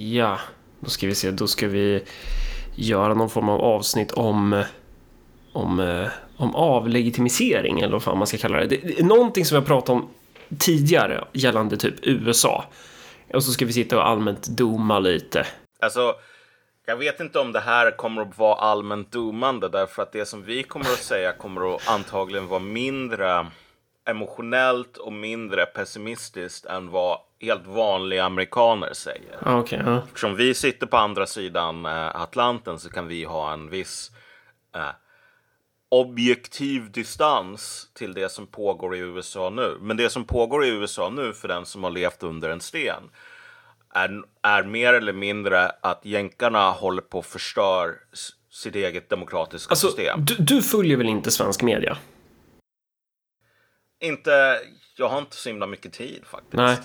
Ja, då ska vi se. Då ska vi göra någon form av avsnitt om, om, eh, om avlegitimisering, eller vad fan man ska kalla det. det är någonting som jag pratade om tidigare gällande typ USA. Och så ska vi sitta och allmänt doma lite. Alltså, jag vet inte om det här kommer att vara allmänt domande därför att det som vi kommer att säga kommer att antagligen vara mindre emotionellt och mindre pessimistiskt än vad helt vanliga amerikaner säger. Ah, okay, ja. Eftersom vi sitter på andra sidan eh, Atlanten så kan vi ha en viss eh, objektiv distans till det som pågår i USA nu. Men det som pågår i USA nu för den som har levt under en sten är, är mer eller mindre att jänkarna håller på att förstör sitt eget demokratiska alltså, system. Du, du följer väl inte svensk media? Inte, jag har inte så himla mycket tid faktiskt. Nej.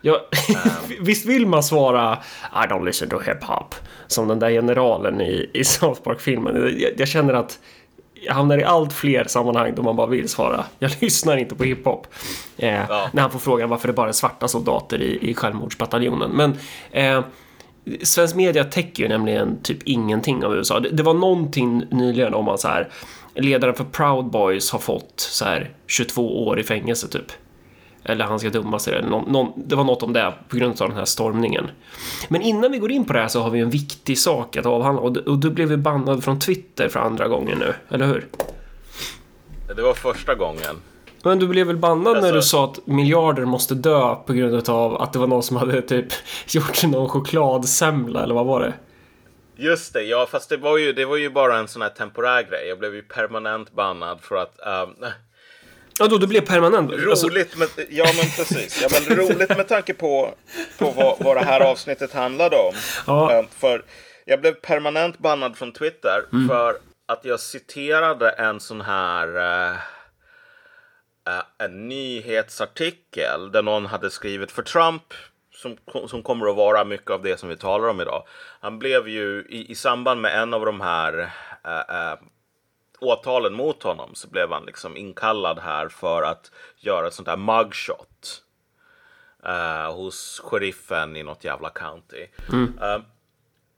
Ja, um. visst vill man svara I don't listen to hip-hop som den där generalen i, i South Park-filmen. Jag, jag, känner att jag hamnar i allt fler sammanhang då man bara vill svara jag lyssnar inte på hiphop. Eh, ja. När han får frågan varför det bara är svarta soldater i, i självmordsbataljonen. Men eh, svensk media täcker ju nämligen typ ingenting av USA. Det, det var någonting nyligen om att så här ledaren för Proud Boys har fått så här 22 år i fängelse typ. Eller han ska döma sig. Eller någon, någon, det var något om det på grund av den här stormningen. Men innan vi går in på det här så har vi en viktig sak att avhandla. Och, och du blev vi bannad från Twitter för andra gången nu, eller hur? Det var första gången. Men du blev väl bannad alltså... när du sa att miljarder måste dö på grund av att det var någon som hade typ gjort någon chokladsemla eller vad var det? Just det, ja fast det var ju, det var ju bara en sån här temporär grej. Jag blev ju permanent bannad för att um, Ja, då du blev permanent? Alltså- roligt, med, ja men precis. Ja, men roligt med tanke på, på vad, vad det här avsnittet handlade om. Ja. Um, för jag blev permanent bannad från Twitter mm. för att jag citerade en sån här uh, en nyhetsartikel där någon hade skrivit för Trump som, som kommer att vara mycket av det som vi talar om idag. Han blev ju i, i samband med en av de här uh, åtalen mot honom så blev han liksom inkallad här för att göra ett sånt där mugshot. Uh, hos sheriffen i något jävla county. Mm.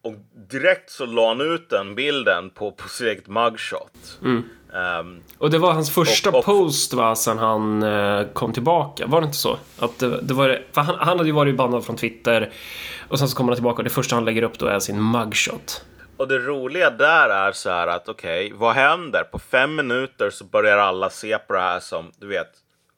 Och direkt så la han ut den bilden på, på sitt eget mugshot. Mm. Um, och det var hans första och, och, post va, sen han uh, kom tillbaka. Var det inte så? Att det, det var, han, han hade ju varit bannad från Twitter och sen så kommer han tillbaka och det första han lägger upp då är sin mugshot. Och det roliga där är så här att okej, okay, vad händer? På fem minuter så börjar alla se på det här som, du vet,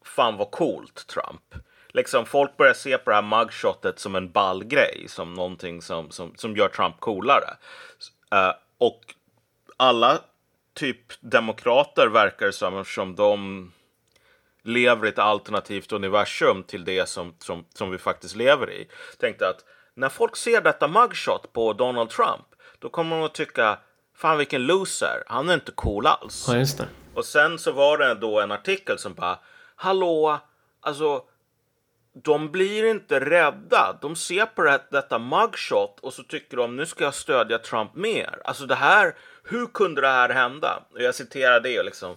fan vad coolt Trump. Liksom folk börjar se på det här mugshotet som en ball grej, som någonting som, som, som gör Trump coolare. Uh, och alla typ demokrater verkar som, som de lever i ett alternativt universum till det som, som, som vi faktiskt lever i. Tänkte att när folk ser detta mugshot på Donald Trump då kommer de att tycka fan vilken loser, han är inte cool alls. Ja, det. Och sen så var det då en artikel som bara hallå, alltså de blir inte rädda. De ser på det, detta mugshot och så tycker de nu ska jag stödja Trump mer. Alltså det här, hur kunde det här hända? Och jag citerar det liksom.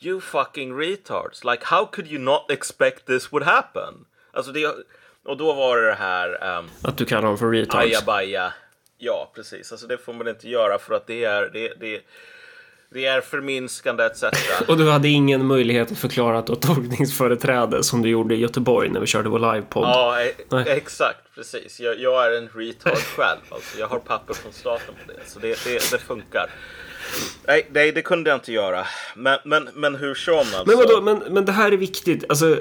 You fucking retards. Like how could you not expect this would happen? Alltså det, och då var det det här. Um, att du kallar dem för retards? Ajabaja. Ja, precis. Alltså det får man inte göra för att det är, det, det, det är förminskande etc. Och du hade ingen möjlighet att förklara att du har tolkningsföreträde som du gjorde i Göteborg när vi körde vår livepodd? Ja, e exakt. Precis. Jag, jag, är en retard själv. Alltså, jag har papper från staten på det. Så det, det, det funkar. Nej, nej, det kunde jag inte göra. Men, men, men hur som alltså. Men vadå, men, men det här är viktigt. Alltså,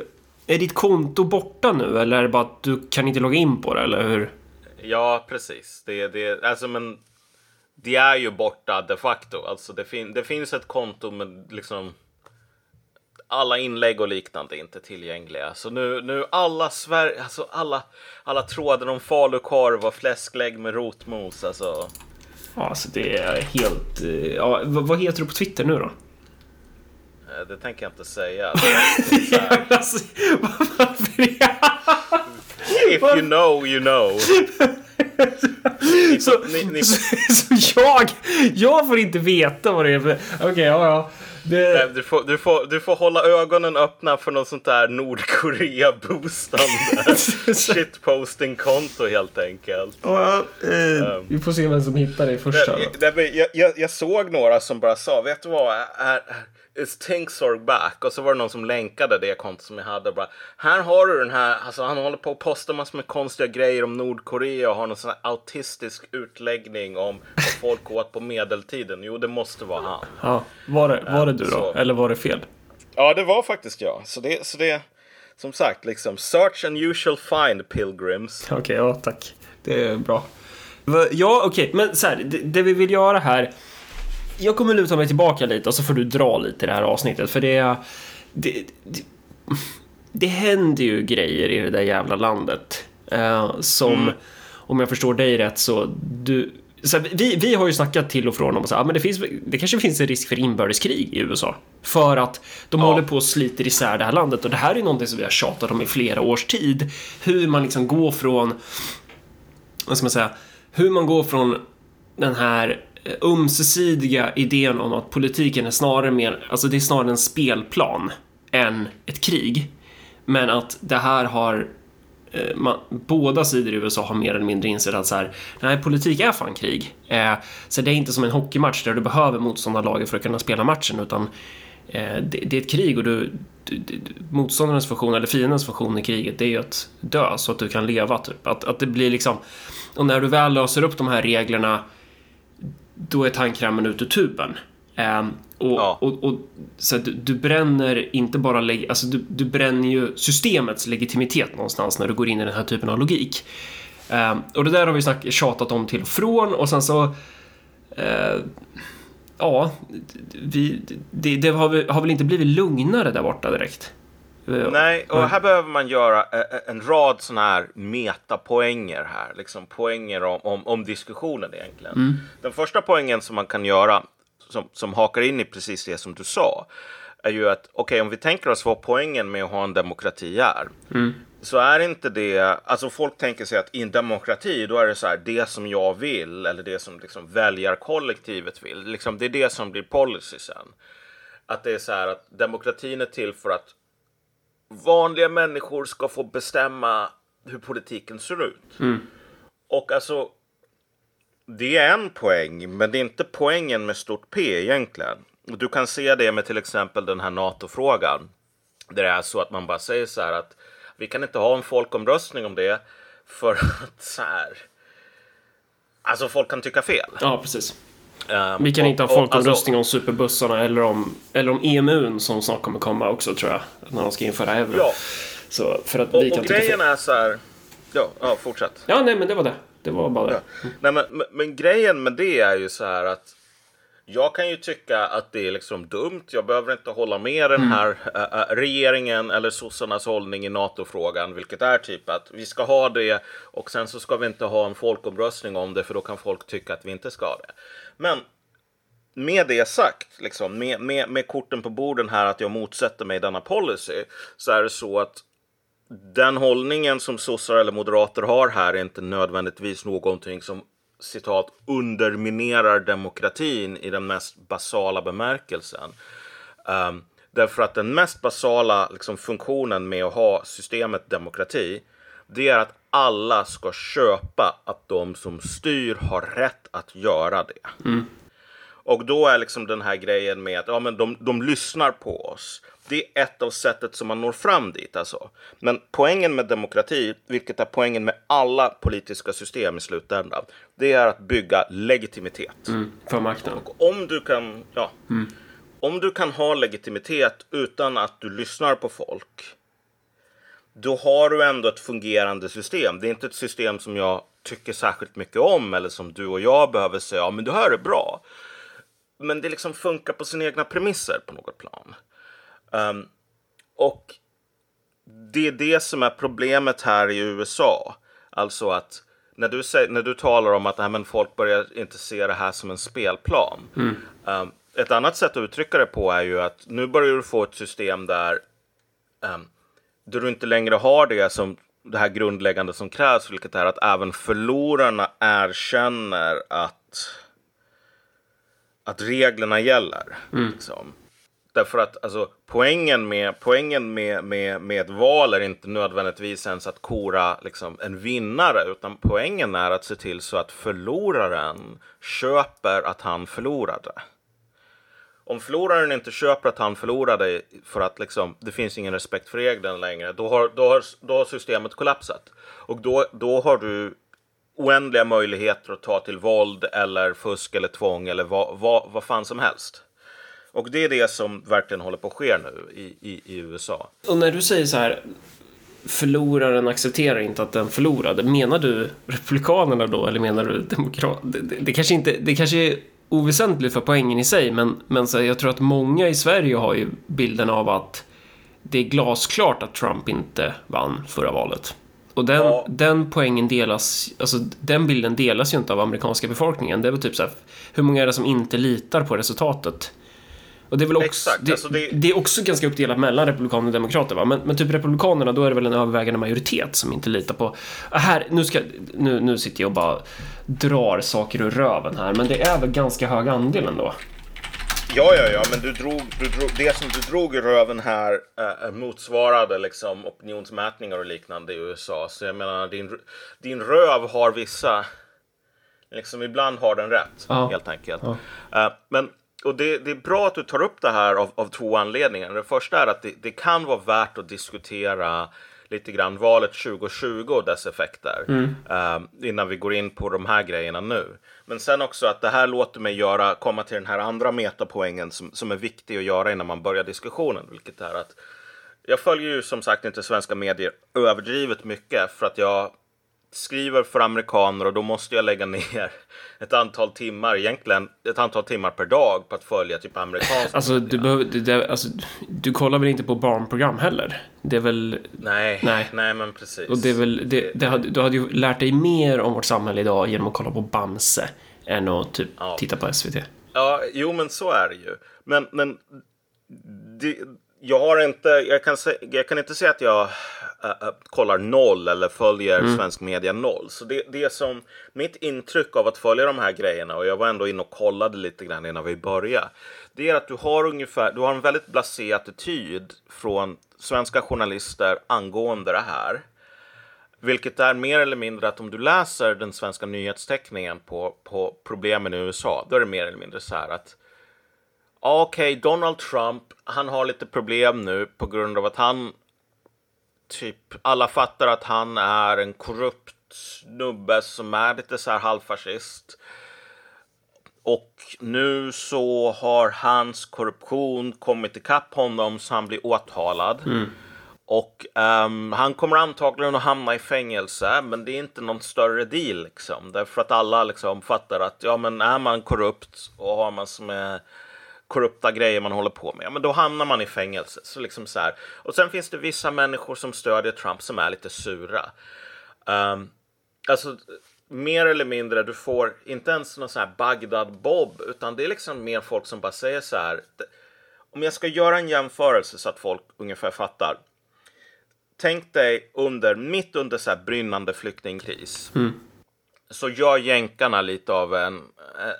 är ditt konto borta nu eller är det bara att du kan inte logga in på det, eller hur? Ja, precis. Det, det, alltså, men, det är ju borta de facto. Alltså, det, fin det finns ett konto med liksom alla inlägg och liknande är inte tillgängliga. Så nu, nu alla Sverige, alltså alla, alla trådar om falukorv och fläsklägg med rotmos. Alltså. Ja, alltså det är helt... Eh, ja, vad heter du på Twitter nu då? Eh, det tänker jag inte säga. Alltså, varför? If you know, you know. så, ni, så, så, jag, jag får inte veta vad det är för... Okej, okay, ja, ja. det... du, får, du, får, du får hålla ögonen öppna för något sånt där Nordkorea-boostande shitposting-konto helt enkelt. Ja, eh, um, vi får se vem som hittar det först. Jag, jag, jag, såg några som bara sa, vet du vad? Är, är, Is Tinksorg back? Och så var det någon som länkade det kontot som jag hade. Bara, här har du den här, alltså han håller på att posta massor med konstiga grejer om Nordkorea och har någon sån här autistisk utläggning om vad folk åt på medeltiden. Jo, det måste vara han. Ja, var det, var det du då? Så. Eller var det fel? Ja, det var faktiskt jag. Så det, så det som sagt, liksom search and you shall find pilgrims. Okej, okay, ja tack. Det är bra. Ja, okej, okay. men så här, det, det vi vill göra här jag kommer luta mig tillbaka lite och så får du dra lite i det här avsnittet för det, det, det, det händer ju grejer i det där jävla landet. Uh, som, mm. om jag förstår dig rätt, så du... Så vi, vi har ju snackat till och från om att ah, men det, finns, det kanske finns en risk för inbördeskrig i USA. För att de ja. håller på och sliter isär det här landet. Och det här är någonting som vi har tjatat om i flera års tid. Hur man liksom går från... Vad ska man säga? Hur man går från den här ömsesidiga idén om att politiken är snarare mer, alltså det är snarare en spelplan än ett krig. Men att det här har eh, man, båda sidor i USA har mer eller mindre insett att så här, nej, politik är fan krig. Eh, så det är inte som en hockeymatch där du behöver motståndarlaget för att kunna spela matchen, utan eh, det, det, är ett krig och du, du, du, motståndarens funktion, eller fiendens funktion i kriget, det är ju att dö så att du kan leva, typ. Att, att det blir liksom, och när du väl löser upp de här reglerna då är tandkrämen ut ur tuben. Um, och, ja. och, och, så du, du, bränner inte bara, alltså du, du bränner ju systemets legitimitet någonstans när du går in i den här typen av logik. Um, och det där har vi snack, tjatat om till och från och sen så uh, Ja, vi, det, det har, har, väl inte blivit lugnare där borta direkt. Nej, och här behöver man göra eh, eh, en rad sådana här metapoänger här, liksom poänger om, om, om diskussionen egentligen. Mm. Den första poängen som man kan göra, som, som hakar in i precis det som du sa, är ju att okej, okay, om vi tänker oss vad poängen med att ha en demokrati är, mm. så är inte det, alltså folk tänker sig att i en demokrati, då är det så här, det som jag vill, eller det som liksom väljarkollektivet vill, liksom, det är det som blir policy sen. Att det är så här att demokratin är till för att vanliga människor ska få bestämma hur politiken ser ut. Mm. Och alltså, det är en poäng, men det är inte poängen med stort P egentligen. Du kan se det med till exempel den här NATO-frågan. Där det är så att man bara säger så här att vi kan inte ha en folkomröstning om det för att så här. Alltså folk kan tycka fel. Ja, precis. Um, vi kan och, inte ha folkomröstning alltså, om superbussarna eller om, eller om EMUn som snart kommer komma också tror jag. När de ska införa euro. Ja. Så för att och, vi kan och grejen är så här. Ja, ja, fortsätt. Ja, nej, men det var det. Det var bara det. Ja. Nej, men, men, men, grejen med det är ju så här att jag kan ju tycka att det är liksom dumt. Jag behöver inte hålla med den här äh, regeringen eller sossarnas hållning i NATO-frågan, vilket är typ att vi ska ha det och sen så ska vi inte ha en folkomröstning om det för då kan folk tycka att vi inte ska det. Men med det sagt, liksom, med, med, med korten på borden här att jag motsätter mig denna policy, så är det så att den hållningen som sossar eller moderater har här är inte nödvändigtvis någonting som citat underminerar demokratin i den mest basala bemärkelsen. Um, därför att den mest basala liksom, funktionen med att ha systemet demokrati, det är att alla ska köpa att de som styr har rätt att göra det. Mm. Och då är liksom den här grejen med att ja, men de, de lyssnar på oss. Det är ett av sättet som man når fram dit. Alltså. Men poängen med demokrati, vilket är poängen med alla politiska system i slutändan, det är att bygga legitimitet. Mm, för makten. Och om du kan, ja, mm. om du kan ha legitimitet utan att du lyssnar på folk, då har du ändå ett fungerande system. Det är inte ett system som jag tycker särskilt mycket om eller som du och jag behöver säga, ja men det här är bra. Men det liksom funkar på sina egna premisser på något plan. Um, och det är det som är problemet här i USA. Alltså att när du, säger, när du talar om att nej, men folk börjar inte se det här som en spelplan. Mm. Um, ett annat sätt att uttrycka det på är ju att nu börjar du få ett system där um, där du inte längre har det som det här grundläggande som krävs, vilket är att även förlorarna erkänner att, att reglerna gäller. Mm. Liksom. Därför att alltså, poängen, med, poängen med, med, med ett val är inte nödvändigtvis ens att kora liksom, en vinnare, utan poängen är att se till så att förloraren köper att han förlorade. Om förloraren inte köper att han förlorade för att liksom, det finns ingen respekt för reglerna längre, då har, då har, då har systemet kollapsat. Och då, då har du oändliga möjligheter att ta till våld eller fusk eller tvång eller vad, vad, vad fan som helst. Och det är det som verkligen håller på att ske nu i, i, i USA. Och när du säger så här, förloraren accepterar inte att den förlorade. Menar du Republikanerna då, eller menar du Demokraterna? Det, det, det, kanske inte, det kanske är oväsentligt för poängen i sig, men, men så jag tror att många i Sverige har ju bilden av att det är glasklart att Trump inte vann förra valet. Och den, ja. den poängen delas, alltså den bilden delas ju inte av amerikanska befolkningen. Det är väl typ så här, hur många är det som inte litar på resultatet? Och det är väl också, Exakt, det, alltså det... det, är också ganska uppdelat mellan republikaner och demokrater va? Men, men typ republikanerna, då är det väl en övervägande majoritet som inte litar på... Ah, här, nu, ska, nu, nu sitter jag och bara drar saker ur röven här, men det är väl ganska hög andel ändå. Ja, ja, ja, men du drog, du drog, det som du drog i röven här äh, motsvarade liksom opinionsmätningar och liknande i USA. Så jag menar, din, din röv har vissa, liksom ibland har den rätt, ja. helt enkelt. Ja. Äh, men och det, det, är bra att du tar upp det här av, av två anledningar. Det första är att det, det, kan vara värt att diskutera lite grann valet 2020 och dess effekter mm. uh, innan vi går in på de här grejerna nu. Men sen också att det här låter mig göra, komma till den här andra metapoängen som, som är viktig att göra innan man börjar diskussionen, vilket är att jag följer ju som sagt inte svenska medier överdrivet mycket för att jag skriver för amerikaner och då måste jag lägga ner ett antal timmar, egentligen ett antal timmar per dag på att följa typ amerikanska Alltså du, behöver, det, alltså, du kollar väl inte på barnprogram heller? Det är väl... Nej, nej, nej men precis. Och det är väl, det, det hade, du hade ju lärt dig mer om vårt samhälle idag genom att kolla på Bamse än att typ ja. titta på SVT. Ja, jo men så är det ju. Men, men det, jag har inte, jag kan, jag kan inte säga att jag äh, kollar noll eller följer mm. svensk media noll. Så det, det som mitt intryck av att följa de här grejerna och jag var ändå inne och kollade lite grann innan vi började. Det är att du har ungefär, du har en väldigt blasé attityd från svenska journalister angående det här. Vilket är mer eller mindre att om du läser den svenska nyhetsteckningen på, på problemen i USA, då är det mer eller mindre så här att okej, okay, Donald Trump, han har lite problem nu på grund av att han typ alla fattar att han är en korrupt snubbe som är lite så här halvfascist. Och nu så har hans korruption kommit ikapp honom så han blir åtalad. Mm. Och um, han kommer antagligen att hamna i fängelse, men det är inte någon större deal liksom. Därför att alla liksom fattar att ja, men är man korrupt och har man som är korrupta grejer man håller på med, men då hamnar man i fängelse. Så liksom så här. Och sen finns det vissa människor som stödjer Trump som är lite sura. Um, alltså, mer eller mindre, du får inte ens någon sån här Bagdad-Bob, utan det är liksom mer folk som bara säger så här. Om jag ska göra en jämförelse så att folk ungefär fattar. Tänk dig under, mitt under så brinnande flyktingkris. Mm. Så gör jänkarna lite av en,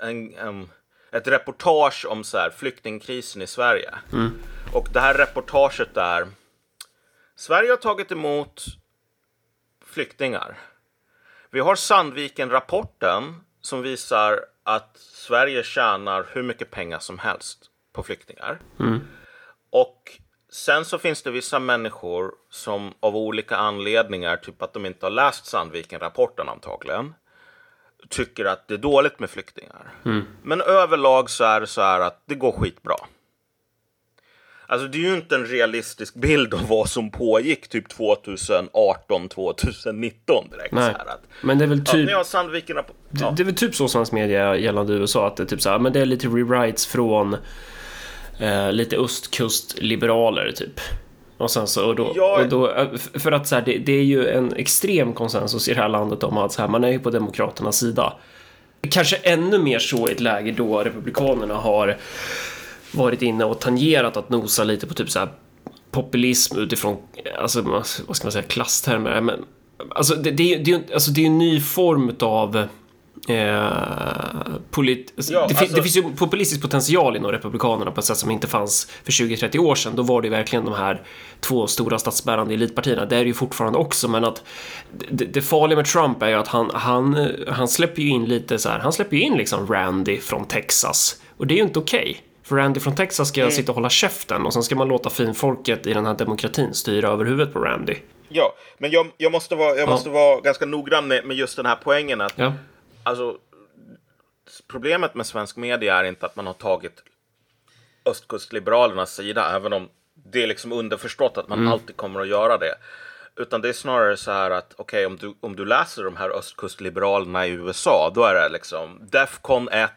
en, en ett reportage om så här, flyktingkrisen i Sverige. Mm. Och det här reportaget är Sverige har tagit emot flyktingar. Vi har Sandviken-rapporten som visar att Sverige tjänar hur mycket pengar som helst på flyktingar. Mm. Och sen så finns det vissa människor som av olika anledningar, typ att de inte har läst Sandviken-rapporten antagligen, tycker att det är dåligt med flyktingar. Mm. Men överlag så är det så här att det går skitbra. Alltså det är ju inte en realistisk bild av vad som pågick typ 2018, 2019 direkt. Nej. Så här att, men det är väl typ... Ja, Sandviken ja. det, det är väl typ så svensk media gällande USA att det är typ så här, men det är lite rewrites från eh, lite östkustliberaler typ. Och sen så, och då, ja. och då, eh, för att så här, det, det, är ju en extrem konsensus i det här landet om att så här, man är ju på Demokraternas sida. Kanske ännu mer så i ett läge då Republikanerna har varit inne och tangerat att nosa lite på typ så här populism utifrån, alltså vad ska man säga, klasstermer. Men, alltså det, det, det, alltså det är en ny form av Eh, polit ja, det, alltså... det, finns ju populistisk potential inom Republikanerna på ett sätt som inte fanns för 20-30 år sedan. Då var det ju verkligen de här två stora statsbärande elitpartierna. Det är det ju fortfarande också, men att det, det farliga med Trump är ju att han, han, han släpper ju in lite så här, han släpper ju in liksom Randy från Texas och det är ju inte okej. Okay. För Randy från Texas ska mm. sitta och hålla käften och sen ska man låta finfolket i den här demokratin styra över huvudet på Randy. Ja, men jag, jag måste vara, jag måste vara ganska noggrann med, med just den här poängen att ja. Alltså, problemet med svensk media är inte att man har tagit östkustliberalernas sida, även om det är liksom underförstått att man mm. alltid kommer att göra det. Utan det är snarare så här att okej, okay, om, du, om du läser de här östkustliberalerna i USA, då är det liksom Defcon 1,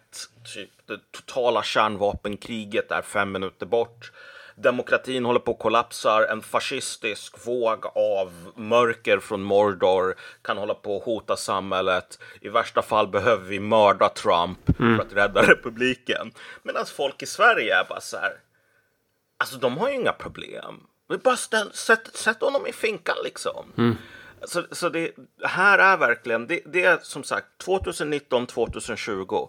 typ det totala kärnvapenkriget är fem minuter bort. Demokratin håller på att kollapsa. En fascistisk våg av mörker från Mordor kan hålla på att hota samhället. I värsta fall behöver vi mörda Trump mm. för att rädda republiken. Medan folk i Sverige är bara så här. Alltså, de har ju inga problem. Vi bara ställ, sätt, sätt honom i finkan liksom. Mm. Så, så det här är verkligen, det, det är som sagt 2019, 2020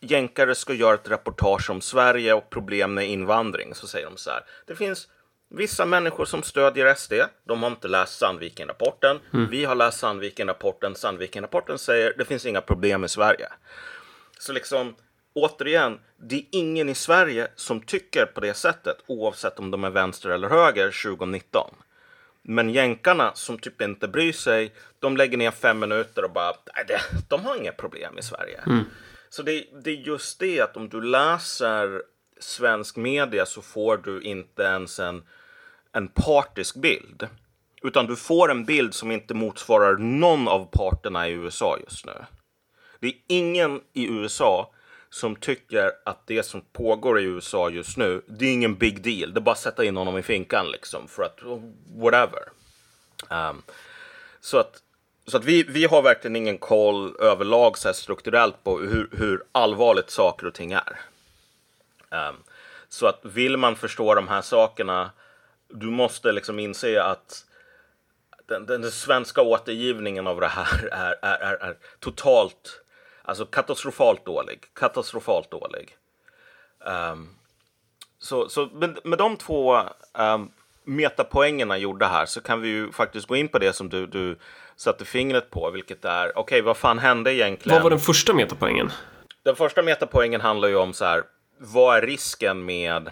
jänkare ska göra ett reportage om Sverige och problem med invandring så säger de så här. Det finns vissa människor som stödjer SD. De har inte läst Sandviken-rapporten. Mm. Vi har läst Sandviken-rapporten. Sandviken-rapporten säger det finns inga problem i Sverige. Så liksom återigen, det är ingen i Sverige som tycker på det sättet oavsett om de är vänster eller höger 2019. Men jänkarna som typ inte bryr sig, de lägger ner fem minuter och bara, nej, de har inga problem i Sverige. Mm. Så det, det är just det att om du läser svensk media så får du inte ens en, en partisk bild. Utan du får en bild som inte motsvarar någon av parterna i USA just nu. Det är ingen i USA som tycker att det som pågår i USA just nu, det är ingen big deal. Det är bara att sätta in honom i finkan liksom för att whatever. Um, så att så att vi, vi har verkligen ingen koll överlag så här strukturellt på hur, hur allvarligt saker och ting är. Um, så att vill man förstå de här sakerna, du måste liksom inse att den, den, den svenska återgivningen av det här är, är, är, är, totalt, alltså katastrofalt dålig. Katastrofalt dålig. Um, så så med, med de två um, metapoängerna gjorda här så kan vi ju faktiskt gå in på det som du, du satte fingret på, vilket är okej, okay, vad fan hände egentligen? Vad var den första metapoängen? Den första metapoängen handlar ju om så här, vad är risken med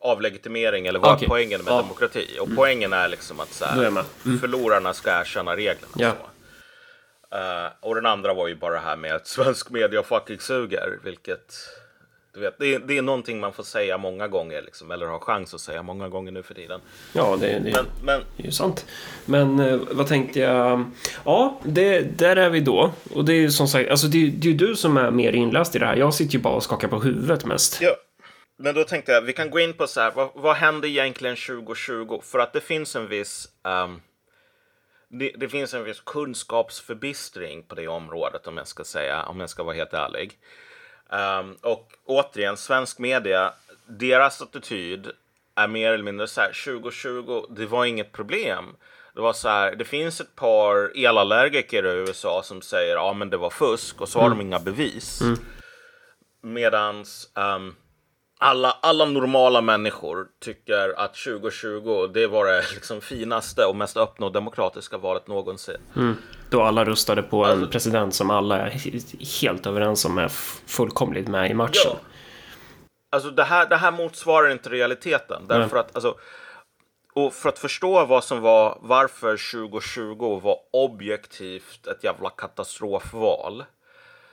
avlegitimering eller vad okay. är poängen med ja. demokrati? Och mm. poängen är liksom att så här, mm. förlorarna ska erkänna reglerna. Ja. Uh, och den andra var ju bara det här med att svensk media fucking suger, vilket du vet, det, är, det är någonting man får säga många gånger, liksom, eller har chans att säga många gånger nu för tiden. Ja, det, det, men, men, det är ju sant. Men eh, vad tänkte jag? Ja, det, där är vi då. Och det är ju som sagt, alltså det, det är ju du som är mer inläst i det här. Jag sitter ju bara och skakar på huvudet mest. Ja. Men då tänkte jag, vi kan gå in på så här, vad, vad hände egentligen 2020? För att det finns en viss um, det, det, finns en viss kunskapsförbistring på det området om jag ska säga, om jag ska vara helt ärlig. Um, och återigen, svensk media, deras attityd är mer eller mindre så här 2020, det var inget problem. Det var så här, det finns ett par elallergiker i USA som säger ja men det var fusk och så har mm. de inga bevis. Mm. Medans um, alla, alla normala människor tycker att 2020 det var det liksom finaste och mest öppna och demokratiska valet någonsin. Mm. Då alla röstade på en president som alla är helt överens om är fullkomligt med i matchen. Ja. Alltså det här, det här motsvarar inte realiteten. Därför att, alltså, och för att förstå vad som var, varför 2020 var objektivt ett jävla katastrofval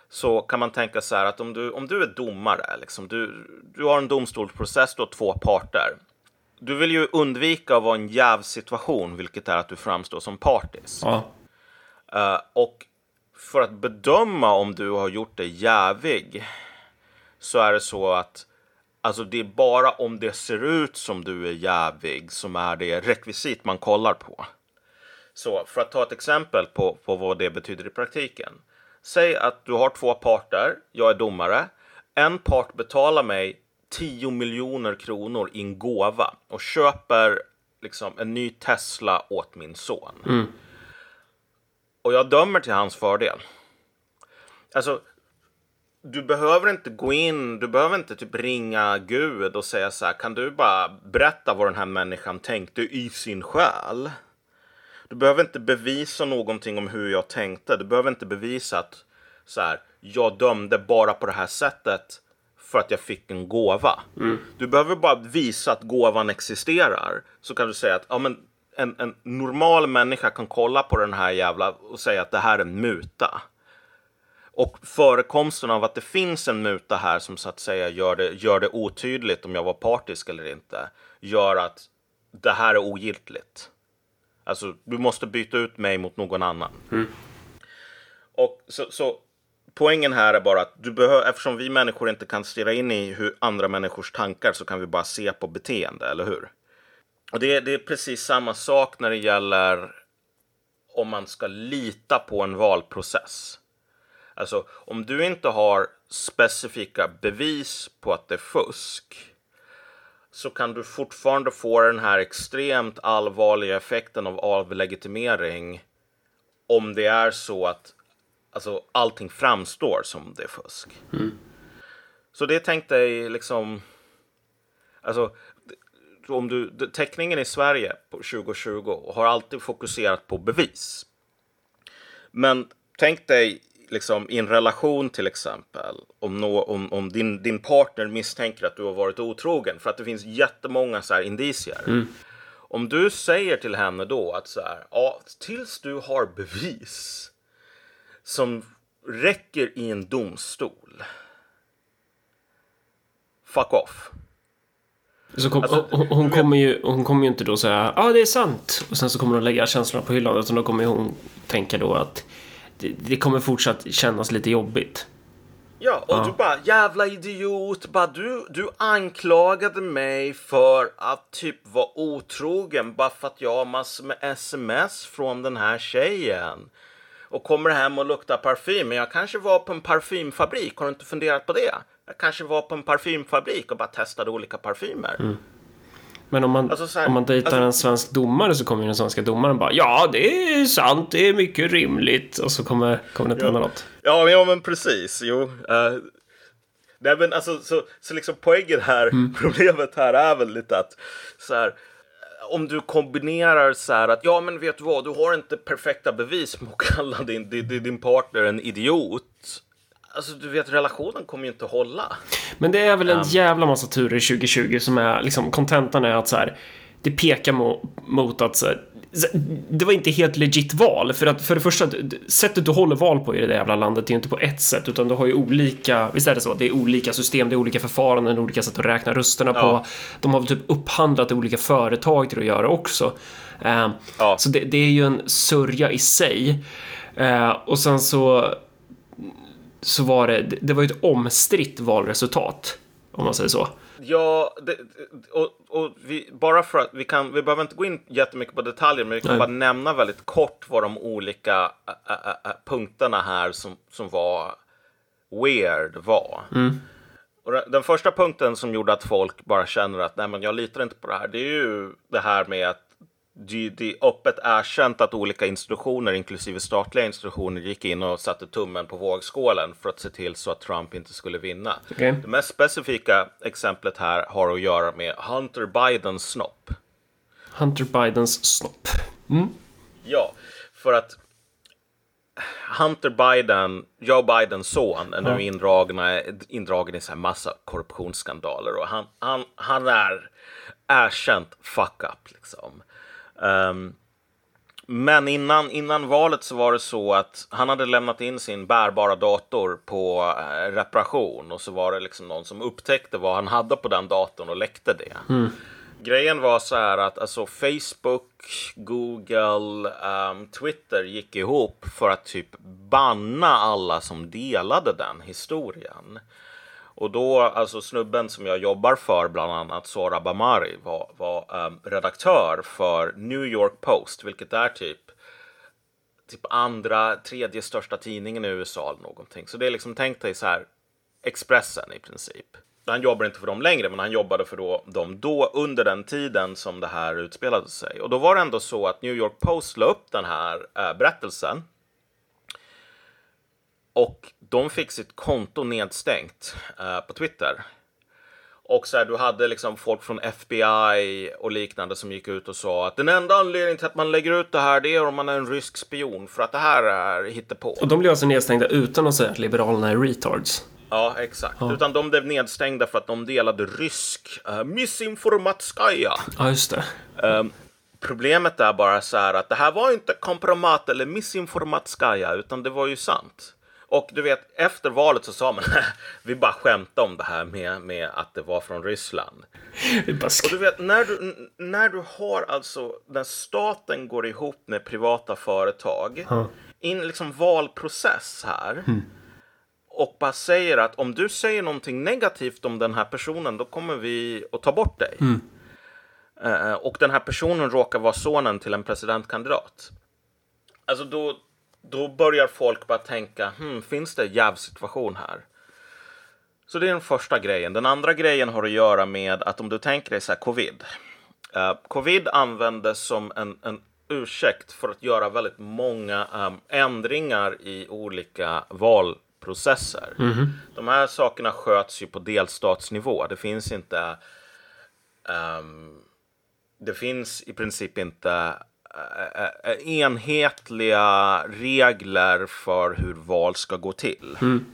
så kan man tänka så här att om du, om du är domare, liksom, du, du har en domstolsprocess, du har två parter. Du vill ju undvika att vara en jävsituation, vilket är att du framstår som partisk. Ja. Eh, och för att bedöma om du har gjort dig jävig så är det så att alltså det är bara om det ser ut som du är jävig som är det rekvisit man kollar på. Så för att ta ett exempel på, på vad det betyder i praktiken. Säg att du har två parter, jag är domare. En part betalar mig 10 miljoner kronor i en gåva och köper liksom en ny Tesla åt min son. Mm. Och jag dömer till hans fördel. alltså du behöver inte gå in, du behöver inte typ ringa Gud och säga så här, kan du bara berätta vad den här människan tänkte i sin själ? Du behöver inte bevisa någonting om hur jag tänkte. Du behöver inte bevisa att så här, jag dömde bara på det här sättet för att jag fick en gåva. Mm. Du behöver bara visa att gåvan existerar. Så kan du säga att ja, men en, en normal människa kan kolla på den här jävla och säga att det här är en muta. Och förekomsten av att det finns en muta här som så att säga gör det, gör det otydligt om jag var partisk eller inte, gör att det här är ogiltigt. Alltså, du måste byta ut mig mot någon annan. Mm. Och så, så poängen här är bara att du behöver, eftersom vi människor inte kan stirra in i hur andra människors tankar så kan vi bara se på beteende, eller hur? Och det, det är precis samma sak när det gäller om man ska lita på en valprocess. Alltså, om du inte har specifika bevis på att det är fusk så kan du fortfarande få den här extremt allvarliga effekten av avlegitimering om det är så att alltså, allting framstår som det är fusk. Mm. Så det tänkte jag liksom... Alltså, om du, teckningen i Sverige på 2020 har alltid fokuserat på bevis. Men tänk dig liksom, i en relation till exempel, om, no, om, om din, din partner misstänker att du har varit otrogen, för att det finns jättemånga så här indicier. Mm. Om du säger till henne då att så här, ja, tills du har bevis som räcker i en domstol. Fuck off. Så kom, alltså, hon, hon, kommer ju, hon kommer ju inte då säga ja ah, det är sant och sen så kommer hon lägga känslorna på hyllan utan då kommer hon tänka då att det, det kommer fortsatt kännas lite jobbigt. Ja, och ja. du bara jävla idiot. Bara, du, du anklagade mig för att typ vara otrogen bara för att jag har massor med sms från den här tjejen. Och kommer hem och luktar parfym. Men jag kanske var på en parfymfabrik. Har du inte funderat på det? Jag kanske var på en parfymfabrik och bara testade olika parfymer. Mm. Men om man, alltså här, om man dejtar alltså, en svensk domare så kommer ju den svenska domaren bara Ja, det är sant, det är mycket rimligt. Och så kommer, kommer det inte hända ja. något. Ja, men, ja, men precis. Jo. Uh, nej, men alltså, så, så liksom poängen här, mm. problemet här är väl lite att så här, om du kombinerar så här att ja, men vet du vad, du har inte perfekta bevis med att kalla din, din, din partner en idiot. Alltså du vet relationen kommer ju inte att hålla. Men det är väl en um, jävla massa turer 2020 som är liksom kontentan är att så här. Det pekar mot, mot att så här, det var inte helt legit val. För att för det första, sättet du håller val på i det där jävla landet är ju inte på ett sätt, utan du har ju olika, visst är det så? Det är olika system, det är olika förfaranden, olika sätt att räkna rösterna ja. på. De har väl typ upphandlat olika företag till att göra också. Uh, ja. Så det, det, är ju en sörja i sig. Uh, och sen så så var det, det var ju ett omstritt valresultat, om man säger så. Ja, det, och, och vi, bara för att vi kan, vi behöver inte gå in jättemycket på detaljer, men vi kan Nej. bara nämna väldigt kort vad de olika ä, ä, ä, punkterna här som, som var weird var. Mm. Och den första punkten som gjorde att folk bara känner att nej men jag litar inte på det här, det är ju det här med att det, det är öppet erkänt att olika institutioner, inklusive statliga institutioner, gick in och satte tummen på vågskålen för att se till så att Trump inte skulle vinna. Okay. Det mest specifika exemplet här har att göra med Hunter Bidens snopp. Hunter Bidens snopp. Mm. Ja, för att Hunter Biden, Joe Bidens son, är nu indragna, indragen i så här massa korruptionsskandaler och han, han, han är erkänt fuck up liksom. Um, men innan, innan valet så var det så att han hade lämnat in sin bärbara dator på eh, reparation och så var det liksom någon som upptäckte vad han hade på den datorn och läckte det. Mm. Grejen var så här att alltså Facebook, Google, um, Twitter gick ihop för att typ banna alla som delade den historien. Och då, alltså snubben som jag jobbar för, bland annat Sora Bamari, var, var um, redaktör för New York Post, vilket är typ typ andra, tredje största tidningen i USA eller någonting. Så det är liksom, tänk dig så här, Expressen i princip. Han jobbar inte för dem längre, men han jobbade för då, dem då under den tiden som det här utspelade sig. Och då var det ändå så att New York Post la upp den här äh, berättelsen och de fick sitt konto nedstängt uh, på Twitter. Och så här, du hade liksom folk från FBI och liknande som gick ut och sa att den enda anledningen till att man lägger ut det här det är om man är en rysk spion för att det här är hittepå. Och de blev alltså nedstängda utan att säga att Liberalerna är retards? Ja, exakt. Ja. Utan de blev nedstängda för att de delade rysk uh, missinformatskaja. Ja, just det. Um, problemet är bara så här att det här var inte kompromat eller missinformatskaja, utan det var ju sant. Och du vet, efter valet så sa man vi bara skämtade om det här med, med att det var från Ryssland. Och du vet, när du, när du har alltså, när staten går ihop med privata företag, mm. in liksom valprocess här, mm. och bara säger att om du säger någonting negativt om den här personen, då kommer vi att ta bort dig. Mm. Uh, och den här personen råkar vara sonen till en presidentkandidat. Alltså då, då börjar folk bara tänka, hmm, finns det jävsituation här? Så det är den första grejen. Den andra grejen har att göra med att om du tänker dig så här, covid. Uh, covid användes som en, en ursäkt för att göra väldigt många um, ändringar i olika valprocesser. Mm -hmm. De här sakerna sköts ju på delstatsnivå. Det finns inte um, det finns i princip inte enhetliga regler för hur val ska gå till. Mm.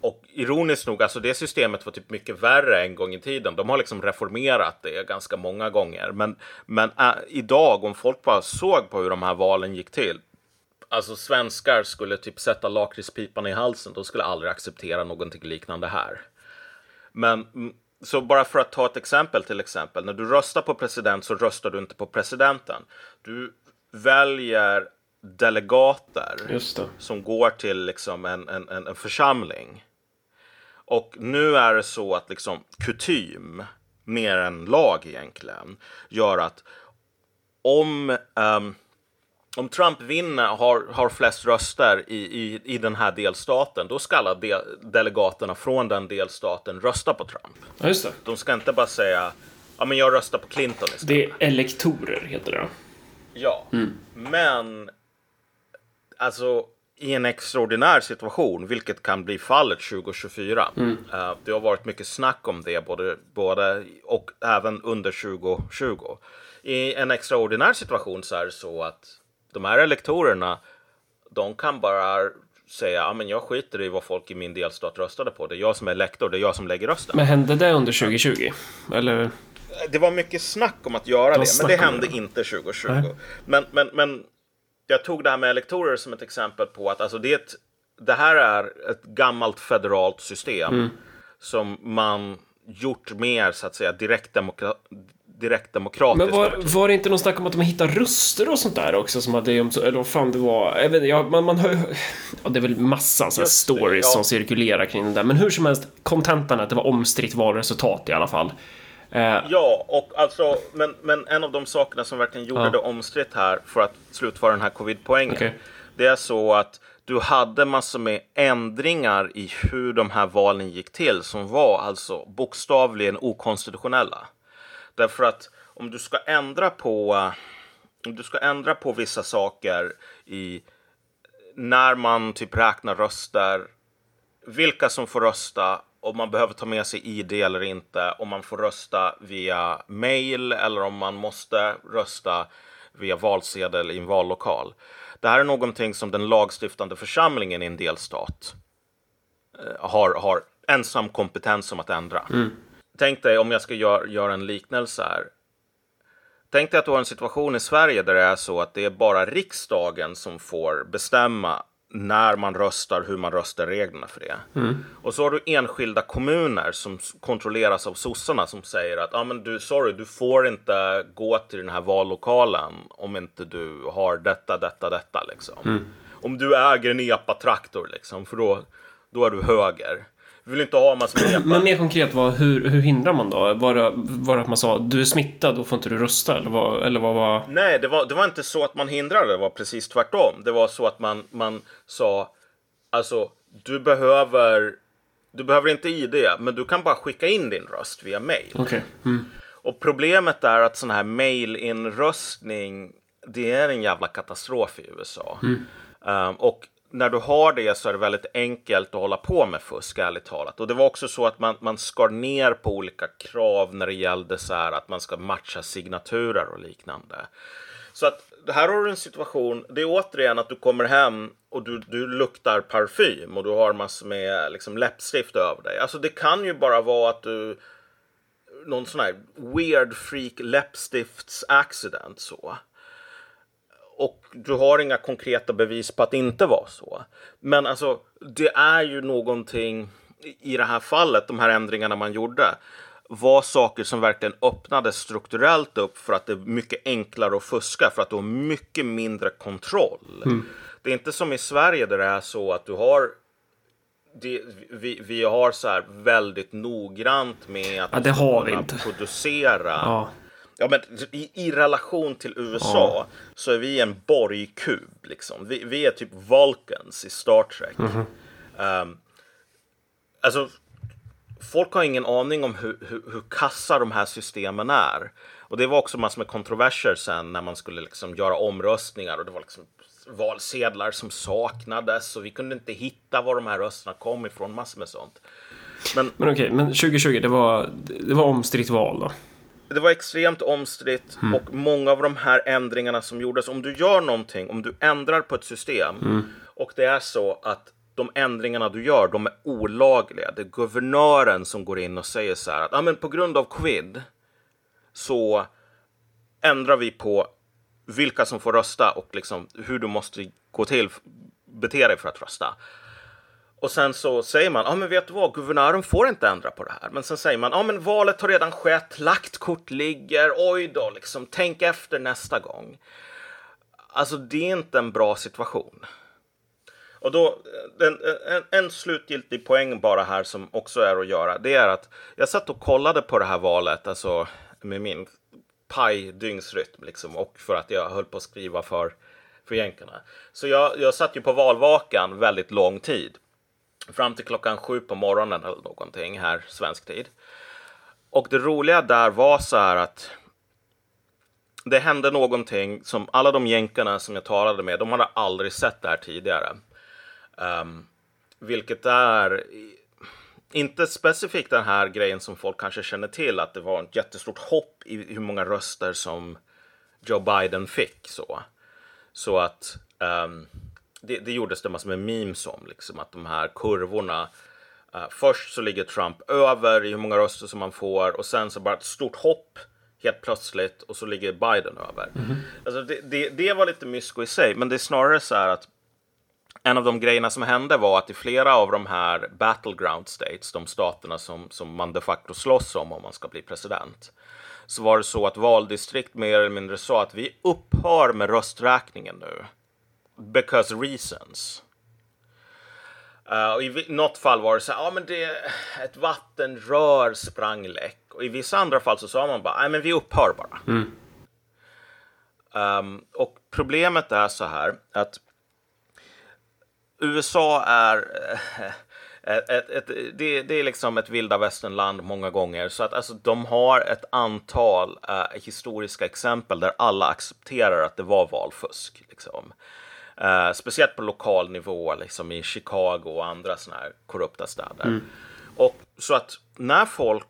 Och ironiskt nog, alltså det systemet var typ mycket värre en gång i tiden. De har liksom reformerat det ganska många gånger. Men, men äh, idag, om folk bara såg på hur de här valen gick till. Alltså svenskar skulle typ sätta lakritspipan i halsen. De skulle aldrig acceptera någonting liknande här. Men så bara för att ta ett exempel till exempel. När du röstar på president så röstar du inte på presidenten. Du väljer delegater som går till liksom en, en, en, församling. Och nu är det så att liksom kutym, mer än lag egentligen, gör att om um, om Trump vinner, har, har flest röster i, i, i den här delstaten, då ska alla de, delegaterna från den delstaten rösta på Trump. Ja, just det. De ska inte bara säga, ja men jag röstar på Clinton istället. Det är elektorer, heter det. Ja, mm. men alltså i en extraordinär situation, vilket kan bli fallet 2024. Mm. Uh, det har varit mycket snack om det, både, både och även under 2020. I en extraordinär situation så är det så att de här elektorerna, de kan bara säga ja, men jag skiter i vad folk i min delstat röstade på. Det är jag som är lektor, det är jag som lägger rösten. Men hände det under 2020? Eller? Det var mycket snack om att göra det, men det hände det. inte 2020. Men, men, men jag tog det här med elektorer som ett exempel på att alltså det, det här är ett gammalt federalt system mm. som man gjort mer så att säga direktdemokra direktdemokratiskt. Men var, var det inte någon snack om att de hittade röster och sånt där också? Som hade, eller vad fan det var. Jag vet, ja, man, man hör, ja, det är väl massa så stories det, ja. som cirkulerar kring det där. Men hur som helst, kontentan att det var omstritt valresultat i alla fall. Eh. Ja, och alltså, men, men en av de sakerna som verkligen gjorde ja. det omstritt här för att slutföra den här covid-poängen. Okay. Det är så att du hade massor med ändringar i hur de här valen gick till som var alltså bokstavligen okonstitutionella. Därför att om du ska ändra på om du ska ändra på vissa saker i när man typ räknar röster, vilka som får rösta, om man behöver ta med sig ID eller inte, om man får rösta via mail eller om man måste rösta via valsedel i en vallokal. Det här är någonting som den lagstiftande församlingen i en delstat eh, har, har ensam kompetens om att ändra. Mm tänk dig om jag ska gör, göra en liknelse här. Tänk dig att du har en situation i Sverige där det är så att det är bara riksdagen som får bestämma när man röstar, hur man röstar, reglerna för det. Mm. Och så har du enskilda kommuner som kontrolleras av sossarna som säger att ah, men du, sorry, du får inte gå till den här vallokalen om inte du har detta, detta, detta. Liksom. Mm. Om du äger en epa-traktor, liksom, för då, då är du höger. Vi vill inte ha massa med Men mer konkret, var, hur, hur hindrar man då? Var det, var det att man sa du är smittad, då får inte du rösta? Eller vad, eller vad var... Nej, det var, det var inte så att man hindrade, det var precis tvärtom. Det var så att man, man sa alltså, du behöver, du behöver inte ID, men du kan bara skicka in din röst via mail. Okay. Mm. Och problemet är att sån här mail-inröstning, det är en jävla katastrof i USA. Mm. Um, och när du har det så är det väldigt enkelt att hålla på med fusk, ärligt talat. Och det var också så att man, man skar ner på olika krav när det gällde så här att man ska matcha signaturer och liknande. Så att här har du en situation, det är återigen att du kommer hem och du, du luktar parfym och du har massor med liksom, läppstift över dig. Alltså det kan ju bara vara att du någon sån här weird freak läppstifts accident så. Och du har inga konkreta bevis på att det inte var så. Men alltså, det är ju någonting i det här fallet, de här ändringarna man gjorde, var saker som verkligen öppnade strukturellt upp för att det är mycket enklare att fuska, för att du har mycket mindre kontroll. Mm. Det är inte som i Sverige där det är så att du har det, vi, vi har så här väldigt noggrant med att ja, det har vi inte. producera. Ja. Ja, men i, i relation till USA ja. så är vi en borgkub. Liksom. Vi, vi är typ Vulcans i Star Trek. Mm -hmm. um, alltså, folk har ingen aning om hur, hur, hur kassa de här systemen är. Och det var också massor med kontroverser sen när man skulle liksom göra omröstningar och det var liksom valsedlar som saknades och vi kunde inte hitta var de här rösterna kom ifrån, massor med sånt. Men, men okej, men 2020, det var, det var omstritt val då? Det var extremt omstritt mm. och många av de här ändringarna som gjordes, om du gör någonting, om du ändrar på ett system mm. och det är så att de ändringarna du gör, de är olagliga. Det är guvernören som går in och säger så här att ah, men på grund av covid så ändrar vi på vilka som får rösta och liksom hur du måste gå till, bete dig för att rösta. Och sen så säger man, ja ah, men vet du vad, guvernören får inte ändra på det här. Men sen säger man, ja ah, men valet har redan skett, lagt kort ligger, oj då, liksom, tänk efter nästa gång. Alltså det är inte en bra situation. Och då, en, en, en, slutgiltig poäng bara här som också är att göra, det är att jag satt och kollade på det här valet, alltså med min paj-dygnsrytm liksom och för att jag höll på att skriva för, för jänkarna. Så jag, jag satt ju på valvakan väldigt lång tid. Fram till klockan sju på morgonen eller någonting här, svensk tid. Och det roliga där var så här att det hände någonting som alla de jänkarna som jag talade med, de hade aldrig sett det här tidigare. Um, vilket är inte specifikt den här grejen som folk kanske känner till, att det var ett jättestort hopp i hur många röster som Joe Biden fick. Så, så att um, det, det gjordes det massor med memes om, liksom, att de här kurvorna uh, Först så ligger Trump över i hur många röster som man får och sen så bara ett stort hopp helt plötsligt och så ligger Biden över. Mm -hmm. alltså det, det, det, var lite mysko i sig, men det är snarare så här att en av de grejerna som hände var att i flera av de här battleground states, de staterna som, som man de facto slåss om om man ska bli president, så var det så att valdistrikt mer eller mindre sa att vi upphör med rösträkningen nu. Because reasons. Uh, och I något fall var det så här, ja men det, ett vattenrör sprang läck. Och i vissa andra fall så sa man bara, nej men vi upphör bara. Mm. Um, och problemet är så här att USA är ett, ett, ett, det, det, är liksom ett vilda västernland många gånger. Så att alltså, de har ett antal uh, historiska exempel där alla accepterar att det var valfusk. Liksom. Uh, speciellt på lokal nivå, liksom i Chicago och andra sådana här korrupta städer. Mm. Och så att när folk,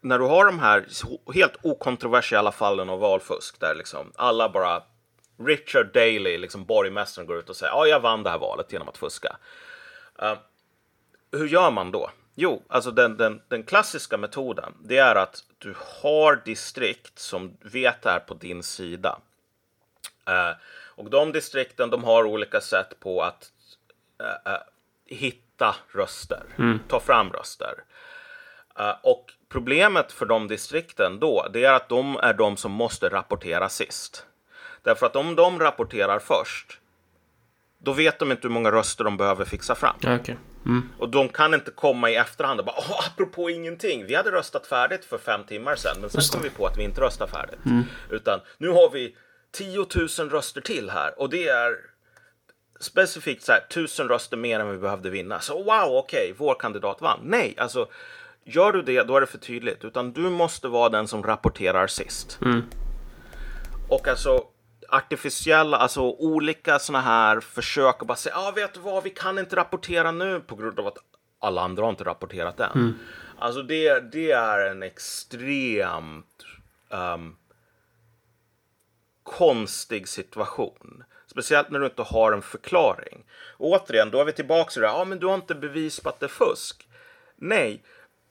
när du har de här helt okontroversiella fallen av valfusk där liksom alla bara Richard Daley, liksom borgmästaren, går ut och säger ja, jag vann det här valet genom att fuska. Uh, hur gör man då? Jo, alltså den, den, den, klassiska metoden, det är att du har distrikt som vet är på din sida. Uh, och de distrikten, de har olika sätt på att uh, hitta röster, mm. ta fram röster. och problemet för de distrikten då, det är att de är de som måste rapportera sist. Därför att om de rapporterar först, då vet de inte hur många röster de behöver fixa fram. Okay. Mm. Och de kan inte komma i efterhand och bara Åh, apropå ingenting. Vi hade röstat färdigt för fem timmar sedan, men sen kom vi på att vi inte röstar färdigt. Mm. Utan nu har vi 10 000 röster till här och det är specifikt så här, tusen röster mer än vi behövde vinna. Så wow, okej, okay, vår kandidat vann. Nej, alltså gör du det, då är det för tydligt. Utan du måste vara den som rapporterar sist. Mm. Och alltså artificiella, alltså olika sådana här försök att bara säga, ja ah, vet du vad, vi kan inte rapportera nu på grund av att alla andra har inte rapporterat än. Mm. Alltså det, det är en extremt um, konstig situation. Speciellt när du inte har en förklaring. Och återigen, då är vi tillbaka till det ja men du har inte bevis på att det är fusk. Nej,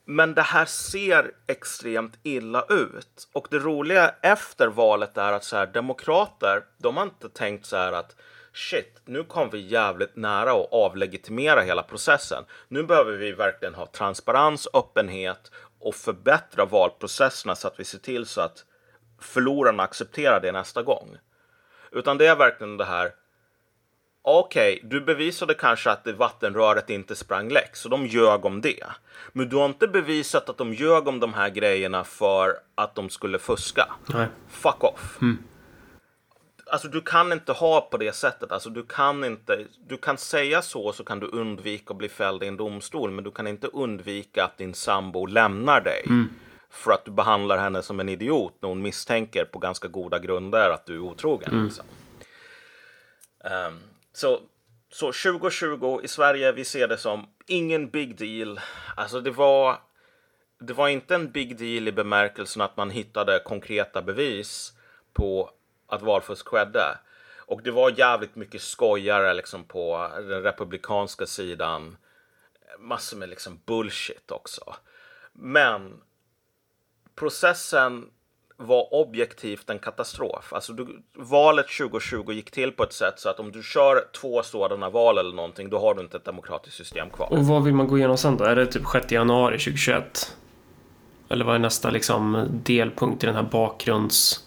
men det här ser extremt illa ut. Och det roliga efter valet är att så här, demokrater, de har inte tänkt så här att shit, nu kom vi jävligt nära att avlegitimera hela processen. Nu behöver vi verkligen ha transparens, öppenhet och förbättra valprocesserna så att vi ser till så att förlorarna accepterar det nästa gång. Utan det är verkligen det här. Okej, okay, du bevisade kanske att det vattenröret inte sprang läck, så de ljög om det. Men du har inte bevisat att de ljög om de här grejerna för att de skulle fuska. Nej. Fuck off. Mm alltså du kan inte ha på det sättet. Alltså du kan inte, du kan säga så så kan du undvika att bli fälld i en domstol, men du kan inte undvika att din sambo lämnar dig. Mm. För att du behandlar henne som en idiot när hon misstänker på ganska goda grunder att du är otrogen. Mm. Liksom. Um, så, så 2020 i Sverige, vi ser det som ingen big deal. Alltså det var, det var inte en big deal i bemärkelsen att man hittade konkreta bevis på att valfusk skedde. Och det var jävligt mycket skojare liksom på den republikanska sidan. Massor med liksom bullshit också. Men processen var objektivt en katastrof. Alltså du, valet 2020 gick till på ett sätt så att om du kör två sådana val eller någonting, då har du inte ett demokratiskt system kvar. Och vad vill man gå igenom sen då? Är det typ 6 januari 2021? Eller vad är nästa liksom delpunkt i den här bakgrunds...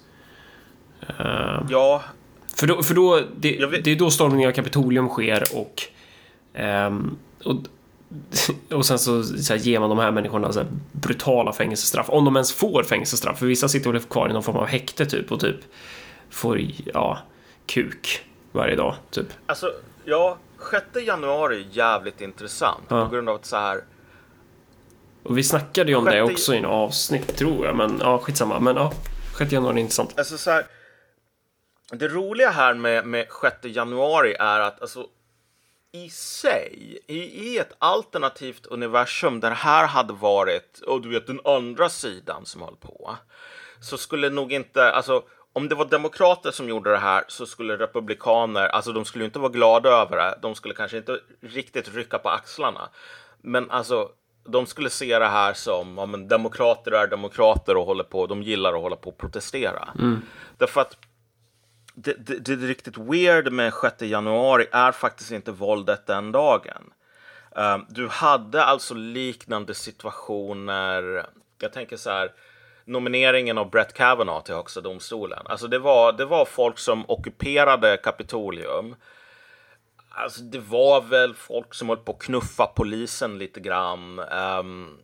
Uh, ja. För då, för då det, det är då stormningen av Kapitolium sker och, um, och och sen så, så här, ger man de här människorna så här, brutala fängelsestraff. Om de ens får fängelsestraff. För vissa sitter väl kvar i någon form av häkte typ och typ får, ja, kuk varje dag typ. Alltså, ja, 6 januari är jävligt intressant ja. på grund av att så här. Och vi snackade ju om 6... det också i en avsnitt tror jag, men ja, skitsamma. Men ja, 6 januari är intressant. Alltså så här, det roliga här med, med 6 januari är att alltså, i sig, i, i ett alternativt universum där det här hade varit, och du vet den andra sidan som höll på, så skulle nog inte, alltså om det var demokrater som gjorde det här så skulle republikaner, alltså de skulle inte vara glada över det, de skulle kanske inte riktigt rycka på axlarna. Men alltså, de skulle se det här som, ja men demokrater är demokrater och håller på, de gillar att hålla på och protestera. Mm. Därför att det, det, det riktigt weird med 6 januari är faktiskt inte våldet den dagen. Um, du hade alltså liknande situationer. Jag tänker så här nomineringen av Brett Kavanaugh till Högsta domstolen. Alltså det var, det var folk som ockuperade Kapitolium. Alltså det var väl folk som höll på att knuffa polisen lite grann. Um,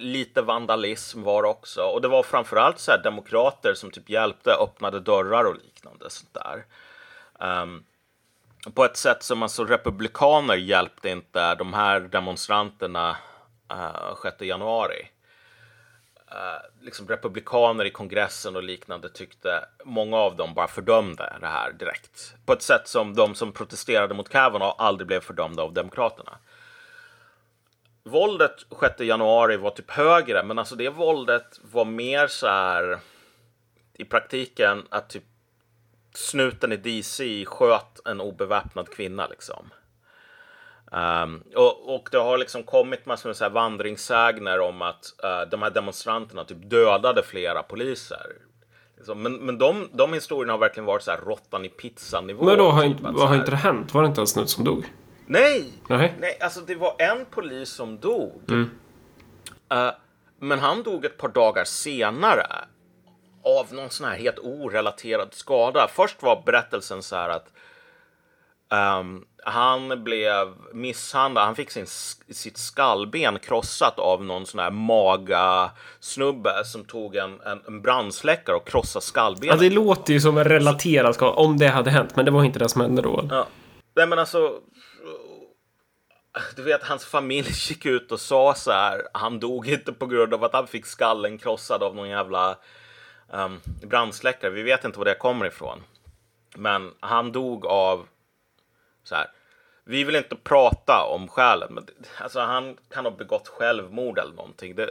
lite vandalism var det också. Och det var framförallt så här demokrater som typ hjälpte, öppnade dörrar och liknande sånt där. Um, på ett sätt som alltså republikaner hjälpte inte de här demonstranterna eh, uh, 6 januari. Uh, liksom republikaner i kongressen och liknande tyckte många av dem bara fördömde det här direkt. På ett sätt som de som protesterade mot Kavanaugh aldrig blev fördömda av demokraterna våldet 6 januari var typ högre, men alltså det våldet var mer så här i praktiken att typ snuten i DC sköt en obeväpnad kvinna liksom. Um, och, och det har liksom kommit massor med så här vandringssägner om att uh, de här demonstranterna typ dödade flera poliser. Liksom. Men, men de, de historierna har verkligen varit så här råttan i pizzan nivå. Men då har, typ, inte, har inte det hänt? Var det inte en snut som dog? Nej! Nej! Nej, alltså det var en polis som dog. Mm. Uh, men han dog ett par dagar senare av någon sån här helt orelaterad skada. Först var berättelsen så här att um, han blev misshandlad. Han fick sin, sitt skallben krossat av någon sån här maga snubbe som tog en, en, en brandsläckare och krossade skallbenet. Ja, det låter ju som en relaterad skada om det hade hänt, men det var inte det som hände då. Ja. Nej, men alltså du vet, hans familj gick ut och sa så här. Han dog inte på grund av att han fick skallen krossad av någon jävla um, brandsläckare. Vi vet inte var det kommer ifrån. Men han dog av så här. Vi vill inte prata om skälen, men alltså han kan ha begått självmord eller någonting. Det,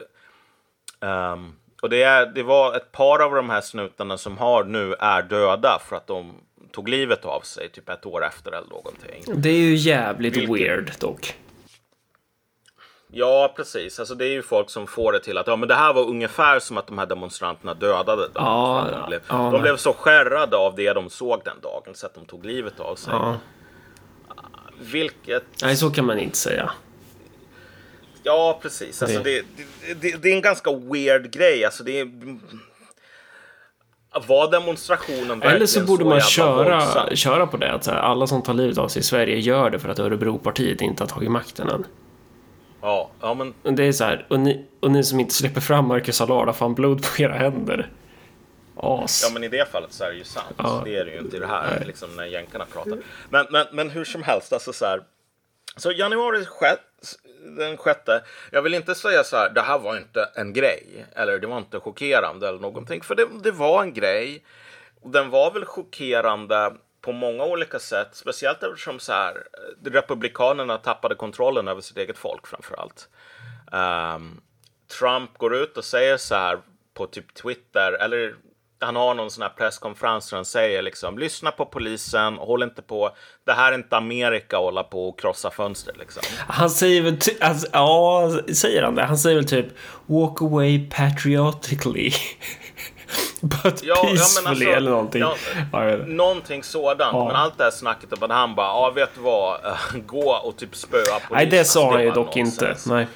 um, och det, är, det var ett par av de här snutarna som har nu är döda för att de tog livet av sig typ ett år efter eller någonting. Det är ju jävligt Vilket... weird dock. Ja, precis. Alltså det är ju folk som får det till att ja, men det här var ungefär som att de här demonstranterna dödade dem. Ja, de, blev, ja, de blev så skärrade av det de såg den dagen så att de tog livet av sig. Ja. Vilket... Nej, så kan man inte säga. Ja, precis. Alltså, det... Det, det, det är en ganska weird grej. Alltså, det är... Var demonstrationen verkligen Eller så borde så man köra, köra på det. Att alla som tar livet av sig i Sverige gör det för att Örebropartiet inte har tagit makten än. Ja, ja men... Det är så här, och ni, och ni som inte släpper fram Marcus Allard fan blod på era händer. As. Ja, men i det fallet så är det ju sant. Ja. Det är det ju inte i det här, liksom, när jänkarna pratar. Men, men, men hur som helst, alltså så här. Så januari den sjätte, jag vill inte säga så här, det här var inte en grej. Eller det var inte chockerande eller någonting. För det, det var en grej. Den var väl chockerande på många olika sätt, speciellt eftersom så här, eh, republikanerna tappade kontrollen över sitt eget folk framför allt. Um, ehm, Trump går ut och säger så här på typ Twitter, eller han har någon sån här presskonferens där han säger liksom lyssna på polisen, håll inte på, det här är inte Amerika att hålla på och krossa fönster liksom. Han säger väl, alltså, ja, säger han det? Han säger väl typ walk away patriotically. But ja, peacefully ja, men alltså, eller någonting. Ja, någonting sådant. Ja. Men allt det här snacket om att han bara, ja vet du vad, gå och typ spöa polisen. Nej, det sa han ju dock inte. Nej.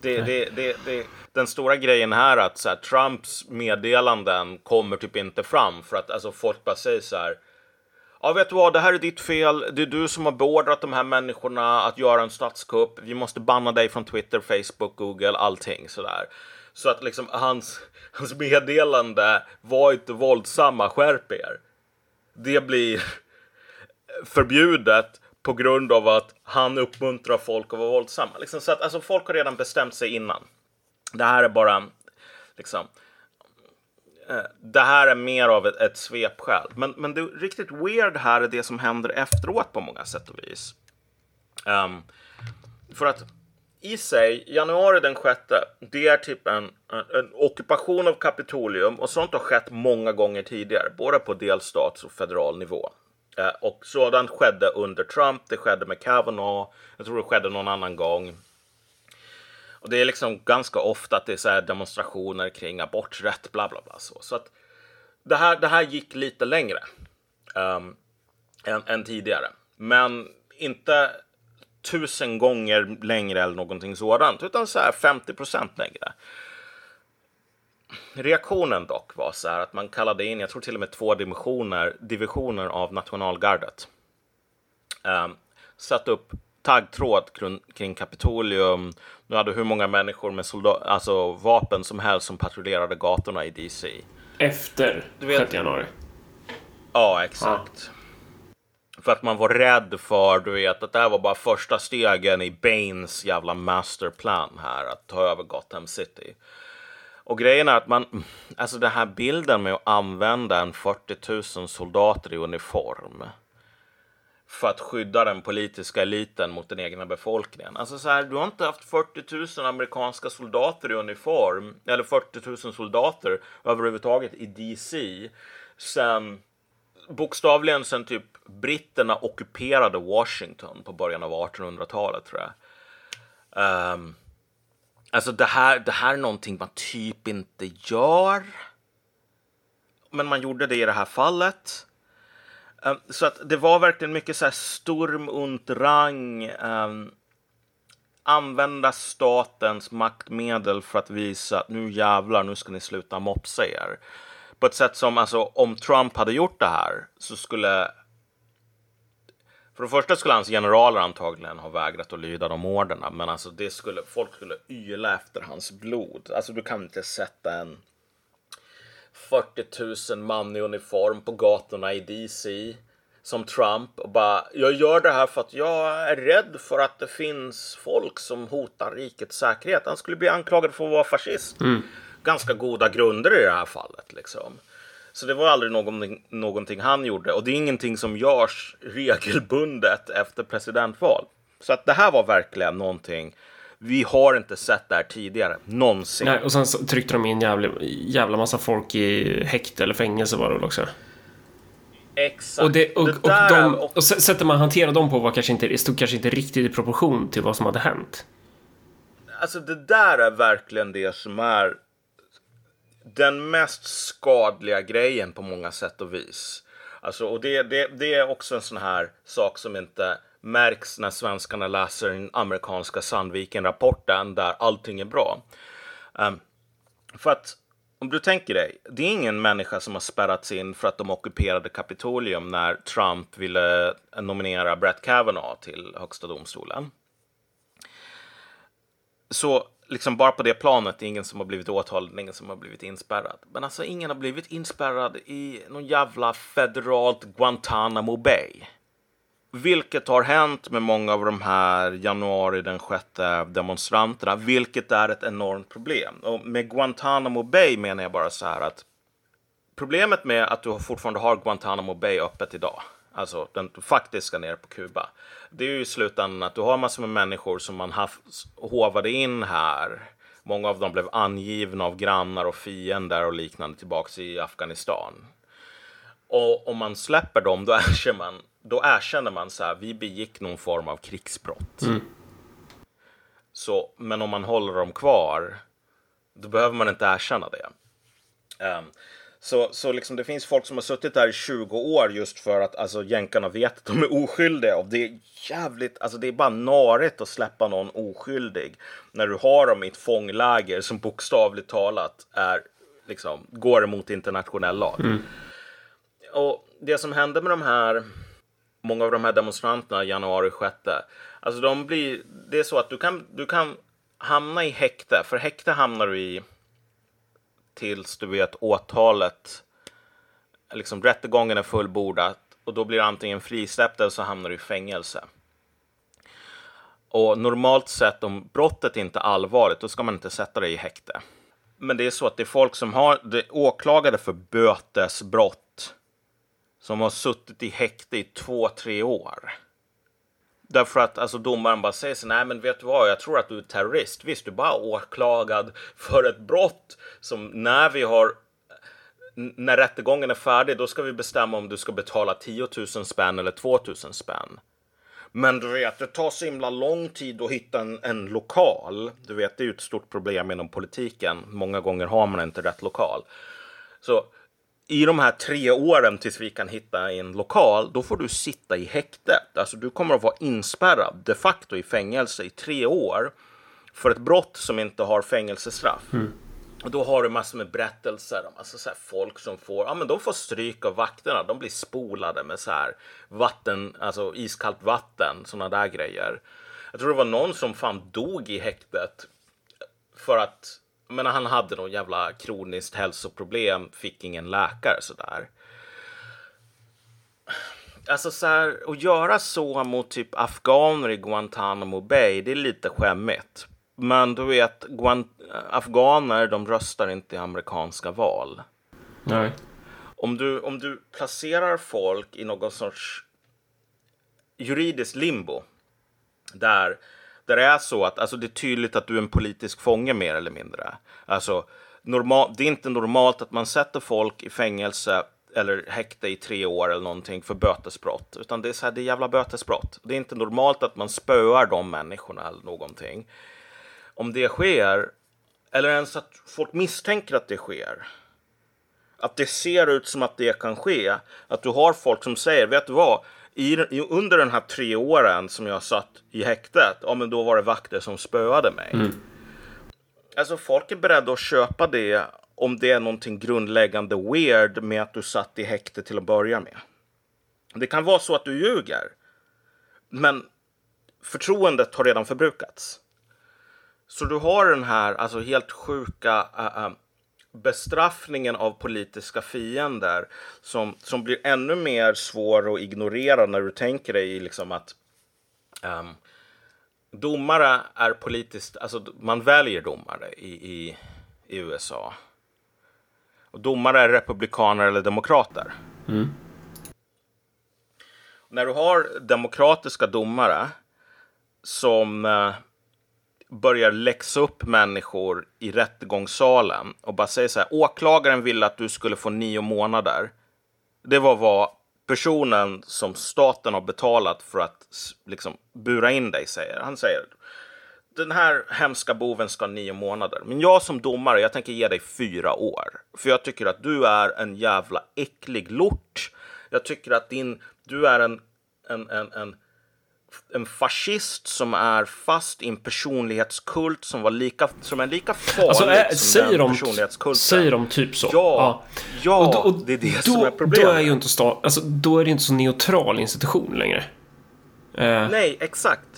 Det, det, det, det, den stora grejen här är att så här, Trumps meddelanden kommer typ inte fram för att alltså, folk bara säger så här. Ja, vet du vad, det här är ditt fel. Det är du som har beordrat de här människorna att göra en statskupp. Vi måste banna dig från Twitter, Facebook, Google, allting sådär. Så att liksom hans, hans meddelande var inte våldsamma, skärp er. Det blir förbjudet på grund av att han uppmuntrar folk att vara våldsamma. Liksom, så att alltså, folk har redan bestämt sig innan. Det här är bara liksom. Eh, det här är mer av ett, ett svepskäl. Men, men det riktigt weird här är det som händer efteråt på många sätt och vis. Um, för att i sig, januari den sjätte, det är typ en, en, en, ockupation av Kapitolium och sånt har skett många gånger tidigare, både på delstats och federal nivå. Eh, och sådant skedde under Trump, det skedde med Kavanaugh, jag tror det skedde någon annan gång. Och det är liksom ganska ofta att det är så demonstrationer kring aborträtt, bla bla bla. Så, så att det här, det här gick lite längre um, än, än tidigare. Men inte tusen gånger längre eller någonting sådant, utan så här 50 procent längre. Reaktionen dock var så här att man kallade in, jag tror till och med två divisioner, divisioner av nationalgardet. Um, satt upp taggtråd kring, Kapitolium. Nu hade hur många människor med alltså vapen som helst som patrullerade gatorna i DC. Efter du vet, 6 januari? Ja, exakt. Ja. För att man var rädd för, du vet, att det här var bara första stegen i Baines jävla masterplan här, att ta över Gotham City. Och grejen är att man, alltså den här bilden med att använda en 40 000 soldater i uniform för att skydda den politiska eliten mot den egna befolkningen. Alltså så här, du har inte haft 40 000 amerikanska soldater i uniform, eller 40 000 soldater överhuvudtaget i DC, sen bokstavligen sen typ britterna ockuperade Washington på början av 1800-talet tror jag. Um, alltså det här, det här är någonting man typ inte gör. Men man gjorde det i det här fallet. Um, så att det var verkligen mycket så här Sturm und Rang. Um, använda statens maktmedel för att visa att nu jävlar, nu ska ni sluta mopsa er. På ett sätt som, alltså om Trump hade gjort det här så skulle för det första skulle hans generaler antagligen ha vägrat att lyda de orderna, men alltså det skulle, folk skulle yla efter hans blod. Alltså du kan inte sätta en 40 000 man i uniform på gatorna i DC som Trump och bara jag gör det här för att jag är rädd för att det finns folk som hotar rikets säkerhet. Han skulle bli anklagad för att vara fascist. Mm. Ganska goda grunder i det här fallet liksom. Så det var aldrig någonting, någonting han gjorde och det är ingenting som görs regelbundet efter presidentval. Så att det här var verkligen någonting vi har inte sett det här tidigare, någonsin. Nej, och sen så tryckte de in jävla, jävla massa folk i häkte eller fängelse var det väl också? Exakt. Och, det, och, det och, de, och, och sättet man hanterar dem på var kanske inte, stod kanske inte riktigt i proportion till vad som hade hänt. Alltså det där är verkligen det som är den mest skadliga grejen på många sätt och vis. Alltså, och det, det, det är också en sån här sak som inte märks när svenskarna läser den amerikanska Sandviken-rapporten där allting är bra. Um, för att om du tänker dig, det är ingen människa som har spärrats in för att de ockuperade Kapitolium när Trump ville nominera Brett Kavanaugh till högsta domstolen. Så liksom bara på det planet, det är ingen som har blivit åtalad, ingen som har blivit inspärrad. Men alltså ingen har blivit inspärrad i någon jävla federalt Guantanamo Bay. Vilket har hänt med många av de här januari den 6 demonstranterna, vilket är ett enormt problem. Och med Guantanamo Bay menar jag bara så här att problemet med att du fortfarande har Guantanamo Bay öppet idag, alltså den faktiska nere på Kuba, det är ju i slutändan att du har massor med människor som man haft, hovade in här. Många av dem blev angivna av grannar och fiender och liknande tillbaks i Afghanistan. Och om man släpper dem, då erkänner man, då erkänner man så här, vi begick någon form av krigsbrott. Mm. Så, men om man håller dem kvar, då behöver man inte erkänna det. Um, så, så liksom det finns folk som har suttit där i 20 år just för att alltså, jänkarna vet att de är oskyldiga. Och det är jävligt, alltså det är bara narigt att släppa någon oskyldig när du har dem i ett fångläger som bokstavligt talat är, liksom, går emot internationell lag. Mm. Och det som hände med de här, många av de här demonstranterna januari 6, alltså de blir, det är så att du kan, du kan hamna i häkte, för häkte hamnar du i tills du vet åtalet, liksom rättegången är fullbordad och då blir du antingen frisläppt eller så hamnar du i fängelse. Och normalt sett om brottet inte är allvarligt, då ska man inte sätta dig i häkte. Men det är så att det är folk som har det åklagade för bötesbrott som har suttit i häkte i två, tre år. Därför att alltså, domaren bara säger så nej men vet du vad, jag tror att du är terrorist. Visst, du är bara åklagad för ett brott som när vi har när rättegången är färdig, då ska vi bestämma om du ska betala 10 000 spänn eller 2 000 spänn. Men du vet, det tar så himla lång tid att hitta en, en lokal. Du vet, det är ju ett stort problem inom politiken. Många gånger har man inte rätt lokal. Så i de här tre åren tills vi kan hitta en lokal, då får du sitta i häktet. Alltså du kommer att vara inspärrad de facto i fängelse i tre år för ett brott som inte har fängelsestraff. Mm. Och då har du massor med berättelser om alltså så folk som får, ja men de får stryk av vakterna. De blir spolade med så här vatten, alltså iskallt vatten, sådana där grejer. Jag tror det var någon som fan dog i häktet för att men han hade någon jävla kroniskt hälsoproblem, fick ingen läkare sådär. Alltså så här, att göra så mot typ afghaner i Guantanamo Bay, det är lite skämmigt. Men du vet, Guant afghaner, de röstar inte i amerikanska val. Nej. Om du, om du placerar folk i någon sorts juridiskt limbo, där där det är så att alltså, det är tydligt att du är en politisk fånge mer eller mindre. Alltså, normal, det är inte normalt att man sätter folk i fängelse eller häkte i tre år eller någonting för bötesbrott. Utan det är så här, det är jävla bötesbrott. Det är inte normalt att man spöar de människorna eller någonting. Om det sker, eller ens att folk misstänker att det sker. Att det ser ut som att det kan ske. Att du har folk som säger, vet du vad? I, under den här tre åren som jag satt i häktet, ja men då var det vakter som spöade mig. Mm. Alltså folk är beredda att köpa det om det är någonting grundläggande weird med att du satt i häkte till att börja med. Det kan vara så att du ljuger. Men förtroendet har redan förbrukats. Så du har den här alltså helt sjuka uh, uh, bestraffningen av politiska fiender som, som blir ännu mer svår att ignorera när du tänker dig liksom att um, domare är politiskt, alltså man väljer domare i, i, i USA. Och domare är republikaner eller demokrater. Mm. När du har demokratiska domare som eh, börjar läxa upp människor i rättegångssalen och bara säger så här. Åklagaren ville att du skulle få nio månader. Det var vad personen som staten har betalat för att liksom bura in dig säger. Han säger den här hemska boven ska ha nio månader. Men jag som domare, jag tänker ge dig fyra år. För jag tycker att du är en jävla äcklig lort. Jag tycker att din, du är en, en, en, en en fascist som är fast i en personlighetskult som, var lika, som är lika farlig alltså, äh, som säger den de, personlighetskulten. Säger de typ så? Ja, ja. och och det är det då, som är problemet. Då är, ju inte stat, alltså, då är det inte så neutral institution längre. Uh. Nej, exakt.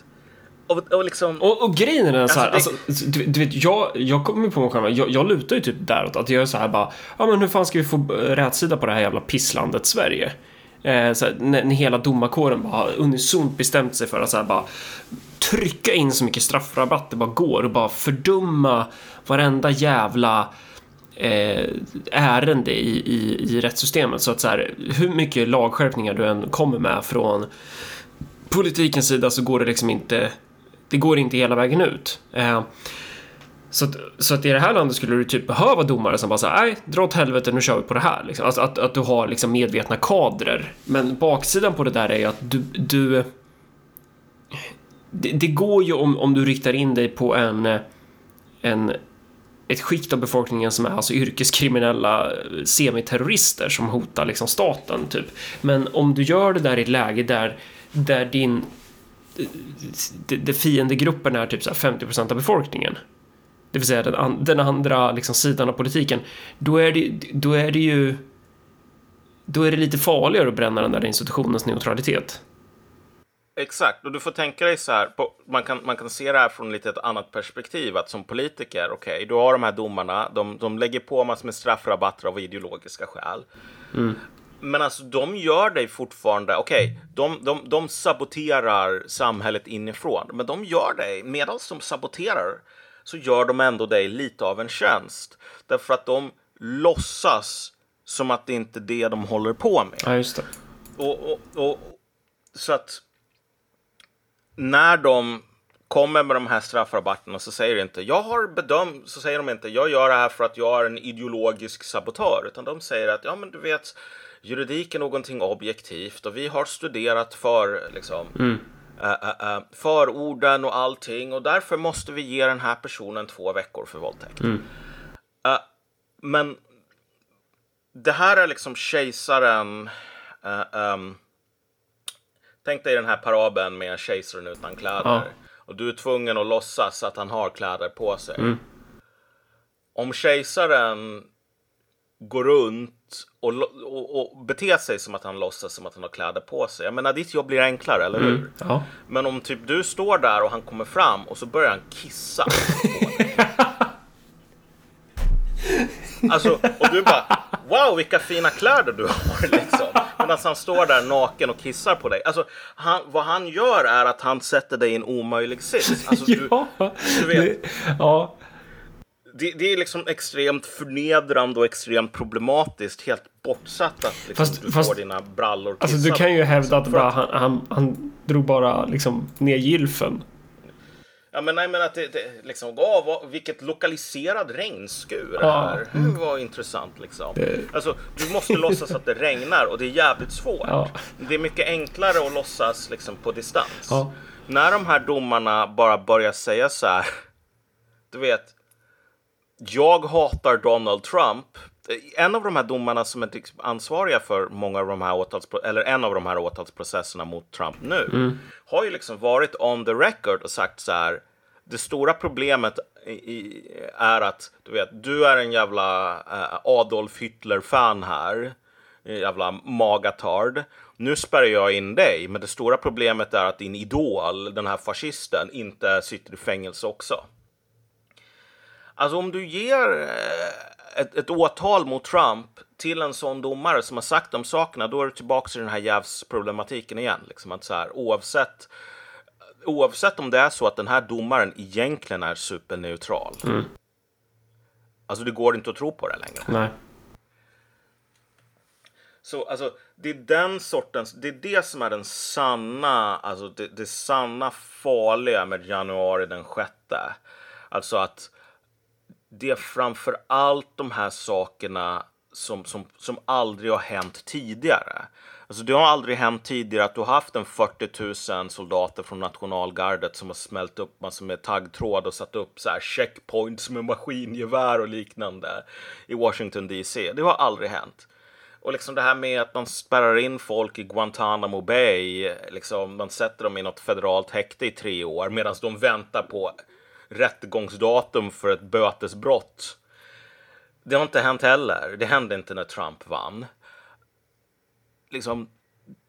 Och, och, liksom... och, och grejen är den så här, alltså, det... alltså, du, du, vet, jag, jag kommer på mig själv, jag, jag lutar ju typ däråt att jag är så här bara, ja men hur fan ska vi få rätsida på det här jävla pisslandet Sverige? Eh, såhär, när, när, hela domarkåren bara unisont bestämt sig för att såhär, bara trycka in så mycket straffrabatt det bara går och bara fördumma varenda jävla eh, ärende i, i, i rättssystemet. Så att så här, hur mycket lagskärpningar du än kommer med från politikens sida så går det liksom inte det går inte hela vägen ut. Eh, så att, så att i det här landet skulle du typ behöva domare som bara säger nej, dra åt helvete, nu kör vi på det här. Liksom. Alltså att, att du har liksom medvetna kadrer. Men baksidan på det där är ju att du... du det, det, går ju om, om du riktar in dig på en, en ett skikt av befolkningen som är alltså yrkeskriminella semiterrorister som hotar liksom staten, typ. Men om du gör det där i ett läge där, där din... Det, fiendegruppen är typ så 50% av befolkningen det vill säga den, den andra liksom, sidan av politiken, då är, det, då är det ju då är det lite farligare att bränna den där institutionens neutralitet. Exakt, och du får tänka dig så här, på, man, kan, man kan se det här från lite ett annat perspektiv, att som politiker, okej, okay, du har de här domarna, de, de lägger på massor med straffrabatter av ideologiska skäl. Mm. Men alltså de gör dig fortfarande, okej, okay, de, de, de saboterar samhället inifrån, men de gör dig, medan de saboterar, så gör de ändå dig lite av en tjänst. Därför att de låtsas som att det inte är det de håller på med. Ja, just det. Och, och, och, så att när de kommer med de här straffrabatterna så säger de inte jag har bedömt, så säger de inte jag gör det här för att jag är en ideologisk sabotör, utan de säger att ja men du vet juridik är någonting objektivt och vi har studerat för liksom mm uh, uh, förorden och allting och därför måste vi ge den här personen två veckor för våldtäkt. Mm. men det här är liksom kejsaren. Um, tänk dig den här parabeln med kejsaren utan kläder. Ja. Och du är tvungen att låtsas att han har kläder på sig. Mm. Om kejsaren går runt och, och, och beter sig som att han låtsas som att han har kläder på sig. Jag menar, ditt jobb blir enklare, eller hur? Mm, ja. Men om typ du står där och han kommer fram och så börjar han kissa Alltså, och du bara Wow, vilka fina kläder du har liksom. Medan han står där naken och kissar på dig. Alltså, han, vad han gör är att han sätter dig i en omöjlig sits. Alltså, du, ja, du vet. ja det, det, är liksom extremt förnedrande och extremt problematiskt. Helt bortsatt att liksom, fast, du fast, får dina brallor Alltså du kan ju hävda att bara, han, han, han drog bara liksom ner gylfen. Ja men nej men att det, det liksom, åh, vad, vilket lokaliserad regnskur ja. här. Mm. Det var intressant liksom. Det... Alltså du måste låtsas att det regnar och det är jävligt svårt. Ja. Det är mycket enklare att låtsas liksom på distans. Ja. När de här domarna bara börjar säga så här. Du vet, jag hatar Donald Trump. En av de här domarna som är ansvariga för många av de här åtals, eller en av de här åtalsprocesserna mot Trump nu mm. har ju liksom varit on the record och sagt så här. Det stora problemet i, är att du vet, du är en jävla uh, Adolf Hitler-fan här, jävla magatard. Nu spärrar jag in dig, men det stora problemet är att din idol, den här fascisten, inte sitter i fängelse också. Alltså om du ger eh, ett, ett åtal mot Trump till en sån domare som har sagt de sakerna, då är du tillbaka i den här jävsproblematiken igen. Liksom att så här, oavsett, oavsett om det är så att den här domaren egentligen är superneutral. Mm. Alltså det går inte att tro på det längre. Nej. Så alltså, det är den sortens, det är det som är den sanna, alltså det, det sanna farliga med januari den sjätte. Alltså att det är framför allt de här sakerna som, som, som aldrig har hänt tidigare. Alltså det har aldrig hänt tidigare att du har haft en 40 000 soldater från nationalgardet som har smält upp massor med taggtråd och satt upp så här checkpoints med maskingevär och liknande i Washington DC. Det har aldrig hänt. Och liksom det här med att man spärrar in folk i Guantanamo Bay, liksom man sätter dem i något federalt häkte i tre år medan de väntar på rättegångsdatum för ett bötesbrott. Det har inte hänt heller. Det hände inte när Trump vann. Liksom,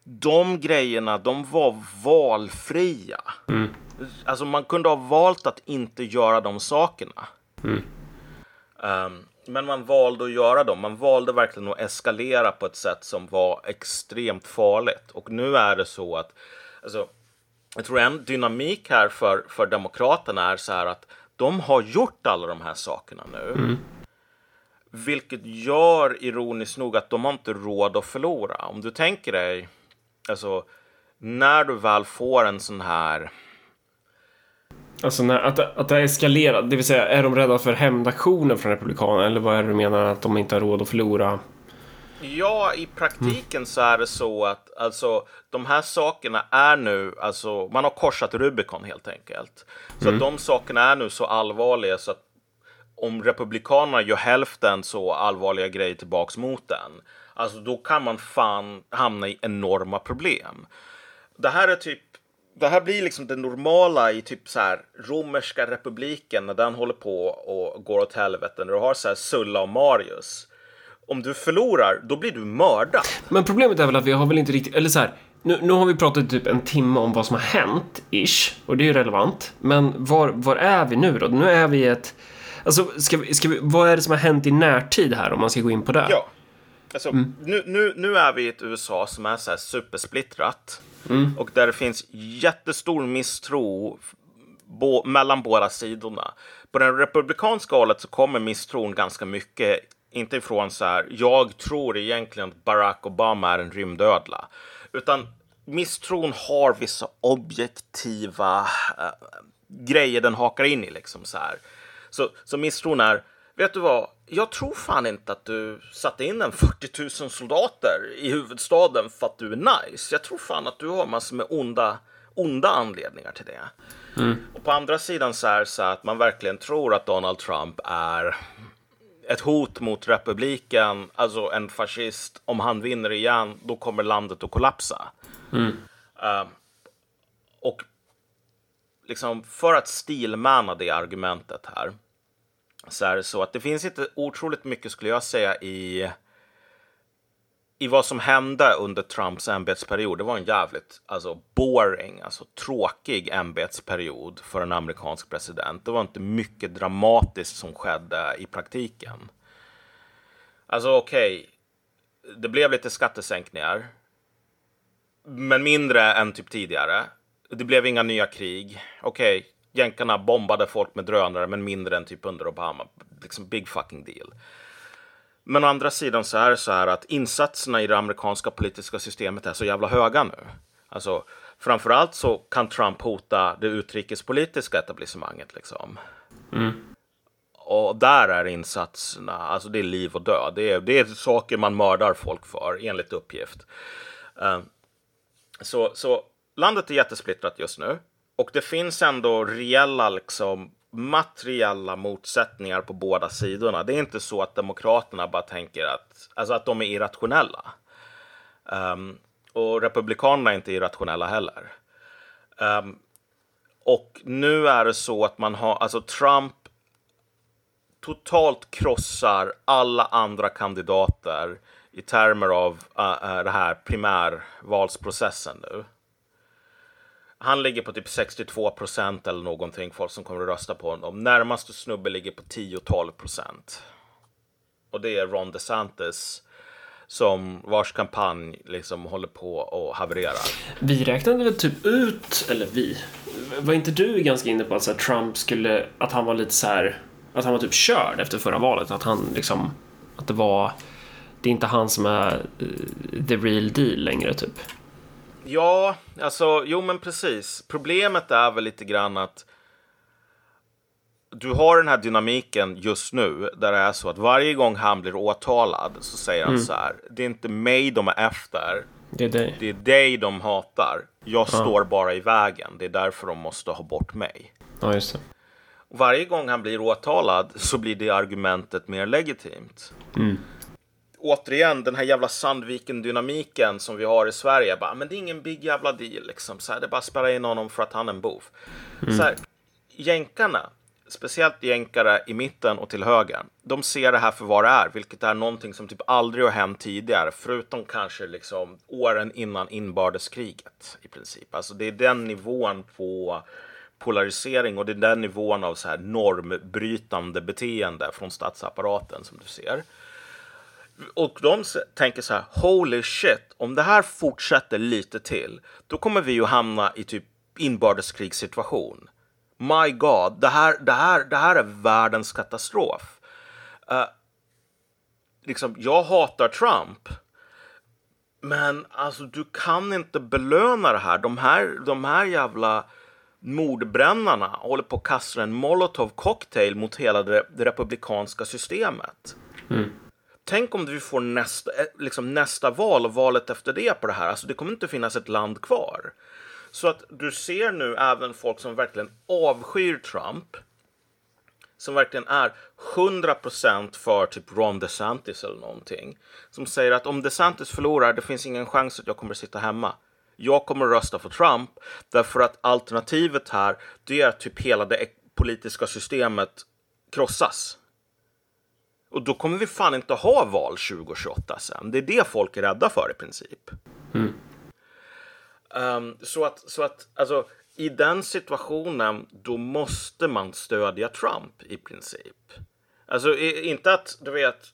de grejerna, de var valfria. Mm. Alltså man kunde ha valt att inte göra de sakerna. Mm. Um, men man valde att göra dem. Man valde verkligen att eskalera på ett sätt som var extremt farligt. Och nu är det så att, alltså, jag tror en dynamik här för, för Demokraterna är så här att de har gjort alla de här sakerna nu. Mm. Vilket gör ironiskt nog att de har inte råd att förlora. Om du tänker dig, alltså när du väl får en sån här Alltså när, att, att det har eskalerat, det vill säga är de rädda för hämndaktioner från Republikanerna eller vad är det du menar att de inte har råd att förlora? Ja, i praktiken mm. så är det så att alltså, de här sakerna är nu, alltså man har korsat Rubicon helt enkelt. Så mm. de sakerna är nu så allvarliga så att om Republikanerna gör hälften så allvarliga grejer tillbaks mot den, alltså då kan man fan hamna i enorma problem. Det här är typ det här blir liksom det normala i typ så här romerska republiken när den håller på och går åt helvete. När du har så här Sulla och Marius. Om du förlorar, då blir du mördad. Men problemet är väl att vi har väl inte riktigt, eller så här. Nu, nu har vi pratat typ en timme om vad som har hänt, ish. Och det är ju relevant. Men var, var är vi nu då? Nu är vi i ett... Alltså, ska vi, ska vi, vad är det som har hänt i närtid här om man ska gå in på det? Ja. Alltså, mm. nu, nu, nu är vi i ett USA som är så här supersplittrat. Mm. Och där det finns jättestor misstro bo, mellan båda sidorna. På den republikanska hållet så kommer misstron ganska mycket, inte ifrån så här, jag tror egentligen att Barack Obama är en rymdödla, utan misstron har vissa objektiva äh, grejer den hakar in i liksom så här. Så, så misstron är, vet du vad, jag tror fan inte att du satte in en 40 000 soldater i huvudstaden för att du är nice. Jag tror fan att du har massor med onda, onda anledningar till det. Mm. Och på andra sidan så är så att man verkligen tror att Donald Trump är ett hot mot republiken, alltså en fascist. Om han vinner igen, då kommer landet att kollapsa. Mm. Uh, och liksom för att stilmana det argumentet här så är det så att det finns inte otroligt mycket skulle jag säga i i vad som hände under Trumps ämbetsperiod. Det var en jävligt alltså, boring, alltså tråkig ämbetsperiod för en amerikansk president. Det var inte mycket dramatiskt som skedde i praktiken. Alltså okej, okay, det blev lite skattesänkningar, men mindre än typ tidigare. Det blev inga nya krig. Okej, okay, jänkarna bombade folk med drönare, men mindre än typ under Obama. Liksom big fucking deal. Men å andra sidan så är det så här att insatserna i det amerikanska politiska systemet är så jävla höga nu. Alltså, framförallt så kan Trump hota det utrikespolitiska etablissemanget liksom. Mm. Och där är insatserna, alltså det är liv och död. Det är, det är saker man mördar folk för, enligt uppgift. Uh, så, så landet är jättesplittrat just nu. Och det finns ändå reella liksom, materiella motsättningar på båda sidorna. Det är inte så att Demokraterna bara tänker att, alltså att de är irrationella. Um, och Republikanerna är inte irrationella heller. Um, och nu är det så att man har, alltså Trump totalt krossar alla andra kandidater i termer av uh, uh, det här primärvalsprocessen nu. Han ligger på typ 62 procent eller någonting, folk som kommer att rösta på honom. Närmaste snubbe ligger på 10-12 procent. Och det är Ron DeSantis som vars kampanj liksom håller på och havererar. Vi räknade väl typ ut, eller vi, var inte du ganska inne på att så här, Trump skulle, att han var lite så här, att han var typ körd efter förra valet, att han liksom, att det var det är inte han som är eh, the real deal längre typ. Ja, alltså jo men precis. Problemet är väl lite grann att du har den här dynamiken just nu där det är så att varje gång han blir åtalad så säger han mm. så här. Det är inte mig de är efter. Det är dig. Det är dig de hatar. Jag ja. står bara i vägen. Det är därför de måste ha bort mig. Ja, just det. Varje gång han blir åtalad så blir det argumentet mer legitimt. Mm. Återigen, den här jävla Sandviken-dynamiken som vi har i Sverige. Bara, men det är ingen big jävla deal liksom. Så här, det är bara att spärra in honom för att han är en bov. Mm. Så här, jänkarna, speciellt jänkare i mitten och till höger, de ser det här för vad det är, vilket är någonting som typ aldrig har hänt tidigare, förutom kanske liksom åren innan inbördeskriget i princip. Alltså det är den nivån på polarisering och det är den nivån av så här normbrytande beteende från statsapparaten som du ser. Och de tänker så här, holy shit, om det här fortsätter lite till, då kommer vi ju hamna i typ inbördeskrigssituation my god, det här, det här, det här är världens katastrof. Uh, liksom, jag hatar Trump. Men alltså, du kan inte belöna det här. De här, de här jävla mordbrännarna håller på att kasta en molotov cocktail mot hela det, det republikanska systemet. Mm. Tänk om vi får nästa, eh, liksom nästa val och valet efter det på det här. Alltså, det kommer inte finnas ett land kvar. Så att du ser nu även folk som verkligen avskyr Trump. Som verkligen är 100% för typ Ron DeSantis eller någonting. Som säger att om DeSantis förlorar, det finns ingen chans att jag kommer att sitta hemma. Jag kommer att rösta för Trump därför att alternativet här, det är att typ hela det politiska systemet krossas. Och då kommer vi fan inte ha val 2028 sen. Det är det folk är rädda för i princip. Mm. Um, så att, så att alltså, i den situationen, då måste man stödja Trump i princip. Alltså inte att du vet,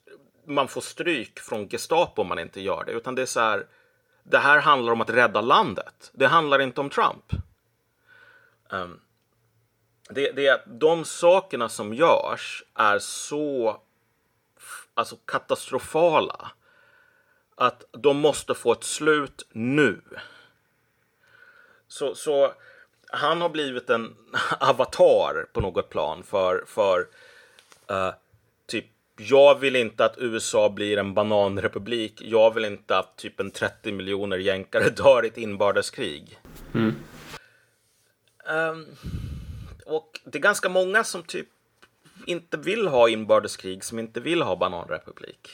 man får stryk från Gestapo om man inte gör det, utan det är så här. Det här handlar om att rädda landet. Det handlar inte om Trump. Um, det, det, de sakerna som görs är så alltså, katastrofala att de måste få ett slut nu. Så, så han har blivit en avatar på något plan för, för uh, typ jag vill inte att USA blir en bananrepublik. Jag vill inte att typ en 30 miljoner jänkare dör i ett inbördeskrig. Mm. Um, och det är ganska många som typ inte vill ha inbördeskrig, som inte vill ha bananrepublik.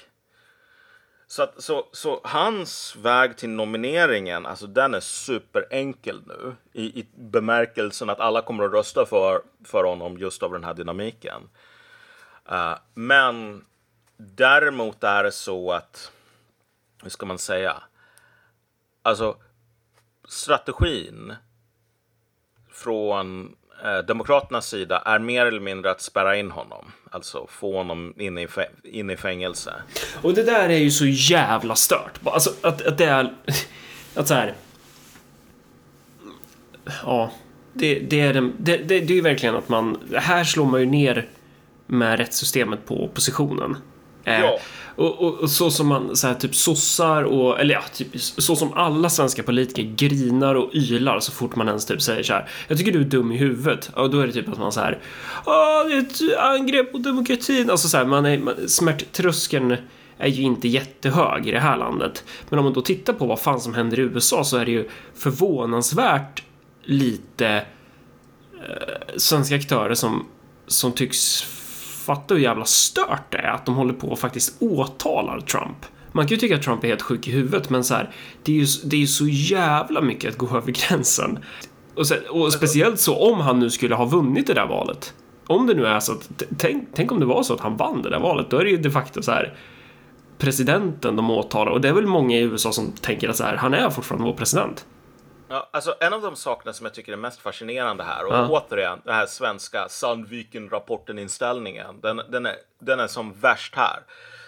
Så, att, så, så hans väg till nomineringen, alltså den är superenkel nu. I, I bemärkelsen att alla kommer att rösta för, för honom just av den här dynamiken. Uh, men däremot är det så att, hur ska man säga? Alltså strategin från Demokraternas sida är mer eller mindre att spärra in honom. Alltså få honom in i, in i fängelse. Och det där är ju så jävla stört. Alltså att, att det är... Att så här... Ja. Det, det är, det, det, det är ju verkligen att man... Här slår man ju ner med rättssystemet på oppositionen. Eh, ja. Och, och, och, så som man, så här, typ sossar och, eller ja, typ, så som alla svenska politiker grinar och ylar så fort man ens typ säger så här. Jag tycker du är dum i huvudet. Och då är det typ att man så här. Åh, det är ett angrepp på demokratin. Alltså så här, man är, man, smärttröskeln är ju inte jättehög i det här landet. Men om man då tittar på vad fan som händer i USA så är det ju förvånansvärt lite eh, svenska aktörer som, som tycks fatta hur jävla stört det är att de håller på och faktiskt åtalar Trump. Man kan ju tycka att Trump är helt sjuk i huvudet, men så här, det är ju, det är ju så jävla mycket att gå över gränsen. Och, sen, och speciellt så om han nu skulle ha vunnit det där valet. Om det nu är så att, tänk, tänk om det var så att han vann det där valet, då är det ju de facto så här presidenten de åtalar och det är väl många i USA som tänker att så här, han är fortfarande vår president. Ja, alltså en av de sakerna som jag tycker är mest fascinerande här och ja. återigen den här svenska Sandviken-rapporten-inställningen. Den, den, är, den är som värst här.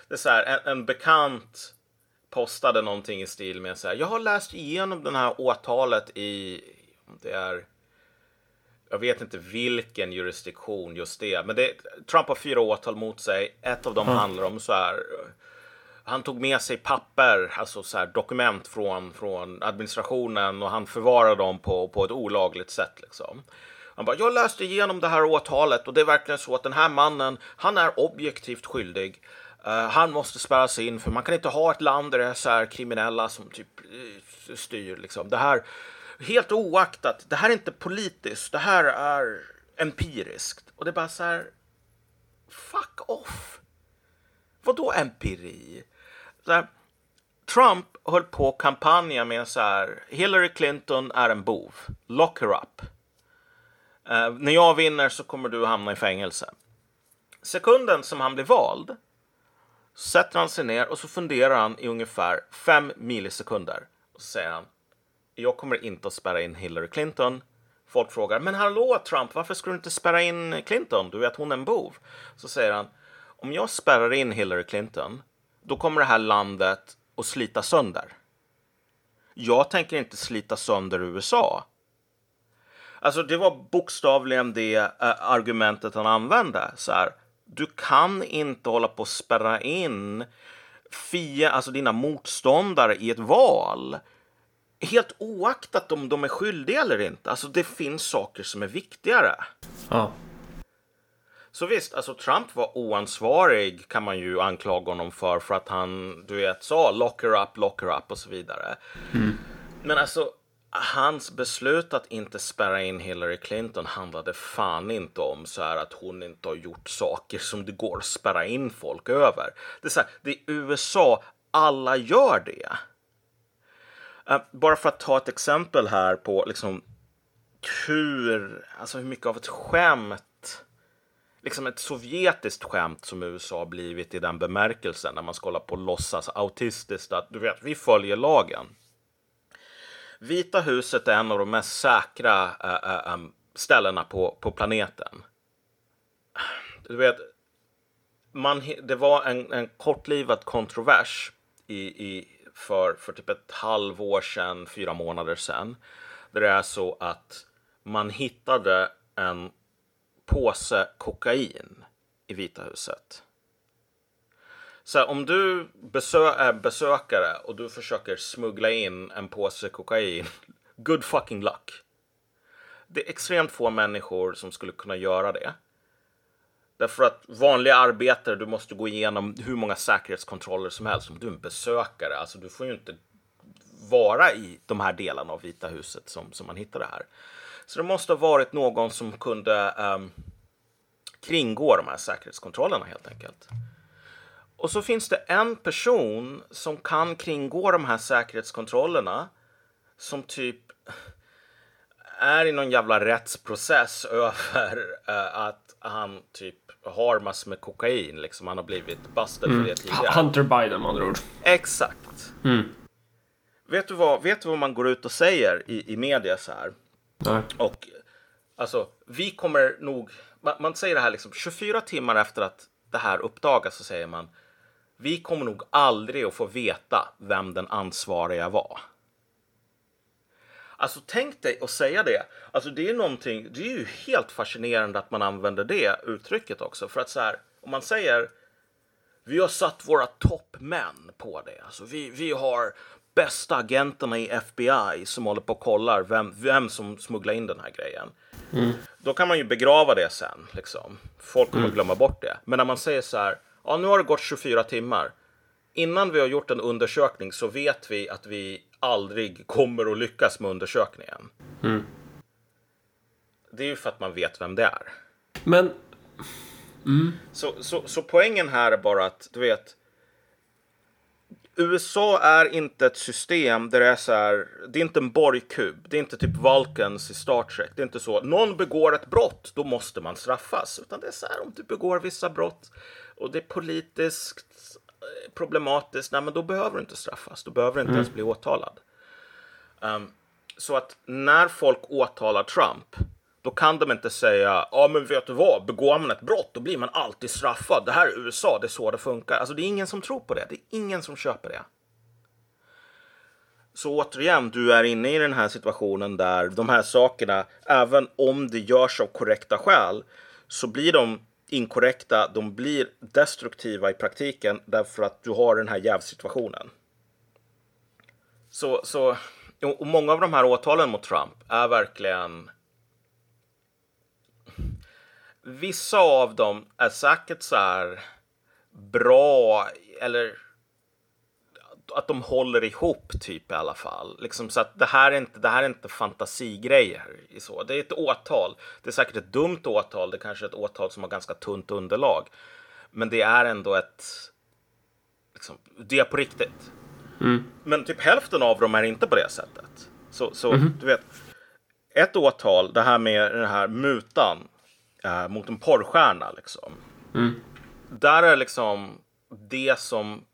Det är så här, en, en bekant postade någonting i stil med så här. Jag har läst igenom den här åtalet i, det är, jag vet inte vilken jurisdiktion just det, men det, Trump har fyra åtal mot sig. Ett av dem mm. handlar om så här han tog med sig papper, alltså så här, dokument från, från administrationen och han förvarade dem på, på ett olagligt sätt. Liksom. Han bara, jag läste igenom det här åtalet och det är verkligen så att den här mannen, han är objektivt skyldig. Uh, han måste spärras in för man kan inte ha ett land där det är så här kriminella som typ eh, styr. Liksom. Det här, helt oaktat, det här är inte politiskt, det här är empiriskt. Och det är bara så här, fuck off. Vadå empiri? Så här, Trump höll på att kampanja med så här, Hillary Clinton är en bov, lock her up. Uh, när jag vinner så kommer du hamna i fängelse. Sekunden som han blir vald sätter han sig ner och så funderar han i ungefär fem millisekunder. Och så säger han, jag kommer inte att spärra in Hillary Clinton. Folk frågar, men hallå Trump, varför skulle du inte spärra in Clinton? Du vet, hon är en bov. Så säger han, om jag spärrar in Hillary Clinton, då kommer det här landet att slita sönder. Jag tänker inte slita sönder USA. Alltså, det var bokstavligen det eh, argumentet han använde. Så här, du kan inte hålla på att spärra in fia, alltså dina motståndare i ett val. Helt oaktat om de är skyldiga eller inte. Alltså det finns saker som är viktigare. Ja. Så visst, alltså Trump var oansvarig kan man ju anklaga honom för för att han, du vet, sa lock her up, lock her up och så vidare. Mm. Men alltså, hans beslut att inte spärra in Hillary Clinton handlade fan inte om så här att hon inte har gjort saker som det går att spärra in folk över. Det är, så här, det är USA, alla gör det. Uh, bara för att ta ett exempel här på liksom hur, alltså hur mycket av ett skämt, liksom ett sovjetiskt skämt som USA blivit i den bemärkelsen när man ska hålla på och låtsas autistiskt att du vet, vi följer lagen. Vita huset är en av de mest säkra äh, äh, ställena på, på planeten. Du vet, man, det var en, en kortlivad kontrovers i, i, för, för typ ett halvår sedan, fyra månader sedan. Där det är så att man hittade en påse kokain i Vita huset. Så om du besö är besökare och du försöker smuggla in en påse kokain, good fucking luck. Det är extremt få människor som skulle kunna göra det. Därför att vanliga arbetare, du måste gå igenom hur många säkerhetskontroller som helst. Om du är en besökare, alltså du får ju inte vara i de här delarna av Vita huset som, som man hittade här. Så det måste ha varit någon som kunde um, kringgå de här säkerhetskontrollerna helt enkelt. Och så finns det en person som kan kringgå de här säkerhetskontrollerna som typ är i någon jävla rättsprocess över uh, att han typ har massor med kokain. Liksom. Han har blivit busted mm. för det tidigare. Hunter Biden med andra ord. Exakt. Mm. Vet, du vad, vet du vad man går ut och säger i, i media så här? Nej. Och alltså, vi kommer nog... Man, man säger det här liksom 24 timmar efter att det här uppdagas så säger man vi kommer nog aldrig att få veta vem den ansvariga var. Alltså tänk dig att säga det. Alltså det är någonting, det är ju helt fascinerande att man använder det uttrycket också. För att så här, om man säger vi har satt våra toppmän på det. Alltså vi, vi har bästa agenterna i FBI som håller på och kollar vem, vem som smugglar in den här grejen. Mm. Då kan man ju begrava det sen. Liksom. Folk kommer mm. glömma bort det. Men när man säger så här ja, nu har det gått 24 timmar. Innan vi har gjort en undersökning så vet vi att vi aldrig kommer att lyckas med undersökningen. Mm. Det är ju för att man vet vem det är. Men... Mm. Så, så, så poängen här är bara att, du vet, USA är inte ett system där det är så här, det är inte en borgkub, det är inte typ Vulcans i Star Trek. Det är inte så, någon begår ett brott, då måste man straffas. Utan det är så här, om du begår vissa brott och det är politiskt eh, problematiskt, nej men då behöver du inte straffas. Då behöver du inte mm. ens bli åtalad. Um, så att när folk åtalar Trump, då kan de inte säga, ja men vet du vad, begår man ett brott då blir man alltid straffad. Det här är USA, det är så det funkar. Alltså det är ingen som tror på det, det är ingen som köper det. Så återigen, du är inne i den här situationen där de här sakerna, även om det görs av korrekta skäl, så blir de inkorrekta, de blir destruktiva i praktiken därför att du har den här jävsituationen. Så, så och många av de här åtalen mot Trump är verkligen Vissa av dem är säkert så här bra eller att de håller ihop typ i alla fall. Liksom så att det här är inte, det här är inte fantasigrejer. I så. Det är ett åtal. Det är säkert ett dumt åtal. Det är kanske är ett åtal som har ganska tunt underlag. Men det är ändå ett... Liksom, det är på riktigt. Mm. Men typ hälften av dem är inte på det sättet. Så, så mm. du vet. Ett åtal, det här med den här mutan äh, mot en porrstjärna liksom. Mm. Där är liksom det som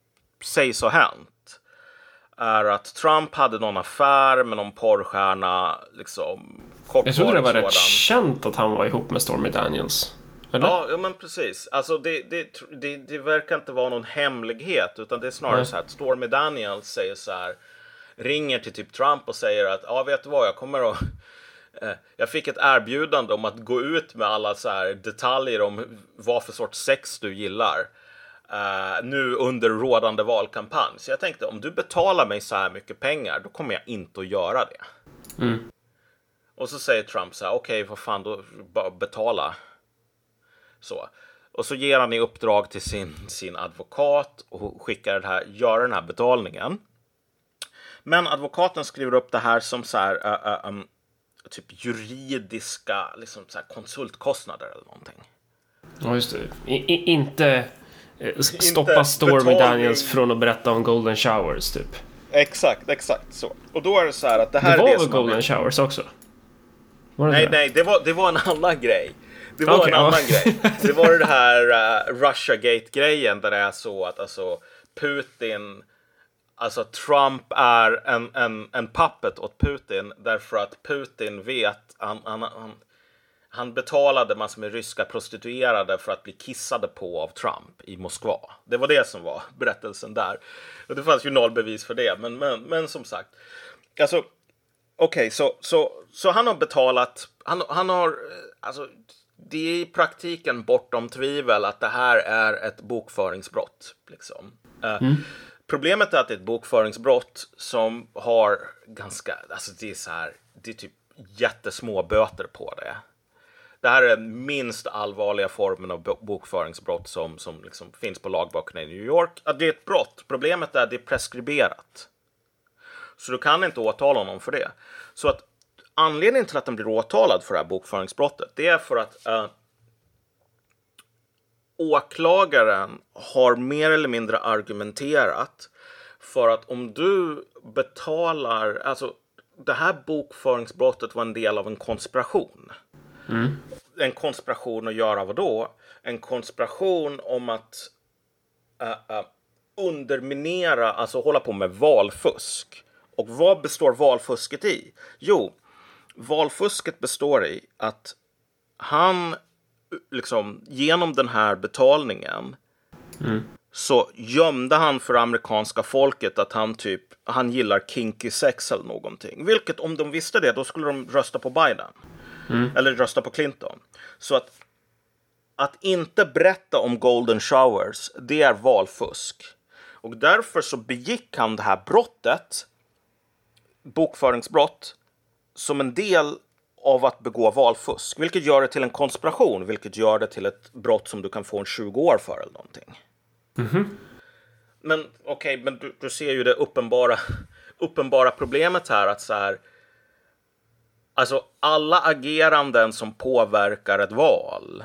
sägs ha hänt är att Trump hade någon affär med någon porrstjärna. Liksom, jag trodde det var rätt känt att han var ihop med Stormy Daniels. Ja, ja, men precis. Alltså, det, det, det, det, verkar inte vara någon hemlighet, utan det är snarare Nej. så här att Stormy Daniels säger så här, ringer till typ Trump och säger att ja, vet du vad, jag kommer att eh, jag fick ett erbjudande om att gå ut med alla så här detaljer om vad för sorts sex du gillar uh, nu under rådande valkampanj. Så jag tänkte om du betalar mig så här mycket pengar, då kommer jag inte att göra det. Mm. Och så säger Trump så här, okej, okay, vad fan, då betala. Så. Och så ger han i uppdrag till sin, sin advokat och skickar det här, gör den här betalningen. Men advokaten skriver upp det här som så här, uh, uh, um, typ juridiska liksom så konsultkostnader eller någonting. Ja, just det. I, i, inte Eh, stoppa Stormy Daniels från att berätta om Golden Showers typ. Exakt, exakt så. Och då är det så här att det här det var är det väl Golden Showers också? Var nej, det? nej, det var, det var en annan grej. Det var okay, en annan grej. Det var det här uh, Russiagate-grejen där det är så att alltså Putin, alltså Trump är en, en, en puppet åt Putin därför att Putin vet, han, han, han han betalade massor med ryska prostituerade för att bli kissade på av Trump i Moskva. Det var det som var berättelsen där. Och det fanns ju noll bevis för det, men, men, men som sagt. Alltså, okej, okay, så, så, så han har betalat. Han, han har, eh, alltså, det är i praktiken bortom tvivel att det här är ett bokföringsbrott. Liksom. Eh, mm. Problemet är att det är ett bokföringsbrott som har ganska, alltså det är så här, det är typ jättesmå böter på det det här är den minst allvarliga formen av bokföringsbrott som, som liksom finns på lagböckerna i New York. Att det är ett brott. Problemet är att det är preskriberat. Så du kan inte åtala honom för det. Så att anledningen till att han blir åtalad för det här bokföringsbrottet, det är för att uh, åklagaren har mer eller mindre argumenterat för att om du betalar, alltså det här bokföringsbrottet var en del av en konspiration. Mm. En konspiration att göra vad då? En konspiration om att uh, uh, underminera, alltså hålla på med valfusk. Och vad består valfusket i? Jo, valfusket består i att han liksom genom den här betalningen mm. så gömde han för amerikanska folket att han typ han gillar kinky sex eller någonting. Vilket om de visste det, då skulle de rösta på Biden. Mm. Eller rösta på Clinton. Så att, att inte berätta om golden showers, det är valfusk. Och därför så begick han det här brottet, bokföringsbrott, som en del av att begå valfusk. Vilket gör det till en konspiration, vilket gör det till ett brott som du kan få en 20 år för eller någonting. Mm -hmm. Men okej, okay, men du, du, ser ju det uppenbara, uppenbara problemet här att så här Alltså alla ageranden som påverkar ett val.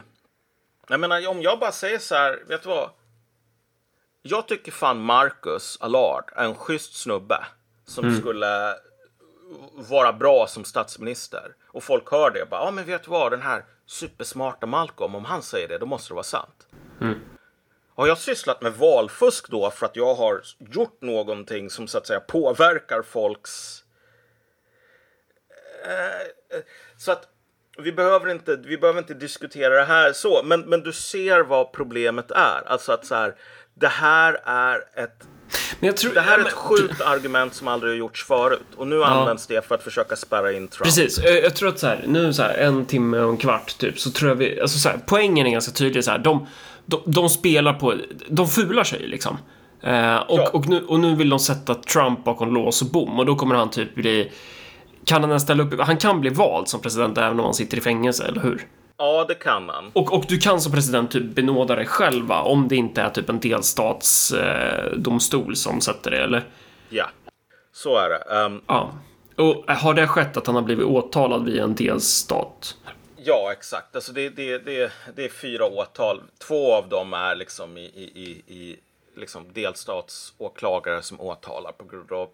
Jag menar, om jag bara säger så här, vet du vad? Jag tycker fan Marcus Allard är en schysst snubbe som mm. skulle vara bra som statsminister. Och folk hör det och bara, ja men vet du vad, den här supersmarta Malcolm, om han säger det, då måste det vara sant. Mm. Har jag sysslat med valfusk då för att jag har gjort någonting som så att säga påverkar folks Eh, så att vi behöver, inte, vi behöver inte diskutera det här så, men, men du ser vad problemet är. Alltså att så här, det här är ett tror, det här är ett sjukt argument som aldrig har gjorts förut och nu ja. används det för att försöka spärra in Trump. Precis, jag tror att så här, nu så här, en timme och en kvart typ så tror jag vi, alltså så här, poängen är ganska tydlig så här, de, de, de spelar på, de fular sig liksom. Eh, och, ja. och, nu, och nu vill de sätta Trump bakom lås och bom och då kommer han typ bli, kan han ställa upp, han kan bli vald som president även om han sitter i fängelse, eller hur? Ja, det kan man. Och, och du kan som president typ benåda dig själv, va? Om det inte är typ en delstatsdomstol eh, som sätter det, eller? Ja, så är det. Um... Ja. Och har det skett att han har blivit åtalad via en delstat? Ja, exakt. Alltså det, det, det, det är fyra åtal. Två av dem är liksom i, i, i liksom delstatsåklagare som åtalar på grund av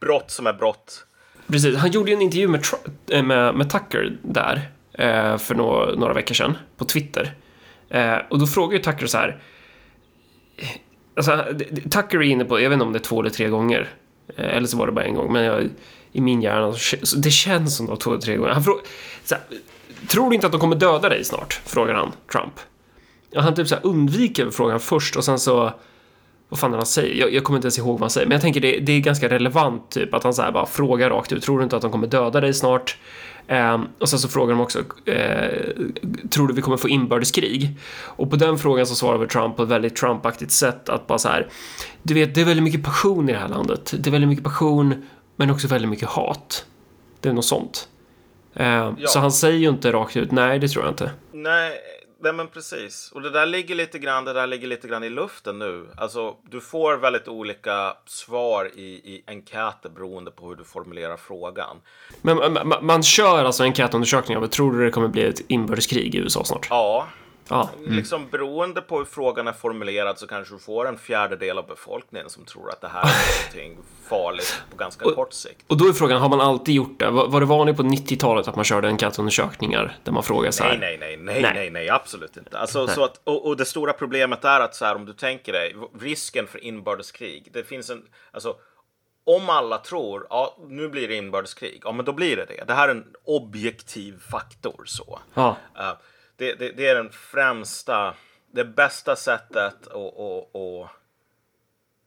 brott som är brott. Precis, han gjorde en intervju med, eh, med, med Tucker där eh, för några, några veckor sedan på Twitter. Eh, och då frågar ju Tucker så här. Eh, alltså, Tucker är inne på, jag vet inte om det är två eller tre gånger. Eh, eller så var det bara en gång, men jag, i min hjärna, så det känns som det var två eller tre gånger. Han frågar, så här, tror du inte att de kommer döda dig snart? Frågar han Trump. Och han typ så här undviker frågan först och sen så vad fan han säger, jag, jag, kommer inte ens ihåg vad han säger, men jag tänker det, det är ganska relevant typ att han så här bara frågar rakt ut, tror du inte att de kommer döda dig snart? Um, och sen så frågar de också, uh, tror du vi kommer få inbördeskrig? Och på den frågan så svarar väl Trump på ett väldigt Trumpaktigt sätt att bara så här, du vet, det är väldigt mycket passion i det här landet. Det är väldigt mycket passion, men också väldigt mycket hat. Det är något sånt. Uh, ja. Så han säger ju inte rakt ut, nej, det tror jag inte. Nej, Nej men precis. Och det där ligger lite grann, det där ligger lite grann i luften nu. Alltså du får väldigt olika svar i, i enkäter beroende på hur du formulerar frågan. Men man, man kör alltså enkätundersökningar. Tror du det kommer bli ett inbördeskrig i USA snart? Ja, Ja. Mm. Liksom beroende på hur frågan är formulerad så kanske du får en fjärdedel av befolkningen som tror att det här är någonting farligt på ganska och, kort sikt. Och då är frågan, har man alltid gjort det? Var, var det vanligt på 90-talet att man körde enkätundersökningar där man frågar så här? Nej, nej, nej, nej, nej, nej absolut inte. Alltså, nej. Så att, och, och, det stora problemet är att så här, om du tänker dig risken för inbördeskrig. Det finns en, alltså om alla tror, ja, nu blir det inbördeskrig, ja, men då blir det det. Det här är en objektiv faktor så. Ja. Uh, det, det, det, är den främsta, det bästa sättet att, att, att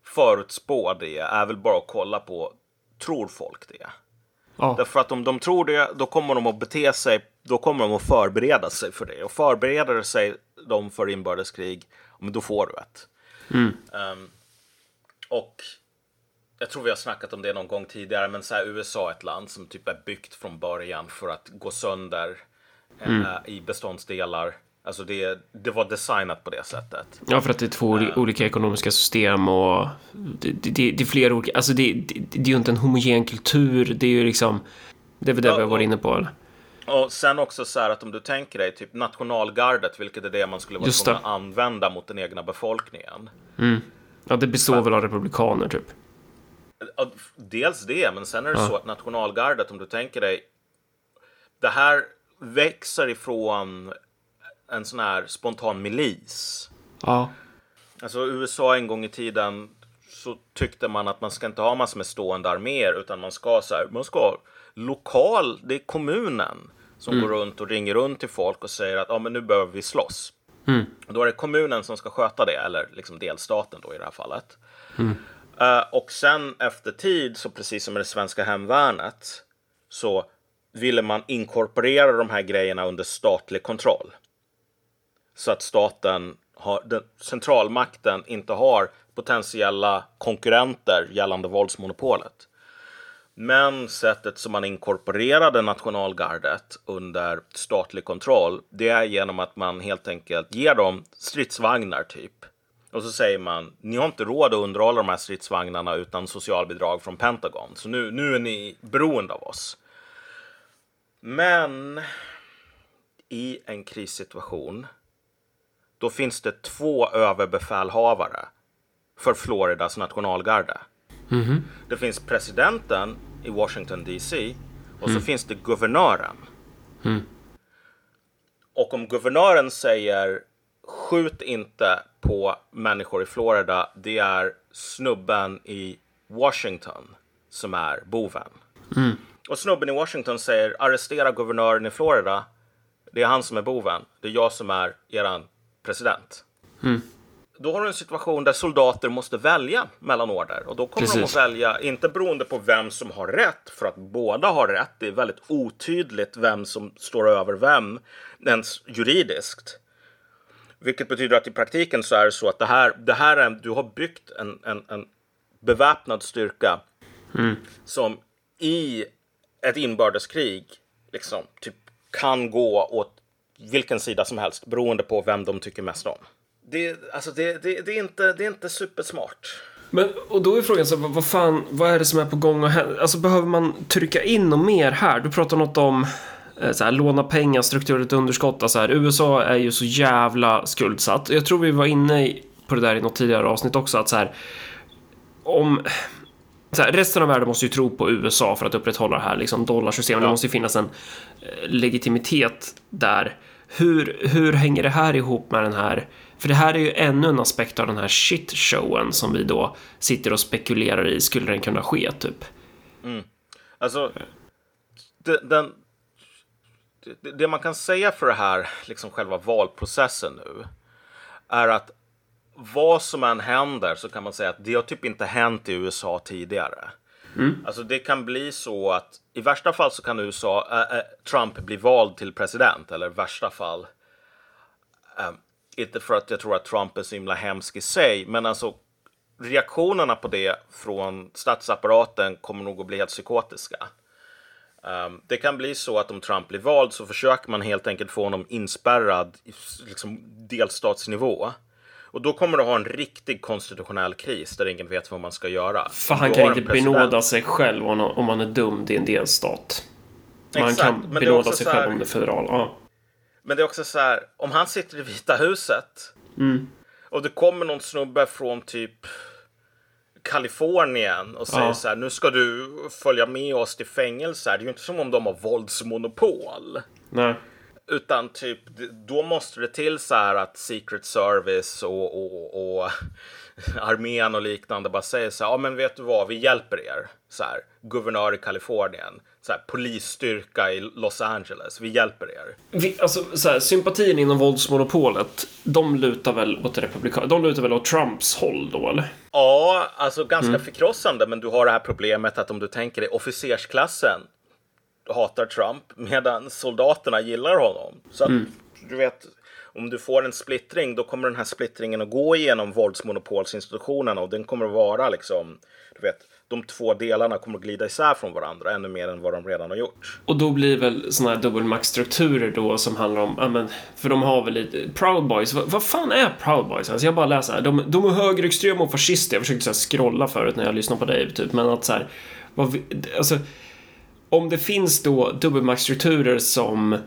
förutspå det är väl bara att kolla på, tror folk det? Ja. Därför att om de tror det, då kommer de att bete sig, då kommer de att förbereda sig för det. Och förbereder sig de för inbördeskrig, men då får du ett. Mm. Um, och jag tror vi har snackat om det någon gång tidigare, men så här, USA är ett land som typ är byggt från början för att gå sönder mm. äh, i beståndsdelar. Alltså det, det var designat på det sättet. Ja, för att det är två uh, olika ekonomiska system och det, det, det är flera olika, alltså det, det, det, är ju inte en homogen kultur, det är ju liksom, det är väl det ja, vi har varit inne på. Eller? Och sen också så här att om du tänker dig typ nationalgardet, vilket är det man skulle vara tvungen att använda mot den egna befolkningen. Mm. Ja, det består men, väl av republikaner typ. Dels det, men sen är det ja. så att nationalgardet, om du tänker dig, det här växer ifrån en sån här spontan milis. Ja. Alltså USA en gång i tiden så tyckte man att man ska inte ha massor med stående arméer utan man ska så här, man ska lokal, det är kommunen som mm. går runt och ringer runt till folk och säger att ja, men nu behöver vi slåss. Mm. då är det kommunen som ska sköta det, eller liksom delstaten då i det här fallet. Mm. Uh, och sen efter tid, så precis som med det svenska hemvärnet, så ville man inkorporera de här grejerna under statlig kontroll. Så att staten har, den, centralmakten inte har potentiella konkurrenter gällande våldsmonopolet. Men sättet som man inkorporerade nationalgardet under statlig kontroll, det är genom att man helt enkelt ger dem stridsvagnar typ. Och så säger man, ni har inte råd att underhålla de här stridsvagnarna utan socialbidrag från Pentagon. Så nu, nu är ni beroende av oss. Men i en krissituation, då finns det två överbefälhavare för Floridas nationalgarde. Mm -hmm. Det finns presidenten i Washington DC och mm. så finns det guvernören. Mm. Och om guvernören säger skjut inte på människor i Florida, det är snubben i Washington som är boven. Och snubben i Washington säger arrestera guvernören i Florida. Det är han som är boven. Det är jag som är eran president. Mm. då har du en situation där soldater måste välja mellan order. Och då kommer Precis. de att välja, inte beroende på vem som har rätt, för att båda har rätt. Det är väldigt otydligt vem som står över vem, ens juridiskt. Vilket betyder att i praktiken så är det så att det här, det här är, du har byggt en, en, en beväpnad styrka mm. som i ett inbördeskrig liksom, typ, kan gå åt vilken sida som helst beroende på vem de tycker mest om. Det, alltså det, det, det är, inte, det är inte supersmart. Men, och då är frågan så vad, vad fan, vad är det som är på gång och händer? Alltså behöver man trycka in något mer här? Du pratar något om eh, så här, låna pengar, strukturellt underskott. Alltså här, USA är ju så jävla skuldsatt. Jag tror vi var inne på det där i något tidigare avsnitt också. Att så här, om... Här, resten av världen måste ju tro på USA för att upprätthålla det här liksom, dollarsystemet. Ja. Det måste ju finnas en eh, legitimitet där. Hur, hur hänger det här ihop med den här för det här är ju ännu en aspekt av den här shit-showen som vi då sitter och spekulerar i. Skulle den kunna ske, typ? Mm. Alltså, det, den, det, det, man kan säga för det här, liksom själva valprocessen nu, är att vad som än händer så kan man säga att det har typ inte hänt i USA tidigare. Mm. Alltså det kan bli så att i värsta fall så kan USA, äh, äh, Trump bli vald till president eller värsta fall äh, inte för att jag tror att Trump är så himla hemsk i sig, men alltså reaktionerna på det från statsapparaten kommer nog att bli helt psykotiska. Um, det kan bli så att om Trump blir vald så försöker man helt enkelt få honom inspärrad i liksom, delstatsnivå. Och då kommer du ha en riktig konstitutionell kris där ingen vet vad man ska göra. För han kan inte president... benåda sig själv om man är dum i en delstat. Man Exakt, kan benåda sig själv om det är federal. Ja. Men det är också så här, om han sitter i Vita huset mm. och det kommer någon snubbe från typ Kalifornien och säger ja. så här, nu ska du följa med oss till fängelse. Det är ju inte som om de har våldsmonopol. Nej. Utan typ, då måste det till så här att Secret Service och, och, och armén och liknande bara säger så här, ja men vet du vad, vi hjälper er. Så här, guvernör i Kalifornien, så här, polisstyrka i Los Angeles, vi hjälper er. Vi, alltså, så här, sympatin inom våldsmonopolet, de lutar väl åt republikanerna, de lutar väl åt Trumps håll då eller? Ja, alltså ganska mm. förkrossande, men du har det här problemet att om du tänker dig officersklassen hatar Trump medan soldaterna gillar honom. Så att, mm. du vet, om du får en splittring, då kommer den här splittringen att gå igenom våldsmonopolsinstitutionerna och den kommer att vara liksom, du vet, de två delarna kommer att glida isär från varandra ännu mer än vad de redan har gjort. Och då blir väl sådana här dubbelmaktstrukturer då som handlar om, ja men, för de har väl lite, Proud Boys, vad, vad fan är Proud Boys? Alltså jag bara läser här, de, de är högerextrema och fascister, jag försökte så här scrolla förut när jag lyssnade på dig typ, men att så här, vad, alltså, om det finns då dubbelmaktstrukturer som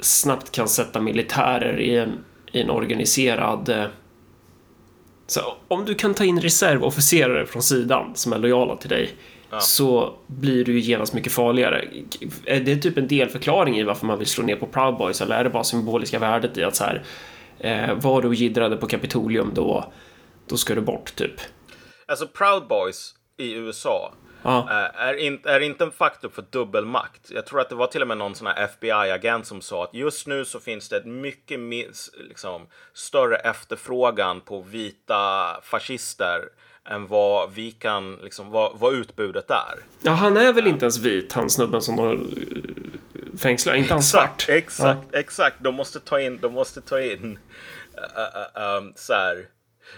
snabbt kan sätta militärer i en, i en organiserad eh, så om du kan ta in reservofficerare från sidan som är lojala till dig ja. så blir du ju genast mycket farligare. Är det typ en delförklaring i varför man vill slå ner på Proud Boys eller är det bara symboliska värdet i att så här eh, var du giddrade på Kapitolium då, då ska du bort typ? Alltså Proud Boys i USA ja. Eh, är, in, är inte en faktor för dubbelmakt. Jag tror att det var till och med någon sån här FBI-agent som sa att just nu så finns det ett mycket liksom, större efterfrågan på vita fascister än vad vi kan, liksom, vad, vad utbudet är. Ja, han är väl inte ens vit, han snubben som de eh, fängslar, inte han svart? Exakt, ja. exakt. De måste ta in, de måste ta in uh, uh, um, så här,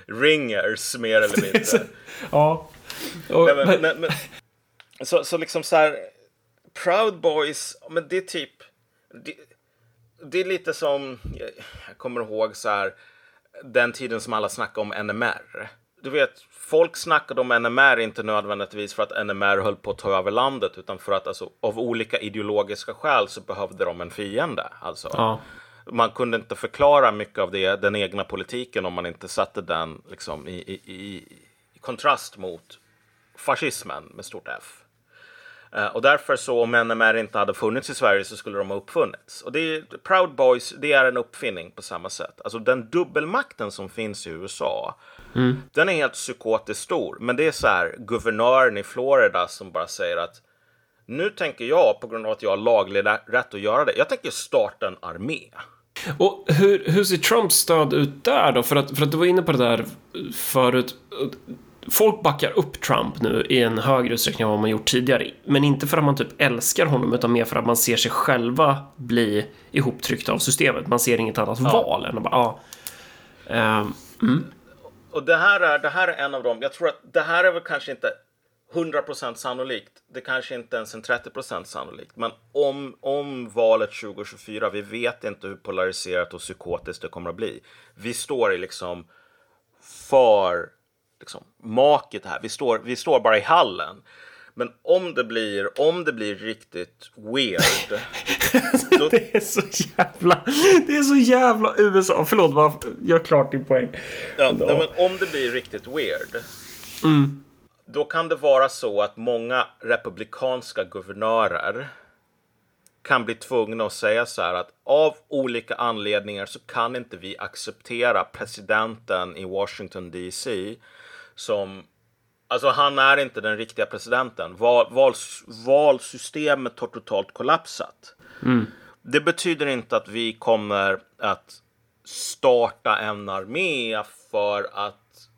ringers mer eller mindre. ja. Och, nej, men, men, men, så, så liksom så här, Proud Boys, men det är typ, det, det är lite som, jag kommer ihåg så här, den tiden som alla snackade om NMR. Du vet, folk snackade om NMR inte nödvändigtvis för att NMR höll på att ta över landet, utan för att alltså, av olika ideologiska skäl så behövde de en fiende. Alltså. Ja. Man kunde inte förklara mycket av det, den egna politiken om man inte satte den liksom, i, i, i, i kontrast mot fascismen med stort F. Uh, och därför så om NMR inte hade funnits i Sverige så skulle de ha uppfunnits. Och det är, Proud Boys, det är en uppfinning på samma sätt. Alltså den dubbelmakten som finns i USA, mm. den är helt psykotiskt stor. Men det är så här, guvernören i Florida som bara säger att nu tänker jag, på grund av att jag har laglig rätt att göra det, jag tänker starta en armé. Och hur, hur ser Trumps stöd ut där då? För att, för att du var inne på det där förut. Folk backar upp Trump nu i en högre utsträckning än vad man gjort tidigare. Men inte för att man typ älskar honom, utan mer för att man ser sig själva bli ihoptryckta av systemet. Man ser inget annat ja. val än att bara, ja. Um, mm. Och det här, är, det här är en av dem. Jag tror att det här är väl kanske inte 100% sannolikt. Det kanske inte ens är 30% sannolikt. Men om, om valet 2024, vi vet inte hur polariserat och psykotiskt det kommer att bli. Vi står i liksom för liksom, maket här. Vi står, vi står bara i hallen. Men om det blir, om det blir riktigt weird. då... det är så jävla, det är så jävla USA. Förlåt, bara gör klart din poäng. Ja, nej, men om det blir riktigt weird. Mm. Då kan det vara så att många republikanska guvernörer kan bli tvungna att säga så här att av olika anledningar så kan inte vi acceptera presidenten i Washington DC som Alltså han är inte den riktiga presidenten. Val, val, valsystemet har totalt kollapsat. Mm. Det betyder inte att vi kommer att starta en armé för att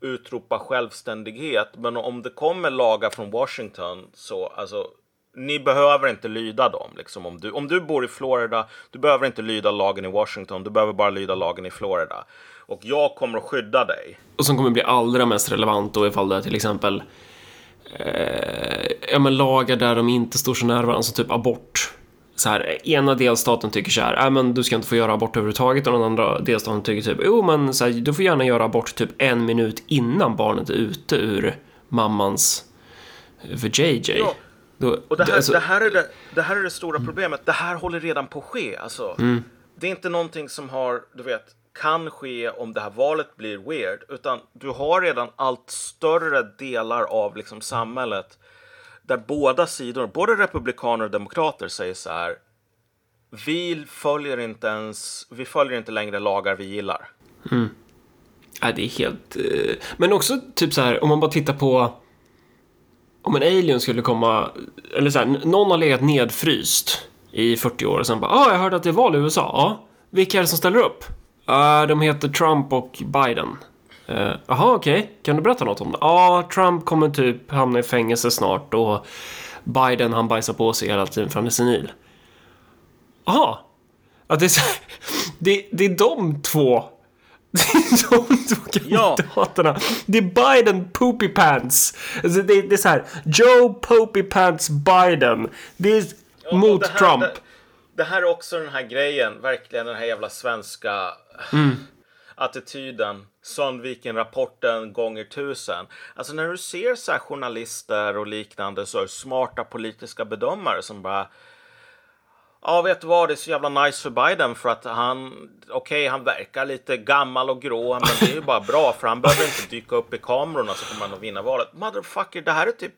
utropa självständighet. Men om det kommer lagar från Washington så alltså ni behöver inte lyda dem. Liksom. Om, du, om du bor i Florida, du behöver inte lyda lagen i Washington, du behöver bara lyda lagen i Florida. Och jag kommer att skydda dig. Och som kommer bli allra mest relevant då ifall det är till exempel eh, ja, men lagar där de inte står så nära varandra, som typ abort. Så här, ena delstaten tycker så här, äh, men du ska inte få göra abort överhuvudtaget och den andra delstaten tycker typ, jo men så här, du får gärna göra abort typ en minut innan barnet är ute ur mammans, för JJ. Ja. Då, och det här, alltså, det, här är det, det här är det stora problemet. Det här håller redan på att ske. Alltså, mm. Det är inte någonting som har, du vet, kan ske om det här valet blir weird, utan du har redan allt större delar av liksom samhället där båda sidor, både republikaner och demokrater säger så här. Vi följer inte ens, vi följer inte längre lagar vi gillar. Mm. Ja, det är helt... Eh, men också typ så här, om man bara tittar på om en alien skulle komma, eller så här, någon har legat nedfryst i 40 år och sen bara, ah, jag hörde att det är val i USA. Ja, vilka är det som ställer upp? Uh, de heter Trump och Biden. Eh, jaha, uh, okej. Okay. Kan du berätta något om det? Ja, uh, Trump kommer typ hamna i fängelse snart och Biden han bajsar på sig hela tiden för han är senil. Jaha. Ja, det, är så, det, det är de två de två kandidaterna. Ja. Det är Biden Poopy Pants. Alltså det, det, är så här. Joe Poopy Pants Biden. Det är ja, mot det här, Trump. Det, det, här är också den här grejen. Verkligen den här jävla svenska mm. attityden. Sandviken-rapporten gånger tusen. Alltså när du ser så här journalister och liknande så smarta politiska bedömare som bara Ja, vet du vad? Det är så jävla nice för Biden för att han, okej, okay, han verkar lite gammal och grå, men det är ju bara bra för han behöver inte dyka upp i kamerorna så kommer han att vinna valet. Motherfucker, det här är typ,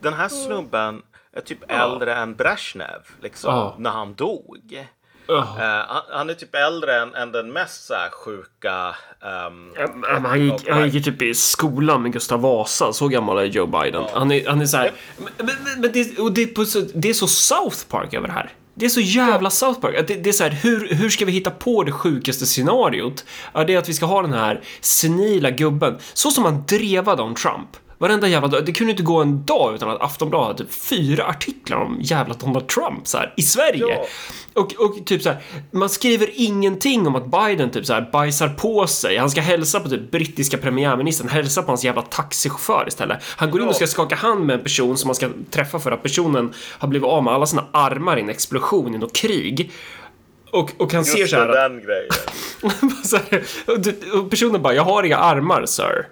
den här snubben är typ ja. äldre än Brezhnev, liksom, ja. när han dog. Uh. Uh, han är typ äldre än, än den mest så här, sjuka... Um, um, han, gick, han gick typ i skolan med Gustav Vasa. Så gammal är Joe Biden. Uh. Han, är, han är så här... Men, men, men det, och det, är på, det är så South Park över det här. Det är så jävla South Park. Det, det är så här, hur, hur ska vi hitta på det sjukaste scenariot? Ja, det är att vi ska ha den här senila gubben. Så som man drevade om Trump. Varenda jävla dag. Det kunde inte gå en dag utan att Aftonbladet hade typ fyra artiklar om jävla Donald Trump så här, i Sverige. Ja. Och, och typ så här, man skriver ingenting om att Biden typ så här bajsar på sig. Han ska hälsa på typ brittiska premiärministern, hälsa på hans jävla taxichaufför istället. Han går in och ska skaka hand med en person som man ska träffa för att personen har blivit av med alla sina armar i en explosion i något krig. Och, och han Just ser så här... Just den grejen. så här, och personen bara, jag har inga armar, sir.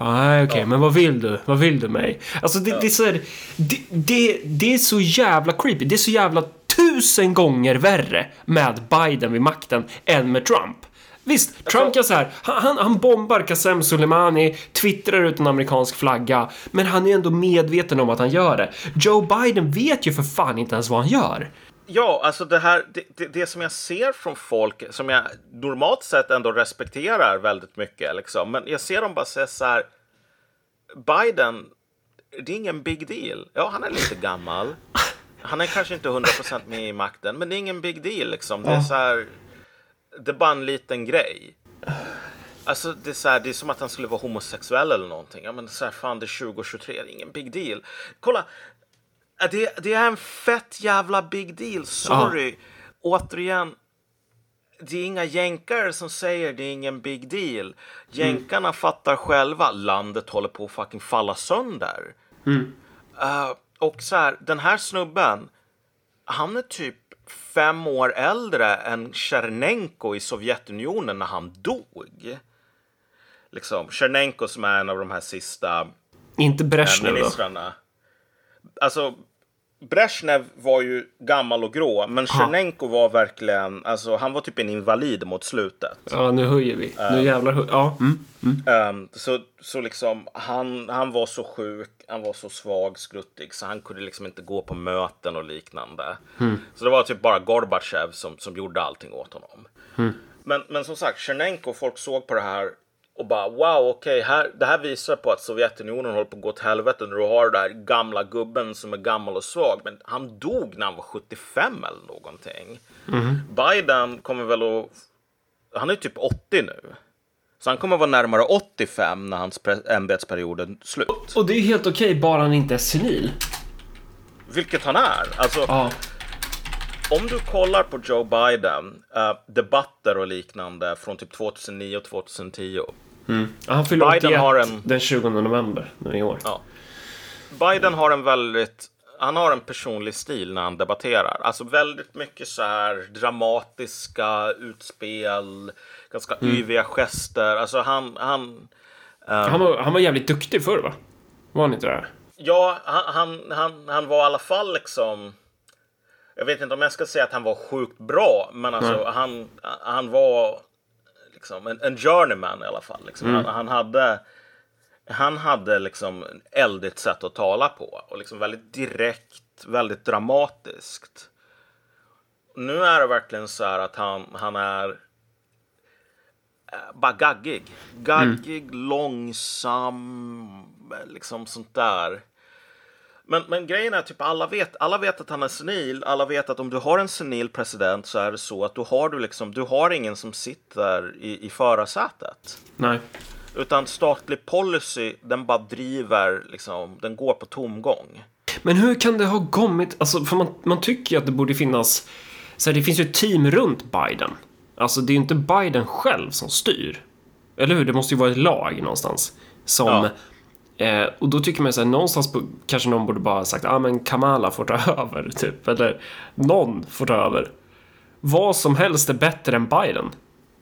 Nej, okej, okay, ja. men vad vill du? Vad vill du mig? Alltså, det, ja. det är så här, det, det, det, är så jävla creepy. Det är så jävla tusen gånger värre med Biden vid makten än med Trump. Visst, Trump kan så här, han, han bombar Qasem Soleimani, twittrar ut en amerikansk flagga, men han är ändå medveten om att han gör det. Joe Biden vet ju för fan inte ens vad han gör. Ja, alltså det här, det, det, det, som jag ser från folk som jag normalt sett ändå respekterar väldigt mycket, liksom. men jag ser dem bara säga så här. Biden, det är ingen big deal. Ja, han är lite gammal. Han är kanske inte 100% med i makten, men det är ingen big deal liksom. Det är så här, det är bara en liten grej. Alltså det är, så här, det är som att han skulle vara homosexuell eller någonting. Ja, men så här, fan det är 2023, det är ingen big deal. Kolla, det, det är en fett jävla big deal. Sorry. Ja. Återigen, det är inga jänkare som säger det är ingen big deal. Jänkarna mm. fattar själva, landet håller på att fucking falla sönder. Mm. Uh, och så här, den här snubben, han är typ fem år äldre än Tjernenko i Sovjetunionen när han dog. Liksom, Tjernenko som är en av de här sista Inte Brezhnev ministrarna. Då? Alltså, Brezhnev var ju gammal och grå, men Tjernenko var verkligen, alltså han var typ en invalid mot slutet. Ja, nu höjer vi. Um, nu jävlar höjer Ja. Mm, mm. Um, så, så liksom, han, han var så sjuk, han var så svag, skruttig, så han kunde liksom inte gå på möten och liknande. Mm. Så det var typ bara Gorbachev som, som gjorde allting åt honom. Mm. Men, men som sagt, Tjernenko, folk såg på det här och bara wow, okej, okay, det här visar på att Sovjetunionen håller på att gå till helvete när du har den där gamla gubben som är gammal och svag. Men han dog när han var 75 eller någonting. Mm. Biden kommer väl att... Han är typ 80 nu. Så han kommer att vara närmare 85 när hans ämbetsperiod är slut. Och det är helt okej, okay, bara han inte är senil. Vilket han är. Alltså, ah. Om du kollar på Joe Biden, uh, debatter och liknande från typ 2009 och 2010. Mm. Han fyller 81 har en... den 20 november nu i år. Ja. Biden har en väldigt han har en personlig stil när han debatterar. Alltså väldigt mycket så här dramatiska utspel, ganska mm. yviga gester. Alltså han... Han, um... han, var, han var jävligt duktig förr va? Var han inte det? Ja, han, han, han, han var i alla fall liksom... Jag vet inte om jag ska säga att han var sjukt bra, men alltså han, han var liksom, en, en journeyman i alla fall. Liksom. Mm. Han, han, hade, han hade liksom eldigt sätt att tala på och liksom väldigt direkt, väldigt dramatiskt. Nu är det verkligen så här att han, han är eh, bara gaggig. Gaggig, mm. långsam, liksom sånt där. Men, men grejen är typ alla vet, alla vet att han är senil. Alla vet att om du har en senil president så är det så att du har, du liksom, du har ingen som sitter i, i förarsätet. Nej. Utan statlig policy, den bara driver, liksom, den går på tomgång. Men hur kan det ha kommit, alltså för man, man tycker ju att det borde finnas, så här, det finns ju ett team runt Biden. Alltså det är ju inte Biden själv som styr. Eller hur? Det måste ju vara ett lag någonstans. Som ja Eh, och då tycker man så här, någonstans på, kanske någon borde bara sagt, ja ah, men Kamala får ta över, typ. Eller någon får ta över. Vad som helst är bättre än Biden.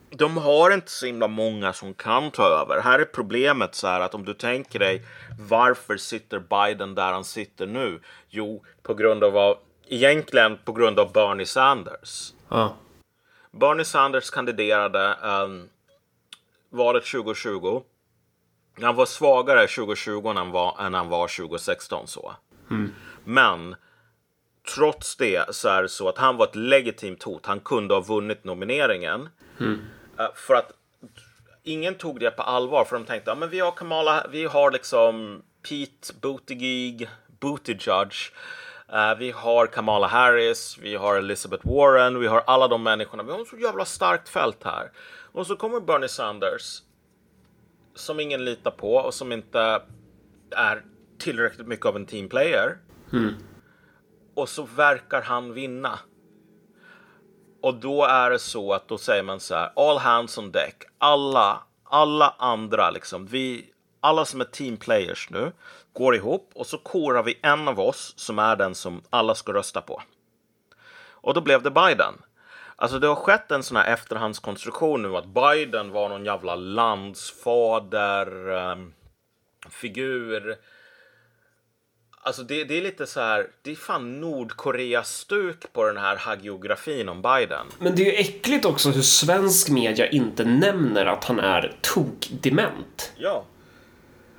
De har inte så himla många som kan ta över. Här är problemet så här att om du tänker dig varför sitter Biden där han sitter nu? Jo, på grund av vad, egentligen på grund av Bernie Sanders. Ah. Bernie Sanders kandiderade um, valet 2020 han var svagare 2020 än han var, än han var 2016. så. Mm. Men trots det så är det så att han var ett legitimt hot. Han kunde ha vunnit nomineringen. Mm. För att ingen tog det på allvar för de tänkte att vi har Kamala, vi har liksom Pete Buttigieg, Buttigieg. Uh, vi har Kamala Harris, vi har Elizabeth Warren, vi har alla de människorna. Vi har ett så jävla starkt fält här. Och så kommer Bernie Sanders som ingen litar på och som inte är tillräckligt mycket av en teamplayer. Mm. Och så verkar han vinna. Och då är det så att då säger man så här, all hands on deck. Alla, alla andra liksom, vi, alla som är teamplayers nu går ihop och så korar vi en av oss som är den som alla ska rösta på. Och då blev det Biden. Alltså det har skett en sån här efterhandskonstruktion nu att Biden var någon jävla landsfader um, figur. Alltså det, det, är lite så här, det är fan Nordkorea-stuk på den här hagiografin om Biden. Men det är ju äckligt också hur svensk media inte nämner att han är tokdement. Ja.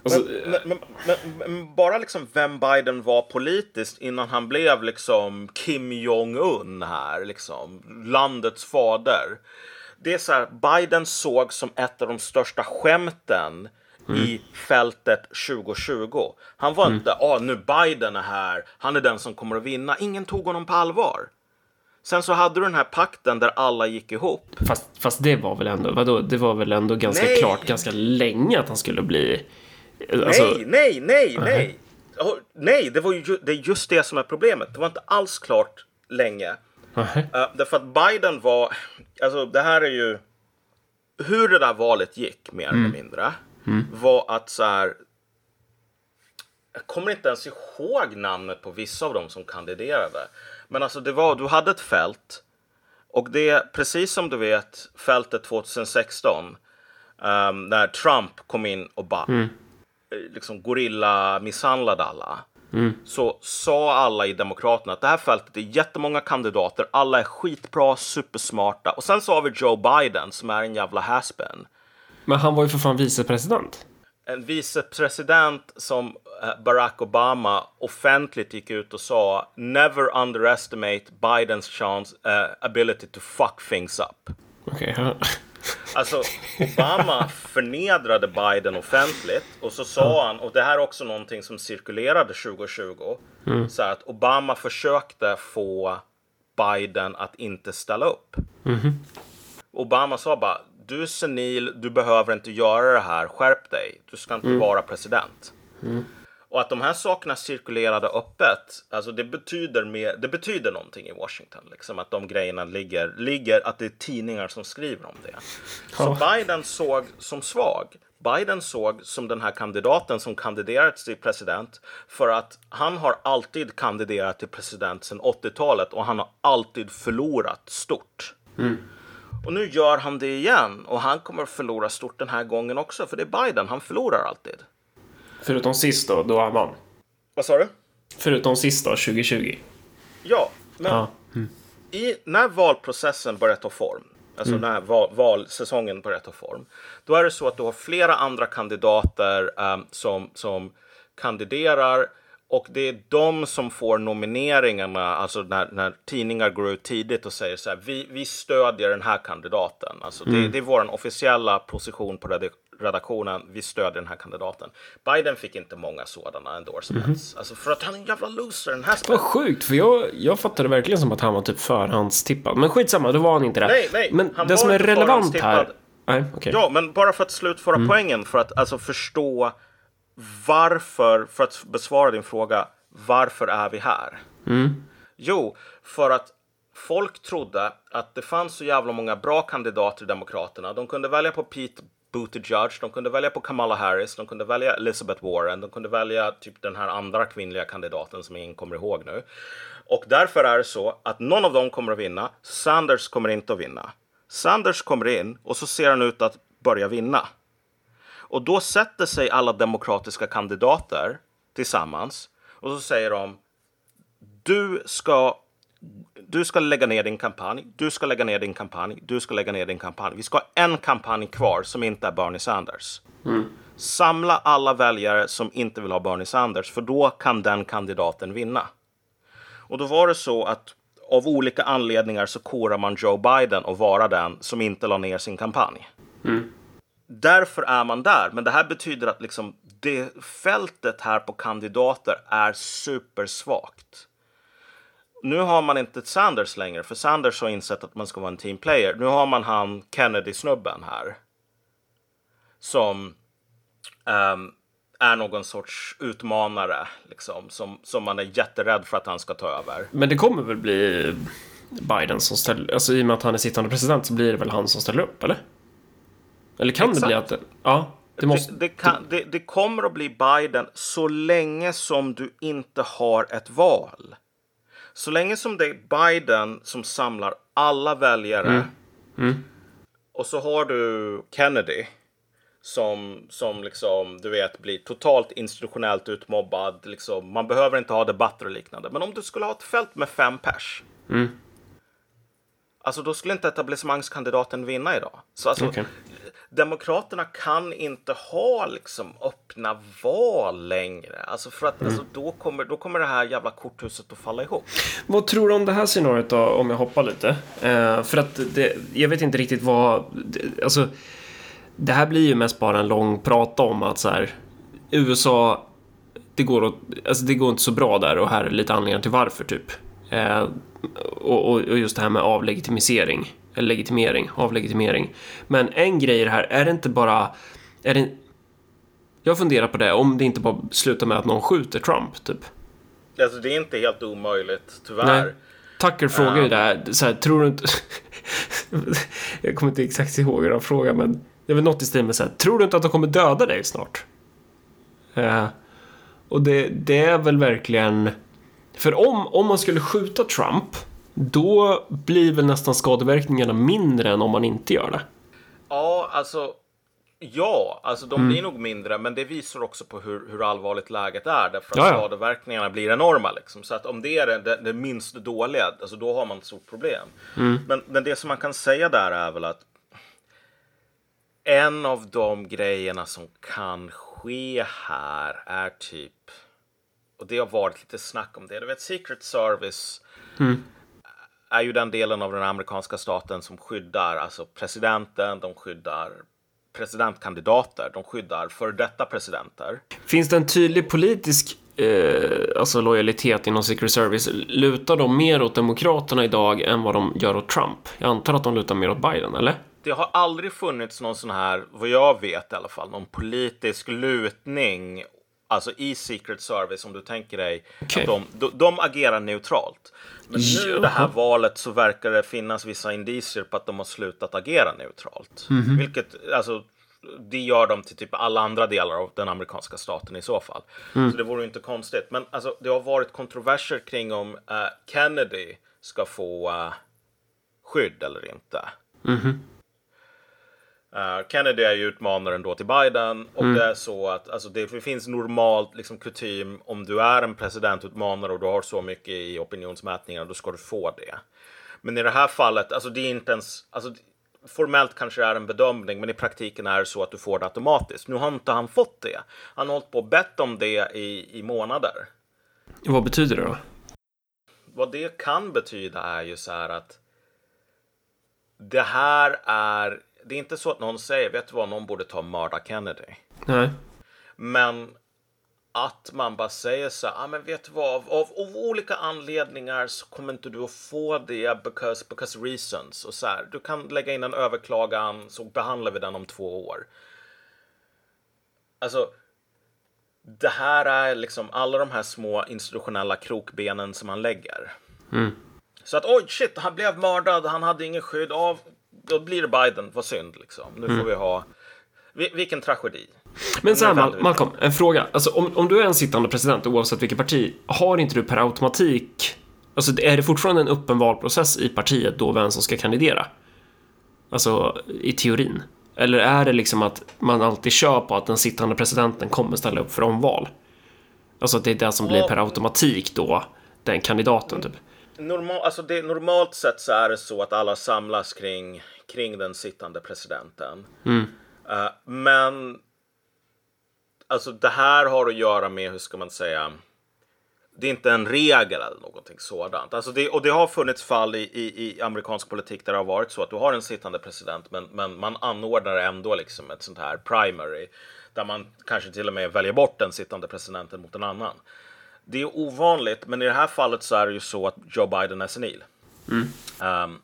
Alltså, men, men, men, men, bara liksom vem Biden var politiskt innan han blev liksom Kim Jong-Un här, liksom landets fader. Det är så här, Biden såg som ett av de största skämten mm. i fältet 2020. Han var mm. inte, ah, nu Biden är här, han är den som kommer att vinna. Ingen tog honom på allvar. Sen så hade du den här pakten där alla gick ihop. Fast, fast det var väl ändå, vadå, det var väl ändå ganska nej. klart ganska länge att han skulle bli... Alltså... Nej, nej, nej, nej. Oh, nej, det, var ju, det är just det som är problemet. Det var inte alls klart länge. Uh därför att Biden var, alltså det här är ju, hur det där valet gick mer mm. eller mindre, mm. var att så här, jag kommer inte ens ihåg namnet på vissa av dem som kandiderade. Men alltså det var, du hade ett fält och det, precis som du vet, fältet 2016 um, ehm, när Trump kom in och bara mm. Eh, liksom gorilla misshandlade alla. Mm. Så sa alla i Demokraterna att det här fältet är jättemånga kandidater, alla är skitbra, supersmarta. Och sen så har vi Joe Biden som är en jävla haspin. Men han var ju för fan vicepresident en vicepresident som eh, Barack Obama offentligt gick ut och sa Never underestimate Bidens chance, uh, ability to fuck things up. Okay. Alltså, Obama förnedrade Biden offentligt och så sa han, och det här är också någonting som cirkulerade 2020, mm. så att Obama försökte få Biden att inte ställa upp. Mm. Obama sa bara, du är senil, du behöver inte göra det här, skärp dig, du ska inte mm. vara president. Och att de här sakerna cirkulerade öppet, alltså det betyder, mer, det betyder någonting i Washington. Liksom, att de grejerna ligger, ligger, att det är tidningar som skriver om det. Så Biden såg som svag. Biden såg som den här kandidaten som kandiderat till president för att han har alltid kandiderat till president sedan 80-talet och han har alltid förlorat stort. Mm. Och nu gör han det igen och han kommer att förlora stort den här gången också för det är Biden, han förlorar alltid. Förutom sist då, då han vann. Vad sa du? Förutom sist då, 2020. Ja, men ja. Mm. I, när valprocessen börjar ta form, alltså mm. när val, valsäsongen börjar ta form, då är det så att du har flera andra kandidater um, som, som kandiderar och det är de som får nomineringarna, alltså när, när tidningar går ut tidigt och säger så här, vi, vi stödjer den här kandidaten. Alltså mm. det, det, är vår officiella position på redaktionen, vi stödjer den här kandidaten. Biden fick inte många sådana endorsements. Mm. Alltså för att han är en jävla loser den här Vad sjukt, för jag, jag fattade verkligen som att han var typ förhandstippad. Men skitsamma, då var han inte det. Nej, nej, men det som är relevant här... Nej, okay. Ja, men bara för att slutföra mm. poängen, för att alltså förstå varför, för att besvara din fråga, varför är vi här? Mm. Jo, för att folk trodde att det fanns så jävla många bra kandidater i Demokraterna. De kunde välja på Pete Buttigieg, de kunde välja på Kamala Harris, de kunde välja Elizabeth Warren, de kunde välja typ den här andra kvinnliga kandidaten som ingen kommer ihåg nu. Och därför är det så att någon av dem kommer att vinna. Sanders kommer inte att vinna. Sanders kommer in och så ser han ut att börja vinna. Och då sätter sig alla demokratiska kandidater tillsammans och så säger de du ska du ska lägga ner din kampanj, du ska lägga ner din kampanj, du ska lägga ner din kampanj. Vi ska ha en kampanj kvar som inte är Bernie Sanders. Mm. Samla alla väljare som inte vill ha Bernie Sanders, för då kan den kandidaten vinna. Och då var det så att av olika anledningar så korar man Joe Biden och vara den som inte la ner sin kampanj. Mm därför är man där. Men det här betyder att liksom det fältet här på kandidater är supersvagt. Nu har man inte Sanders längre, för Sanders har insett att man ska vara en teamplayer. Nu har man han Kennedy-snubben här. Som um, är någon sorts utmanare, liksom, som, som man är jätterädd för att han ska ta över. Men det kommer väl bli Biden som ställer, alltså i och med att han är sittande president så blir det väl han som ställer upp, eller? Eller kan Exakt. det bli att. Ja. Det, måste... det, det, kan, det, kommer att bli Biden så länge som du inte har ett val. Så länge som det är Biden som samlar alla väljare mm. Mm. och så har du Kennedy som, som liksom, du vet, blir totalt institutionellt utmobbad. Liksom, man behöver inte ha debatter och liknande. Men om du skulle ha ett fält med fem pers. Mm. Alltså då skulle inte etablissemangskandidaten vinna idag. Så alltså, okay. Demokraterna kan inte ha liksom öppna val längre. Alltså för att mm. alltså, då, kommer, då kommer det här jävla korthuset att falla ihop. Vad tror du om det här scenariot då, om jag hoppar lite? Eh, för att det, jag vet inte riktigt vad, det, alltså det här blir ju mest bara en lång prata om att så här, USA, det går, åt, alltså det går inte så bra där och här är lite anledningar till varför typ. Eh, och, och, just det här med avlegitimisering. Legitimering, avlegitimering. Men en grej i det här, är det inte bara... Är det, jag funderar på det, om det inte bara slutar med att någon skjuter Trump, typ. Alltså det är inte helt omöjligt, tyvärr. Nej. Tucker frågar ju um... det här, så här, tror du inte... jag kommer inte exakt ihåg hur han frågar, men det är väl något i stil med så här, tror du inte att de kommer döda dig snart? Uh, och det, det är väl verkligen... För om, om man skulle skjuta Trump, då blir väl nästan skadeverkningarna mindre än om man inte gör det. Ja, alltså Ja, alltså de blir mm. nog mindre, men det visar också på hur, hur allvarligt läget är. Därför att Jaja. skadeverkningarna blir enorma. Liksom. Så att om det är det, det, det minst dåliga, alltså då har man ett stort problem. Mm. Men, men det som man kan säga där är väl att en av de grejerna som kan ske här är typ, och det har varit lite snack om det, du vet Secret Service mm. Är ju den delen av den amerikanska staten som skyddar alltså presidenten, de skyddar presidentkandidater. De skyddar för detta presidenter. Finns det en tydlig politisk eh, alltså lojalitet inom Secret Service? Lutar de mer åt Demokraterna idag än vad de gör åt Trump? Jag antar att de lutar mer åt Biden, eller? Det har aldrig funnits någon sån här, vad jag vet i alla fall, någon politisk lutning Alltså i Secret Service, om du tänker dig okay. att de, de, de, agerar neutralt. Men nu i det här valet så verkar det finnas vissa indicier på att de har slutat agera neutralt. Mm -hmm. Vilket, alltså, det gör de till typ alla andra delar av den amerikanska staten i så fall. Mm. Så det vore inte konstigt. Men alltså, det har varit kontroverser kring om uh, Kennedy ska få uh, skydd eller inte. Mm -hmm. Uh, Kennedy är ju utmanaren då till Biden och mm. det är så att alltså, det finns normalt liksom kutym om du är en presidentutmanare och du har så mycket i opinionsmätningar då ska du få det. Men i det här fallet, alltså det är inte ens, alltså formellt kanske det är en bedömning, men i praktiken är det så att du får det automatiskt. Nu har inte han fått det. Han har hållit på och bett om det i, i månader. Vad betyder det då? Vad det kan betyda är ju så här att det här är det är inte så att någon säger, vet du vad, någon borde ta och mörda Kennedy. Nej. Men att man bara säger så här, ah, men vet du vad, av, av, av, olika anledningar så kommer inte du att få det because, because reasons. Och så här, du kan lägga in en överklagan så behandlar vi den om två år. Alltså, det här är liksom alla de här små institutionella krokbenen som man lägger. Mm. Så att oj shit, han blev mördad, han hade ingen skydd av då blir det Biden, vad synd liksom. Nu mm. får vi ha, vilken tragedi. Men så här, Malcolm, en fråga. Alltså, om, om du är en sittande president, oavsett vilket parti, har inte du per automatik, alltså är det fortfarande en öppen valprocess i partiet då vem som ska kandidera? Alltså, i teorin. Eller är det liksom att man alltid kör på att den sittande presidenten kommer ställa upp för omval? Alltså att det är det som blir per automatik då, den kandidaten typ normal, alltså det, normalt sett så är det så att alla samlas kring, kring den sittande presidenten. Mm. Uh, men alltså det här har att göra med, hur ska man säga, det är inte en regel eller någonting sådant. Alltså det, och det har funnits fall i, i, i, amerikansk politik där det har varit så att du har en sittande president men, men man anordnar ändå liksom ett sånt här primary där man kanske till och med väljer bort den sittande presidenten mot en annan det är ovanligt, men i det här fallet så är det ju så att Joe Biden är senil. Mm. Um,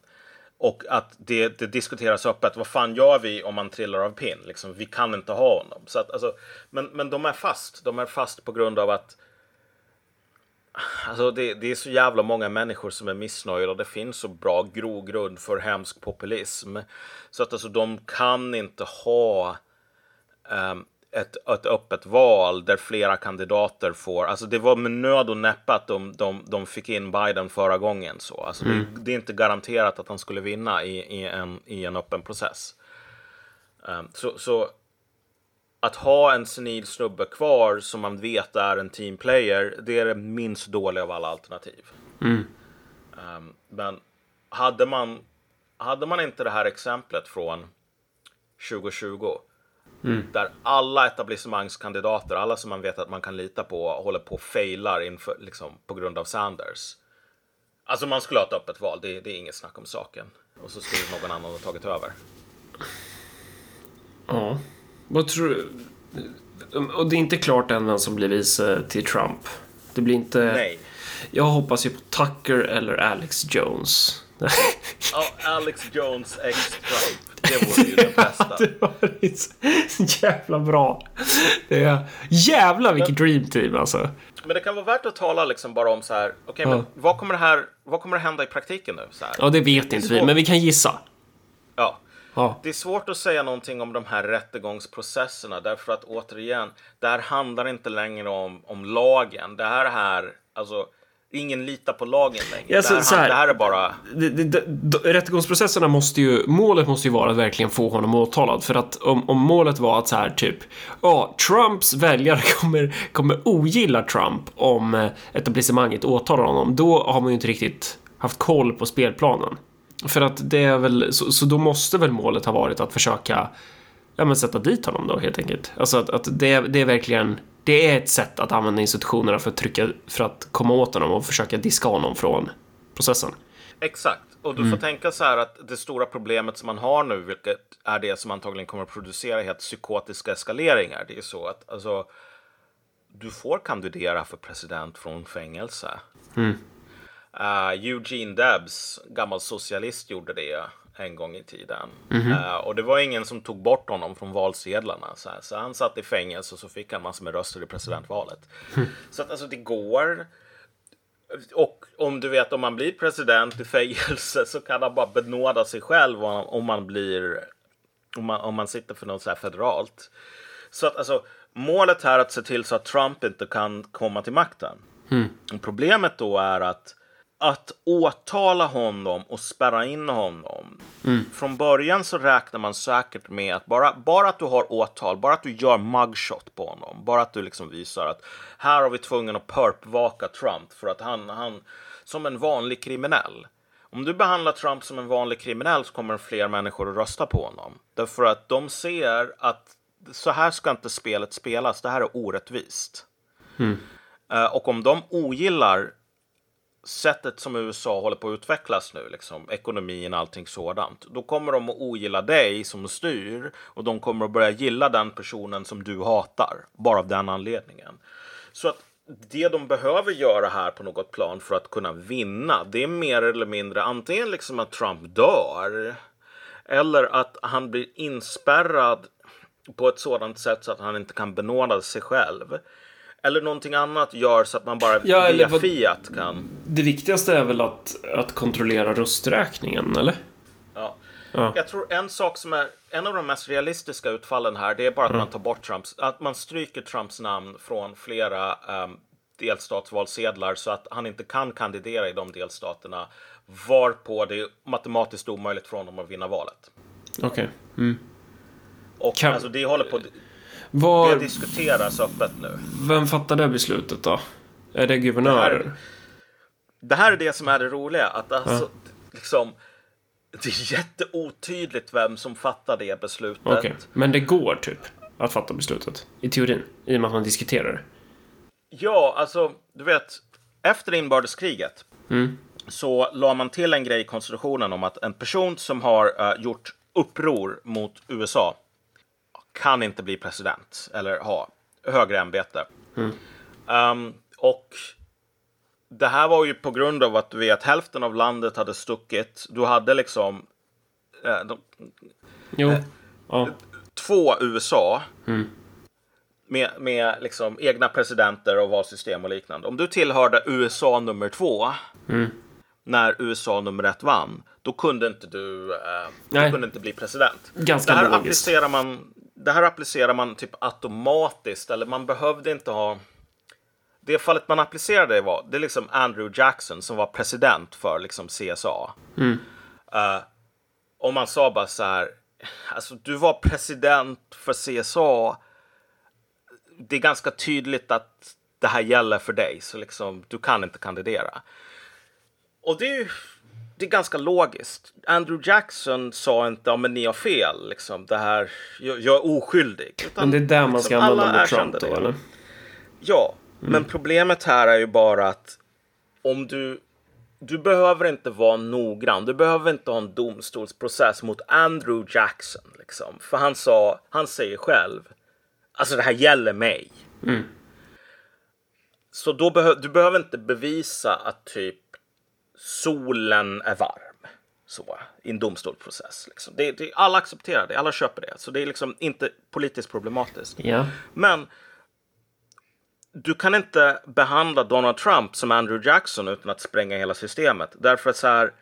och att det, det, diskuteras öppet. Vad fan gör vi om man trillar av pinn? Liksom, vi kan inte ha honom. Så att, alltså, men, men de är fast. De är fast på grund av att Alltså det, det, är så jävla många människor som är missnöjda det finns så bra grogrund för hemsk populism. Så att alltså de kan inte ha um, ett, ett öppet val där flera kandidater får, alltså det var med nöd och näppe att de, de, de fick in Biden förra gången så. Alltså mm. det, det, är inte garanterat att han skulle vinna i, i, en, i en öppen process. Um, så, så att ha en senil snubbe kvar som man vet är en teamplayer, det är det minst dåliga av alla alternativ. Mm. Um, men hade man, hade man inte det här exemplet från 2020 Mm. Där alla etablissemangskandidater, alla som man vet att man kan lita på, håller på och failar inför, liksom, på grund av Sanders. Alltså man skulle ha ett öppet val, det, det är inget snack om saken. Och så skulle någon annan ha tagit över. Ja, vad tror du? Och det är inte klart än vem som blir vice till Trump. Det blir inte... Nej. Jag hoppas ju på Tucker eller Alex Jones. Ja, Alex Jones ex Trump. Det vore ju det bästa. det var jävla bra. Det är jävla vilket men, dream team alltså. Men det kan vara värt att tala liksom bara om så här. Okej, okay, ja. men vad kommer det här? Vad kommer det hända i praktiken nu? Så här? Ja, det vet det inte vi, men vi kan gissa. Ja. ja. Det är svårt att säga någonting om de här rättegångsprocesserna därför att återigen, det här handlar inte längre om, om lagen. Det här är alltså ingen litar på lagen längre. Ja, så, det, här, så här, det, här, är bara... Det, det, rättegångsprocesserna måste ju, målet måste ju vara att verkligen få honom åtalad. För att om, om målet var att så här typ, ja, Trumps väljare kommer, kommer ogilla Trump om eh, etablissemanget åtalar honom, då har man ju inte riktigt haft koll på spelplanen. För att det är väl, så, så då måste väl målet ha varit att försöka, ja men sätta dit honom då helt enkelt. Alltså att, att det, det är verkligen det är ett sätt att använda institutionerna för att trycka, för att komma åt honom och försöka diska honom från processen. Exakt, och du mm. får tänka så här att det stora problemet som man har nu, vilket är det som antagligen kommer att producera helt psykotiska eskaleringar, det är så att alltså, du får kandidera för president från fängelse. Mm. Uh, Eugene Debs, gammal socialist, gjorde det en gång i tiden. Mm -hmm. och det var ingen som tog bort honom från valsedlarna. Så, så han satt i fängelse och så fick han massor med röster i presidentvalet. Mm. Så att alltså det går. Och om du vet om man blir president i fängelse så kan han bara benåda sig själv om man blir om man, om man sitter för något så här federalt. Så att alltså målet här är att se till så att Trump inte kan komma till makten. Mm. Problemet då är att att åtala honom och spärra in honom. Mm. Från början så räknar man säkert med att bara, bara att du har åtal, bara att du gör mugshot på honom, bara att du liksom visar att här har vi tvungen att perpvaka Trump för att han, han som en vanlig kriminell. Om du behandlar Trump som en vanlig kriminell så kommer fler människor att rösta på honom. Därför att de ser att så här ska inte spelet spelas, det här är orättvist. Mm. Uh, och om de ogillar sättet som USA håller på att utvecklas nu, liksom, ekonomin och allting sådant, då kommer de att ogilla dig som styr och de kommer att börja gilla den personen som du hatar, bara av den anledningen. Så att det de behöver göra här på något plan för att kunna vinna, det är mer eller mindre antingen liksom att Trump dör eller att han blir inspärrad på ett sådant sätt så att han inte kan benåda sig själv eller någonting annat gör så att man bara ja, via vad, Fiat kan... Det viktigaste är väl att, att kontrollera rösträkningen, eller? Ja. ja. Jag tror en sak som är en av de mest realistiska utfallen här, det är bara att mm. man tar bort Trumps, att man stryker Trumps namn från flera um, delstatsvalsedlar så att han inte kan kandidera i de delstaterna varpå det är matematiskt omöjligt för honom att vinna valet. Okej. Okay. Mm. Och kan... alltså det håller på var... Det diskuteras öppet nu. Vem fattar det beslutet då? Är det guvernörer? Det här, det här är det som är det roliga. Att alltså, ja. liksom, det är jätteotydligt vem som fattar det beslutet. Okay. Men det går typ att fatta beslutet i teorin i och med att man diskuterar det. Ja, alltså du vet efter inbördeskriget mm. så la man till en grej i konstitutionen om att en person som har uh, gjort uppror mot USA kan inte bli president eller ha högre ämbete. Mm. Um, och det här var ju på grund av att du vet hälften av landet hade stuckit. Du hade liksom eh, de, jo. Eh, ja. två USA. Mm. Med, med liksom egna presidenter och valsystem och liknande. Om du tillhörde USA nummer två. Mm. När USA nummer ett vann. Då kunde inte du, eh, kunde inte bli president. Ganska det här logiskt. applicerar man det här applicerar man typ automatiskt, eller man behövde inte ha... Det fallet man applicerade det var, det är liksom Andrew Jackson som var president för liksom CSA. Mm. Uh, och man sa bara så här, alltså du var president för CSA. Det är ganska tydligt att det här gäller för dig, så liksom du kan inte kandidera. Och det är ju det är ganska logiskt. Andrew Jackson sa inte ja, men ni har fel, liksom, det här, jag, jag är oskyldig. Utan, men det är där man ska liksom, använda mot Trump då, eller? Ja, mm. men problemet här är ju bara att om du du behöver inte vara noggrann. Du behöver inte ha en domstolsprocess mot Andrew Jackson. Liksom. För han sa, han säger själv, alltså det här gäller mig. Mm. så då behö du behöver inte bevisa att typ solen är varm. Så, i en domstolsprocess. Liksom. Det, det, alla accepterar det, alla köper det. Så det är liksom inte politiskt problematiskt. Ja. Men du kan inte behandla Donald Trump som Andrew Jackson utan att spränga hela systemet. Därför att så här,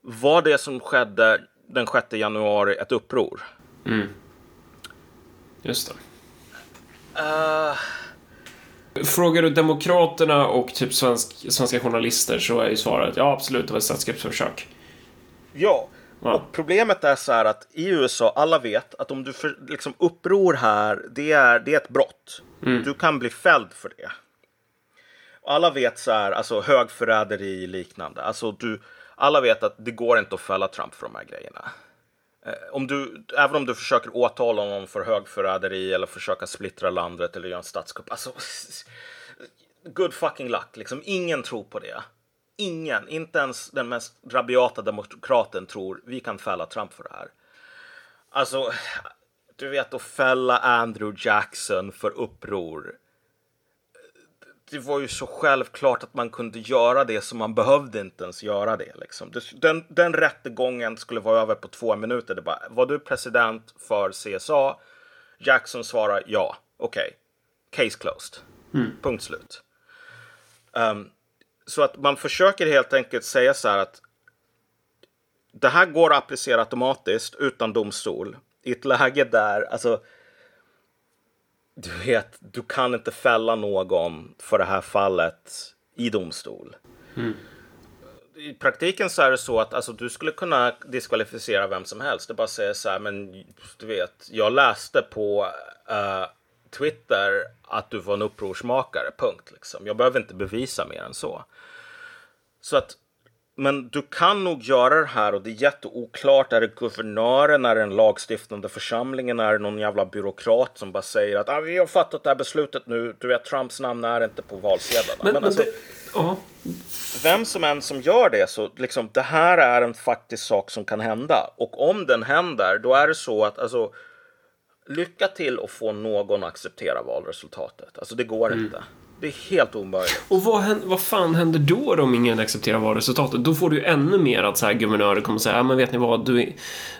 var det som skedde den 6 januari ett uppror? Mm. Just det. Uh... Frågar du Demokraterna och typ svensk, svenska journalister så är ju svaret ja, absolut, det var ett statskuppsförsök. Ja, ja, och problemet är så här att i USA, alla vet att om du för, liksom uppror här, det är, det är ett brott. Mm. Du kan bli fälld för det. Alla vet så här, alltså högförräderi liknande. Alltså du, alla vet att det går inte att fälla Trump för de här grejerna. Eh, om du, även om du försöker åtala honom för högförräderi eller försöka splittra landet eller göra en statskupp. Alltså, good fucking luck. Liksom, ingen tror på det. Ingen, inte ens den mest rabiata demokraten tror vi kan fälla Trump för det här. Alltså, du vet att fälla Andrew Jackson för uppror det var ju så självklart att man kunde göra det så man behövde inte ens göra det. Liksom. Den, den rättegången skulle vara över på två minuter. Det bara, var du president för CSA? Jackson svarar ja. Okej. Okay. Case closed. Mm. Punkt slut. Um, så att man försöker helt enkelt säga så här att det här går att applicera automatiskt utan domstol i ett läge där, alltså du vet, du kan inte fälla någon för det här fallet i domstol. Mm. I praktiken så är det så att alltså, du skulle kunna diskvalificera vem som helst. Det bara säger så här, men du vet, jag läste på uh, Twitter att du var en upprorsmakare, punkt. Liksom. Jag behöver inte bevisa mer än så. Så att men du kan nog göra det här och det är jätteoklart. Är det guvernören, är det den lagstiftande församlingen, är det någon jävla byråkrat som bara säger att ah, vi har fattat det här beslutet nu. Du vet, Trumps namn är inte på valsedlarna. Men, men alltså, det, vem som än som gör det så liksom det här är en faktisk sak som kan hända. Och om den händer, då är det så att alltså lycka till att få någon att acceptera valresultatet. Alltså det går mm. inte. Det är helt omöjligt. Och vad, händer, vad fan händer då om ingen accepterar valresultatet? Då får du ju ännu mer att så här guvernörer kommer säga, ja men vet ni vad, du är,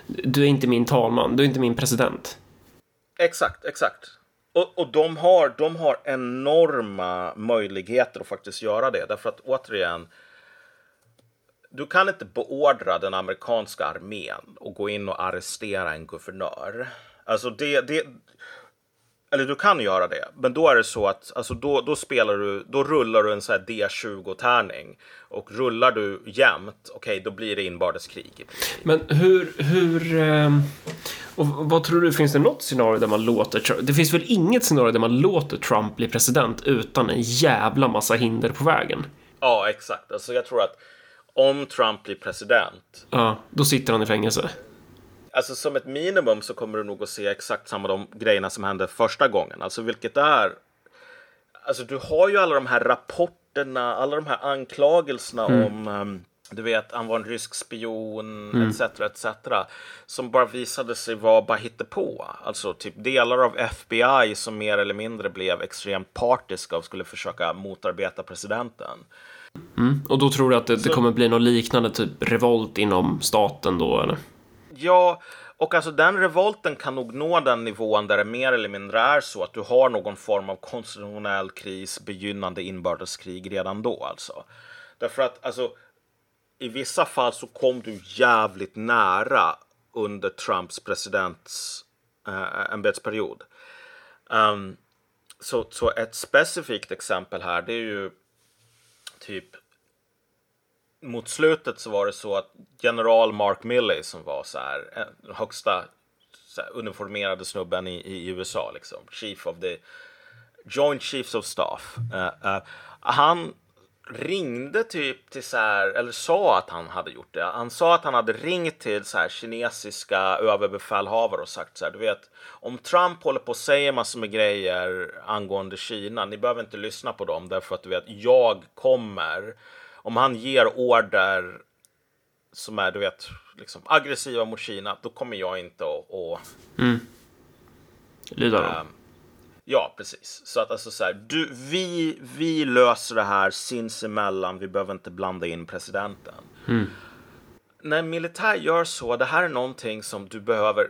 du är inte min talman, du är inte min president. Exakt, exakt. Och, och de, har, de har enorma möjligheter att faktiskt göra det. Därför att återigen, du kan inte beordra den amerikanska armén och gå in och arrestera en guvernör. Alltså det, det, eller du kan göra det, men då är det så att alltså då, då spelar du, då rullar du en sån här D20-tärning. Och rullar du jämnt, okej, okay, då blir det inbördeskrig. Men hur, hur... Ehm, och vad tror du, finns det något scenario där man låter. Det finns väl inget scenario där man låter Trump bli president utan en jävla massa hinder på vägen? Ja, exakt. Alltså jag tror att om Trump blir president... Ja, då sitter han i fängelse alltså som ett minimum så kommer du nog att se exakt samma de grejerna som hände första gången. Alltså vilket är, alltså du har ju alla de här rapporterna, alla de här anklagelserna mm. om um, du vet, han var en rysk spion, mm. etc, etc. Som bara visade sig vara bara på. Alltså typ delar av FBI som mer eller mindre blev extremt partiska och skulle försöka motarbeta presidenten. Mm. Och då tror du att det, Så... det kommer bli någon liknande typ revolt inom staten då, eller? Ja, och alltså den revolten kan nog nå den nivån där det mer eller mindre är så att du har någon form av konstitutionell kris, begynnande inbördeskrig redan då alltså. Därför att alltså i vissa fall så kom du jävligt nära under Trumps presidents äh, ämbetsperiod. Um, så, så ett specifikt exempel här, det är ju typ mot slutet så var det så att general Mark Milley som var så här eh, högsta så här, uniformerade snubben i, i, USA, liksom chief of the Joint Chiefs of Staff. Uh, uh, han ringde typ till så här, eller sa att han hade gjort det. Han sa att han hade ringt till så här kinesiska överbefälhavare och sagt så här, du vet, om Trump håller på och säger massor med grejer angående Kina, ni behöver inte lyssna på dem därför att du vet, jag kommer om han ger order som är, du vet, liksom aggressiva mot Kina, då kommer jag inte att... mm. Lyda dem. Äh, Ja, precis. Så att alltså så här, du, vi, vi löser det här sinsemellan. Vi behöver inte blanda in presidenten. Mm. När militär gör så, det här är någonting som du behöver.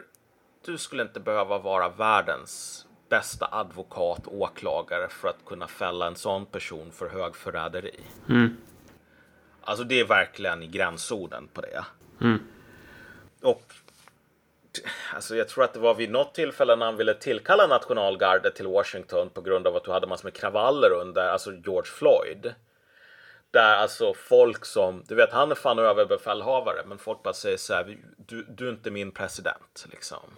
Du skulle inte behöva vara världens bästa advokat, åklagare för att kunna fälla en sån person för högförräderi. Mm. Alltså det är verkligen i gränszonen på det. Mm. Och Alltså jag tror att det var vid något tillfälle när han ville tillkalla nationalgardet till Washington på grund av att du hade massor med kravaller under, alltså George Floyd. Där alltså folk som, du vet han är fan överbefälhavare, men folk bara säger så här, du, du är inte min president liksom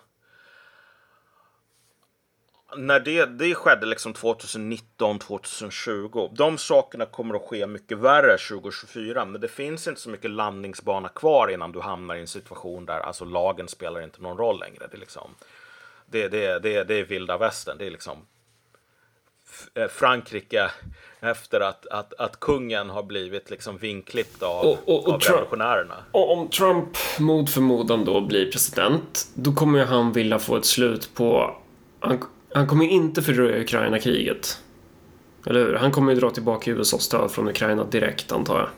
när det, det skedde liksom 2019, 2020. De sakerna kommer att ske mycket värre 2024. Men det finns inte så mycket landningsbana kvar innan du hamnar i en situation där alltså lagen spelar inte någon roll längre. Det är liksom det, det, det, det är vilda västern. Det är liksom eh, Frankrike efter att, att, att kungen har blivit liksom vinklippt av, och, och, och av revolutionärerna. Och om Trump mot förmodan då blir president, då kommer han vilja få ett slut på han, han kommer inte fördröja Ukraina-kriget. Eller hur? Han kommer ju dra tillbaka USAs stöd från Ukraina direkt, antar jag.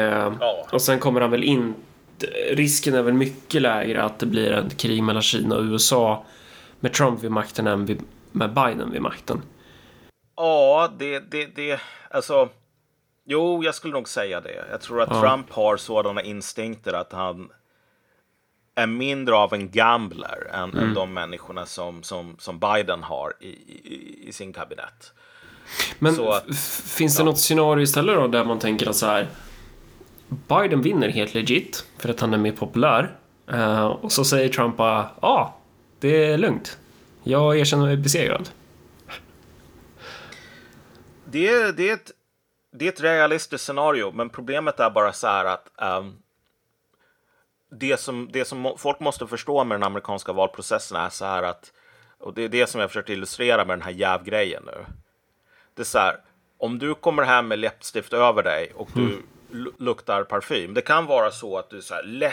Eh, ja. Och sen kommer han väl inte... Risken är väl mycket lägre att det blir ett krig mellan Kina och USA med Trump vid makten än med Biden vid makten. Ja, det, det, det, alltså... Jo, jag skulle nog säga det. Jag tror att ja. Trump har sådana instinkter att han är mindre av en gambler än, mm. än de människorna som, som, som Biden har i, i, i sin kabinett. Men så, finns det ja. något scenario istället då där man tänker att så här Biden vinner helt legit för att han är mer populär uh, och så säger Trump bara ja, ah, det är lugnt. Jag erkänner mig besegrad. Det, det, är ett, det är ett realistiskt scenario, men problemet är bara så här att um, det som, det som folk måste förstå med den amerikanska valprocessen är så här att, och det är det som jag försökt illustrera med den här jävgrejen nu. Det är så här, om du kommer hem med läppstift över dig och du mm. luktar parfym. Det kan vara så att du så här, lä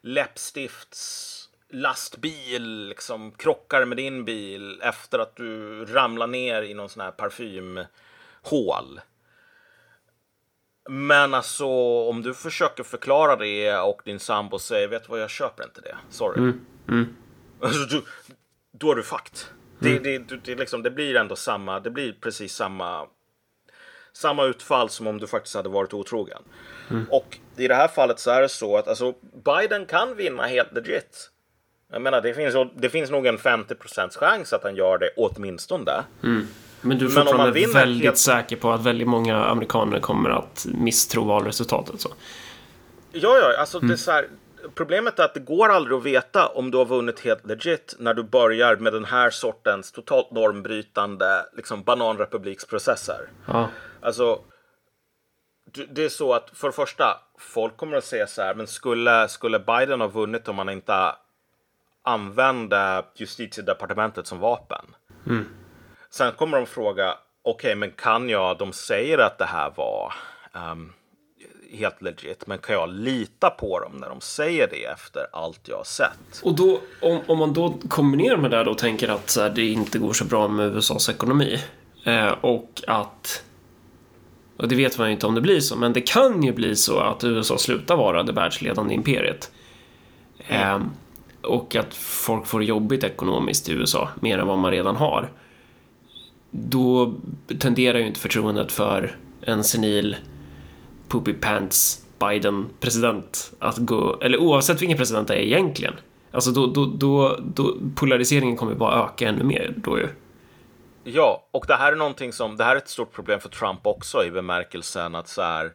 läppstifts lastbil liksom krockar med din bil efter att du ramlar ner i någon sån här parfymhål. Men alltså om du försöker förklara det och din sambo säger vet du vad jag köper inte det. Sorry. Mm. Mm. Alltså, du, då är du fucked. Mm. Det, det, det, liksom, det blir ändå samma, det blir precis samma samma utfall som om du faktiskt hade varit otrogen. Mm. Och i det här fallet så är det så att alltså, Biden kan vinna helt legit. Jag menar, det finns, det finns nog en 50 chans att han gör det åtminstone. Mm. Men du är fortfarande väldigt helt... säker på att väldigt många amerikaner kommer att misstro valresultatet? Så. Ja, ja, alltså mm. det är så här, Problemet är att det går aldrig att veta om du har vunnit helt legit när du börjar med den här sortens totalt normbrytande liksom bananrepubliksprocesser. Ja. Alltså, det är så att för det första, folk kommer att säga så här, men skulle, skulle Biden ha vunnit om han inte använde justitiedepartementet som vapen? Mm. Sen kommer de fråga, okej, okay, men kan jag, de säger att det här var um, helt legit, men kan jag lita på dem när de säger det efter allt jag har sett? Och då, om, om man då kombinerar med det då och tänker att här, det inte går så bra med USAs ekonomi eh, och att och det vet man ju inte om det blir så, men det kan ju bli så att USA slutar vara det världsledande imperiet. Mm. Eh, och att folk får jobbigt ekonomiskt i USA, mer än vad man redan har då tenderar ju inte förtroendet för en senil poopy pants Biden-president att gå, eller oavsett vilken president det är egentligen. Alltså då, då, då, då polariseringen kommer bara öka ännu mer då ju. Ja, och det här är någonting som, det här är ett stort problem för Trump också i bemärkelsen att så här,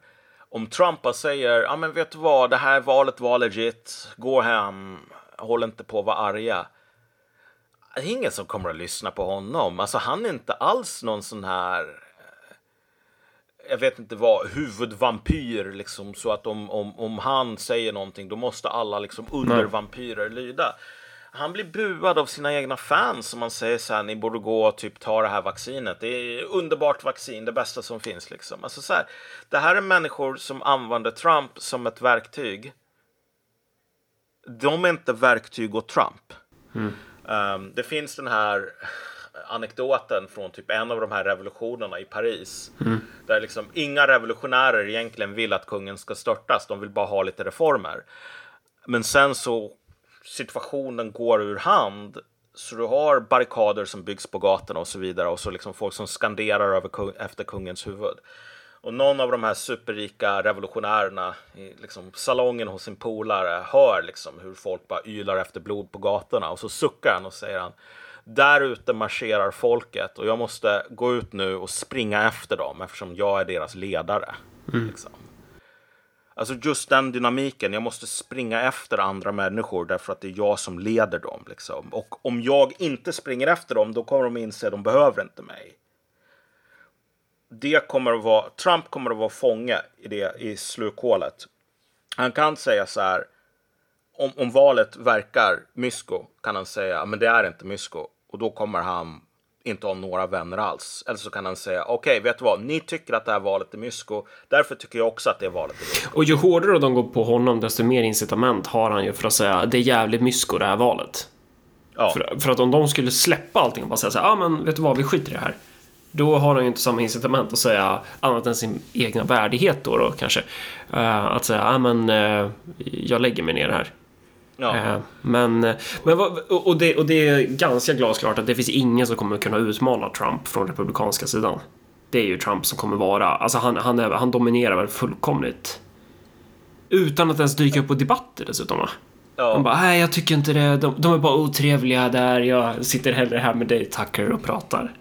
om Trump säger, ja men vet du vad, det här valet var legit, gå hem, håll inte på att vara arga det är ingen som kommer att lyssna på honom. Alltså han är inte alls någon sån här eh, jag vet inte vad, huvudvampyr liksom så att om, om, om han säger någonting då måste alla liksom undervampyrer lyda. Han blir buad av sina egna fans som man säger så här, ni borde gå och typ ta det här vaccinet. Det är underbart vaccin, det bästa som finns liksom. Alltså så här, det här är människor som använder Trump som ett verktyg. De är inte verktyg åt Trump. Mm. Um, det finns den här, anekdoten från typ en av de här revolutionerna i Paris. Mm. Där liksom inga revolutionärer egentligen vill att kungen ska störtas. De vill bara ha lite reformer. Men sen så situationen går ur hand. Så du har barrikader som byggs på gatorna och så vidare och så liksom folk som skanderar över kung, efter kungens huvud. Och någon av de här superrika revolutionärerna i liksom salongen hos sin polare hör liksom hur folk bara ylar efter blod på gatorna och så suckar han och säger han där ute marscherar folket och jag måste gå ut nu och springa efter dem eftersom jag är deras ledare. Mm. Liksom. Alltså just den dynamiken, jag måste springa efter andra människor därför att det är jag som leder dem. Liksom. Och om jag inte springer efter dem, då kommer de inse att de behöver inte mig. Det kommer att vara, Trump kommer att vara fånge i, det, i slukhålet. Han kan säga så här, om, om valet verkar mysko kan han säga, men det är inte mysko. Och då kommer han inte ha några vänner alls. Eller så kan han säga, okej, okay, vet du vad, ni tycker att det här valet är mysko, därför tycker jag också att det är valet är mysko. Och ju hårdare de går på honom, desto mer incitament har han ju för att säga, det är jävligt mysko det här valet. Ja. För, för, att om de skulle släppa allting och bara säga så här, ja ah, men vet du vad, vi skiter i det här. Då har han ju inte samma incitament att säga annat än sin egna värdighet då, då kanske. Uh, att säga, ja ah, men uh, jag lägger mig ner här. Ja. Eh, men, men och, det, och det är ganska glasklart att det finns ingen som kommer kunna utmana Trump från republikanska sidan. Det är ju Trump som kommer vara, alltså han, han, är, han dominerar väl fullkomligt. Utan att ens dyka upp på debatter dessutom va? Ja. Han bara, nej jag tycker inte det, de, de är bara otrevliga där, jag sitter hellre här med dig Tucker och pratar.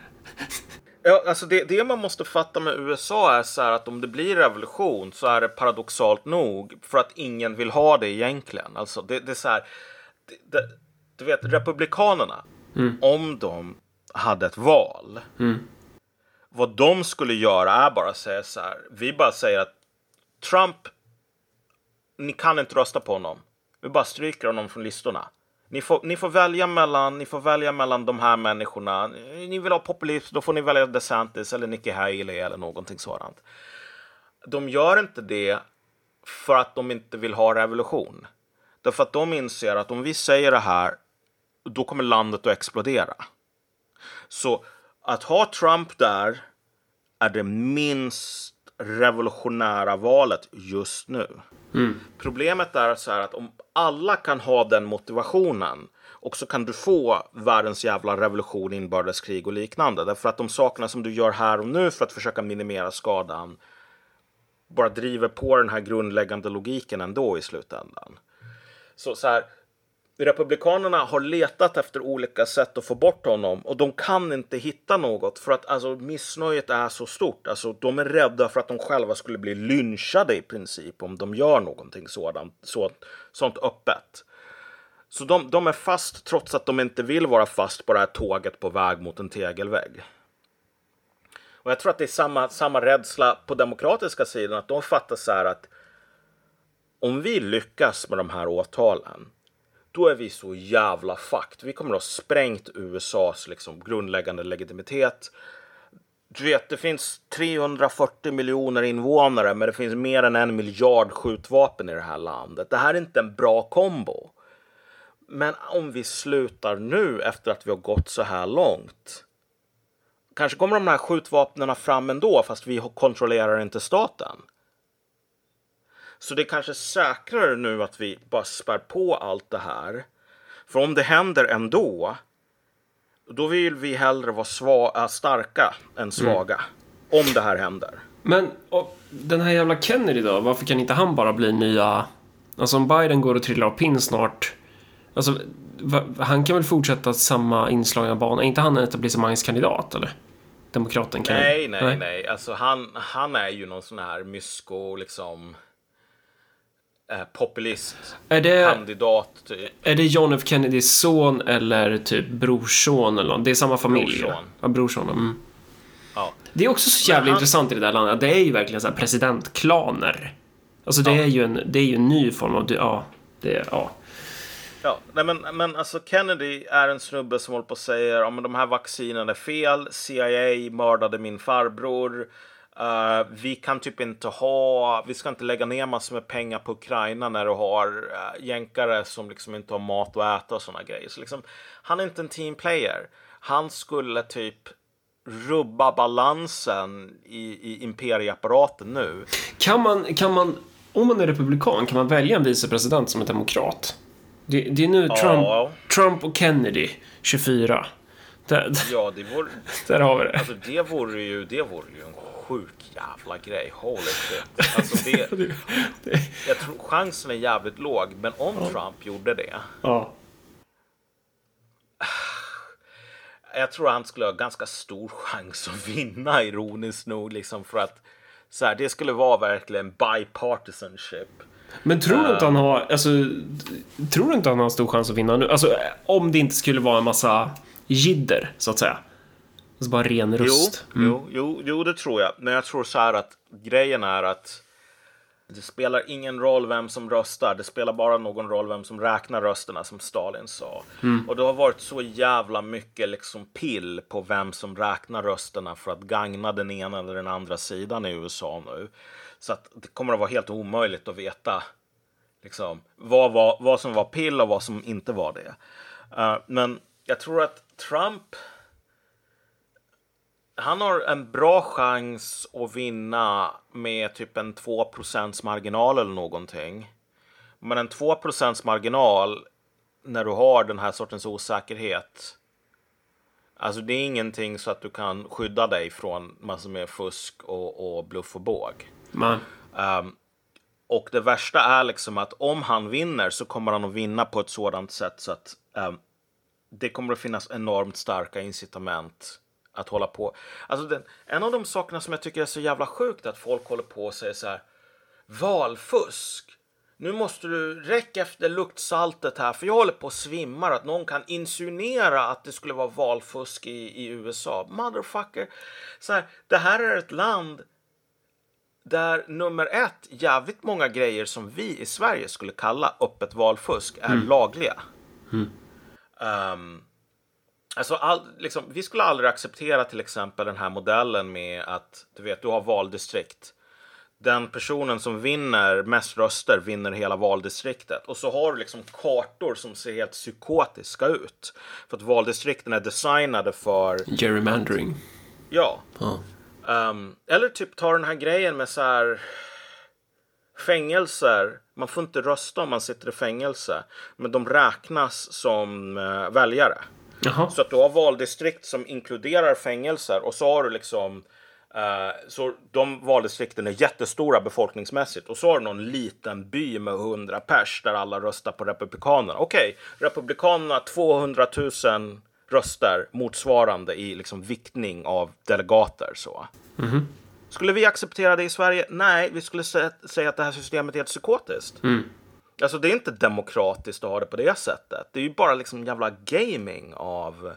Ja, alltså det, det man måste fatta med USA är så här att om det blir revolution så är det paradoxalt nog för att ingen vill ha det egentligen. Alltså det, det är så här. Det, det, du vet, Republikanerna, mm. om de hade ett val. Mm. Vad de skulle göra är bara säga så här. Vi bara säger att Trump, ni kan inte rösta på honom. Vi bara stryker honom från listorna. Ni får, ni, får välja mellan, ni får välja mellan de här människorna. Ni vill ha populism, då får ni välja DeSantis eller Nikki Haley eller någonting sådant. De gör inte det för att de inte vill ha revolution. Därför att de inser att om vi säger det här, då kommer landet att explodera. Så att ha Trump där är det minst revolutionära valet just nu. Mm. Problemet är så här att om alla kan ha den motivationen och så kan du få världens jävla revolution, inbördeskrig och liknande. Därför att de sakerna som du gör här och nu för att försöka minimera skadan bara driver på den här grundläggande logiken ändå i slutändan. Så, så här, Republikanerna har letat efter olika sätt att få bort honom och de kan inte hitta något för att alltså, missnöjet är så stort. Alltså, de är rädda för att de själva skulle bli lynchade i princip om de gör någonting sådant, så, sånt öppet. Så de, de är fast trots att de inte vill vara fast på det här tåget på väg mot en tegelvägg. Och jag tror att det är samma, samma rädsla på demokratiska sidan, att de fattar så här att om vi lyckas med de här åtalen då är vi så jävla fucked. Vi kommer att ha sprängt USAs liksom, grundläggande legitimitet. Du vet, det finns 340 miljoner invånare, men det finns mer än en miljard skjutvapen i det här landet. Det här är inte en bra kombo. Men om vi slutar nu efter att vi har gått så här långt. Kanske kommer de här skjutvapnen fram ändå, fast vi kontrollerar inte staten. Så det är kanske säkrare nu att vi bara spär på allt det här. För om det händer ändå, då vill vi hellre vara sva- äh, starka än svaga. Mm. Om det här händer. Men den här jävla Kennedy då, varför kan inte han bara bli nya... Alltså om Biden går och trillar av pinn snart. Alltså, han kan väl fortsätta samma inslagna bana? Är inte han en etablissemangskandidat eller? Demokraten kan Nej, nej, nej. nej. Alltså han, han är ju någon sån här mysko liksom populist, är det, kandidat. Typ. Är det John F Kennedys son eller typ brorson eller något? Det är samma familj? Brorson. Ja, brorson. Mm. Ja. Det är också så jävla han... intressant i det där landet. Det är ju verkligen så presidentklaner. Alltså det, ja. är ju en, det är ju en ny form av... Ja, det, ja. Ja, nej men, men alltså Kennedy är en snubbe som håller på och säger ja, de här vaccinen är fel. CIA mördade min farbror. Uh, vi kan typ inte ha, vi ska inte lägga ner massor med pengar på Ukraina när du har uh, jänkare som liksom inte har mat att äta och sådana grejer. Så liksom, han är inte en team player. han skulle typ rubba balansen i, i imperieapparaten nu. Kan man, kan man, om man är republikan, kan man välja en vicepresident som är demokrat? Det, det är nu Trump, ja. Trump och Kennedy, 24. Där, ja, det vore... Där har vi det. Alltså det vore ju, det vore ju en sjuk jävla grej. Holy shit. Alltså det, jag tror chansen är jävligt låg, men om ja. Trump gjorde det. Ja. Jag tror han skulle ha ganska stor chans att vinna, ironiskt nog, liksom för att så här, det skulle vara verkligen bipartisanship. Men tror du inte han har, alltså, tror du inte han har stor chans att vinna nu? Alltså, om det inte skulle vara en massa jidder, så att säga. Alltså bara ren röst. Jo, mm. jo, jo, jo, det tror jag. Men jag tror så här att grejen är att det spelar ingen roll vem som röstar. Det spelar bara någon roll vem som räknar rösterna, som Stalin sa. Mm. Och det har varit så jävla mycket liksom pill på vem som räknar rösterna för att gagna den ena eller den andra sidan i USA nu. Så att det kommer att vara helt omöjligt att veta liksom, vad, var, vad som var pill och vad som inte var det. Uh, men jag tror att Trump han har en bra chans att vinna med typ en 2% marginal eller någonting. Men en 2% marginal när du har den här sortens osäkerhet. Alltså det är ingenting så att du kan skydda dig från massor med fusk och, och bluff och båg. Um, och det värsta är liksom att om han vinner så kommer han att vinna på ett sådant sätt så att um, det kommer att finnas enormt starka incitament att hålla på. Alltså den, en av de sakerna som jag tycker är så jävla sjukt att folk håller på och säger så här. Valfusk. Nu måste du räcka efter luktsaltet här för jag håller på att svimma att någon kan insinuera att det skulle vara valfusk i, i USA. Motherfucker. Så här, det här är ett land där nummer ett, jävligt många grejer som vi i Sverige skulle kalla öppet valfusk är mm. lagliga. Mm. Um, alltså all, liksom, vi skulle aldrig acceptera till exempel den här modellen med att du vet, du har valdistrikt. Den personen som vinner mest röster vinner hela valdistriktet. Och så har du liksom kartor som ser helt psykotiska ut. För att valdistrikten är designade för... Gerrymandering. Ja. Oh. Um, eller typ ta den här grejen med så här fängelser. Man får inte rösta om man sitter i fängelse, men de räknas som uh, väljare. Jaha. Så att du har valdistrikt som inkluderar fängelser och så har du liksom uh, så de valdistrikten är jättestora befolkningsmässigt och så har du någon liten by med 100 pers där alla röstar på Republikanerna. Okej, okay, Republikanerna 200 000 röster motsvarande i liksom viktning av delegater. Så. Mm. Skulle vi acceptera det i Sverige? Nej, vi skulle säga att det här systemet är helt psykotiskt. Mm. Alltså det är inte demokratiskt att ha det på det sättet. Det är ju bara liksom jävla gaming av...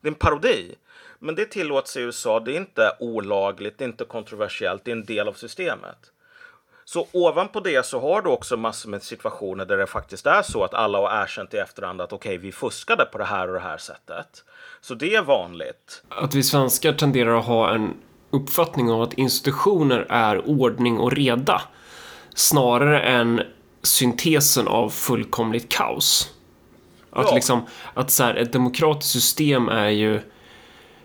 Det är en parodi. Men det tillåts i USA. Det är inte olagligt, det är inte kontroversiellt, det är en del av systemet. Så ovanpå det så har du också massor med situationer där det faktiskt är så att alla har erkänt i efterhand att okej, okay, vi fuskade på det här och det här sättet. Så det är vanligt. Att vi svenskar tenderar att ha en uppfattning av att institutioner är ordning och reda snarare än syntesen av fullkomligt kaos. Att ja. liksom, att så här, ett demokratiskt system är ju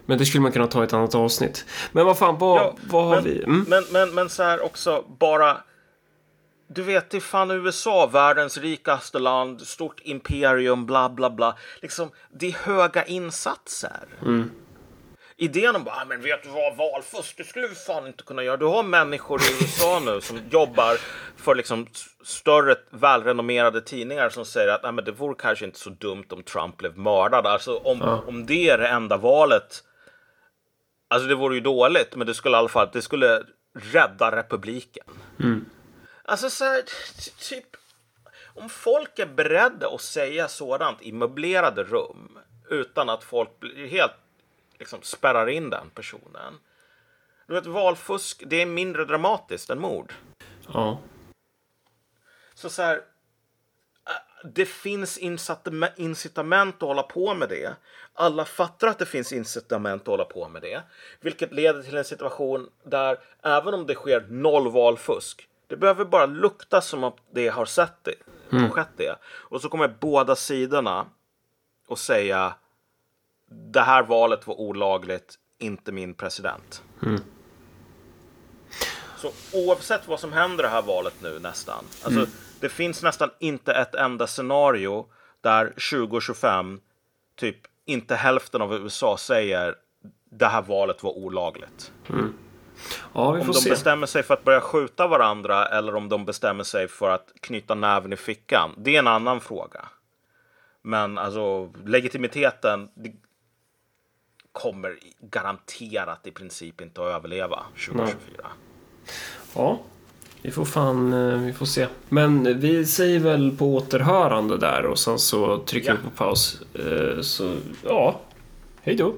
men det skulle man kunna ta i ett annat avsnitt. Men vad fan, vad, ja, vad har men, vi? Mm? Men, men, men så här också, bara du vet, det är fan USA, världens rikaste land, stort imperium, bla bla bla. Liksom, det är höga insatser. Mm. Idén om bara, ah, men vet du vad, valfusk, det skulle vi fan inte kunna göra. Du har människor i USA nu som jobbar för liksom större välrenommerade tidningar som säger att ah, men det vore kanske inte så dumt om Trump blev mördad. Alltså om, ja. om det är det enda valet. Alltså det vore ju dåligt, men det skulle i alla fall, det skulle rädda republiken. Mm. Alltså så här, typ om folk är beredda att säga sådant i möblerade rum utan att folk blir helt liksom spärrar in den personen. Du vet, valfusk, det är mindre dramatiskt än mord. Ja. Så så här, äh, det finns incitament att hålla på med det. Alla fattar att det finns incitament att hålla på med det. Vilket leder till en situation där även om det sker noll valfusk det behöver bara lukta som att det har sett det, mm. skett det. Och så kommer båda sidorna och säga det här valet var olagligt, inte min president. Mm. Så oavsett vad som händer i det här valet nu nästan. Alltså, mm. Det finns nästan inte ett enda scenario där 2025 typ inte hälften av USA säger det här valet var olagligt. Mm. Ja, om de se. bestämmer sig för att börja skjuta varandra eller om de bestämmer sig för att knyta näven i fickan. Det är en annan fråga. Men alltså legitimiteten kommer garanterat i princip inte att överleva 2024. Nej. Ja, vi får fan, eh, vi får se. Men vi säger väl på återhörande där och sen så trycker ja. vi på paus. Eh, så ja, hej då.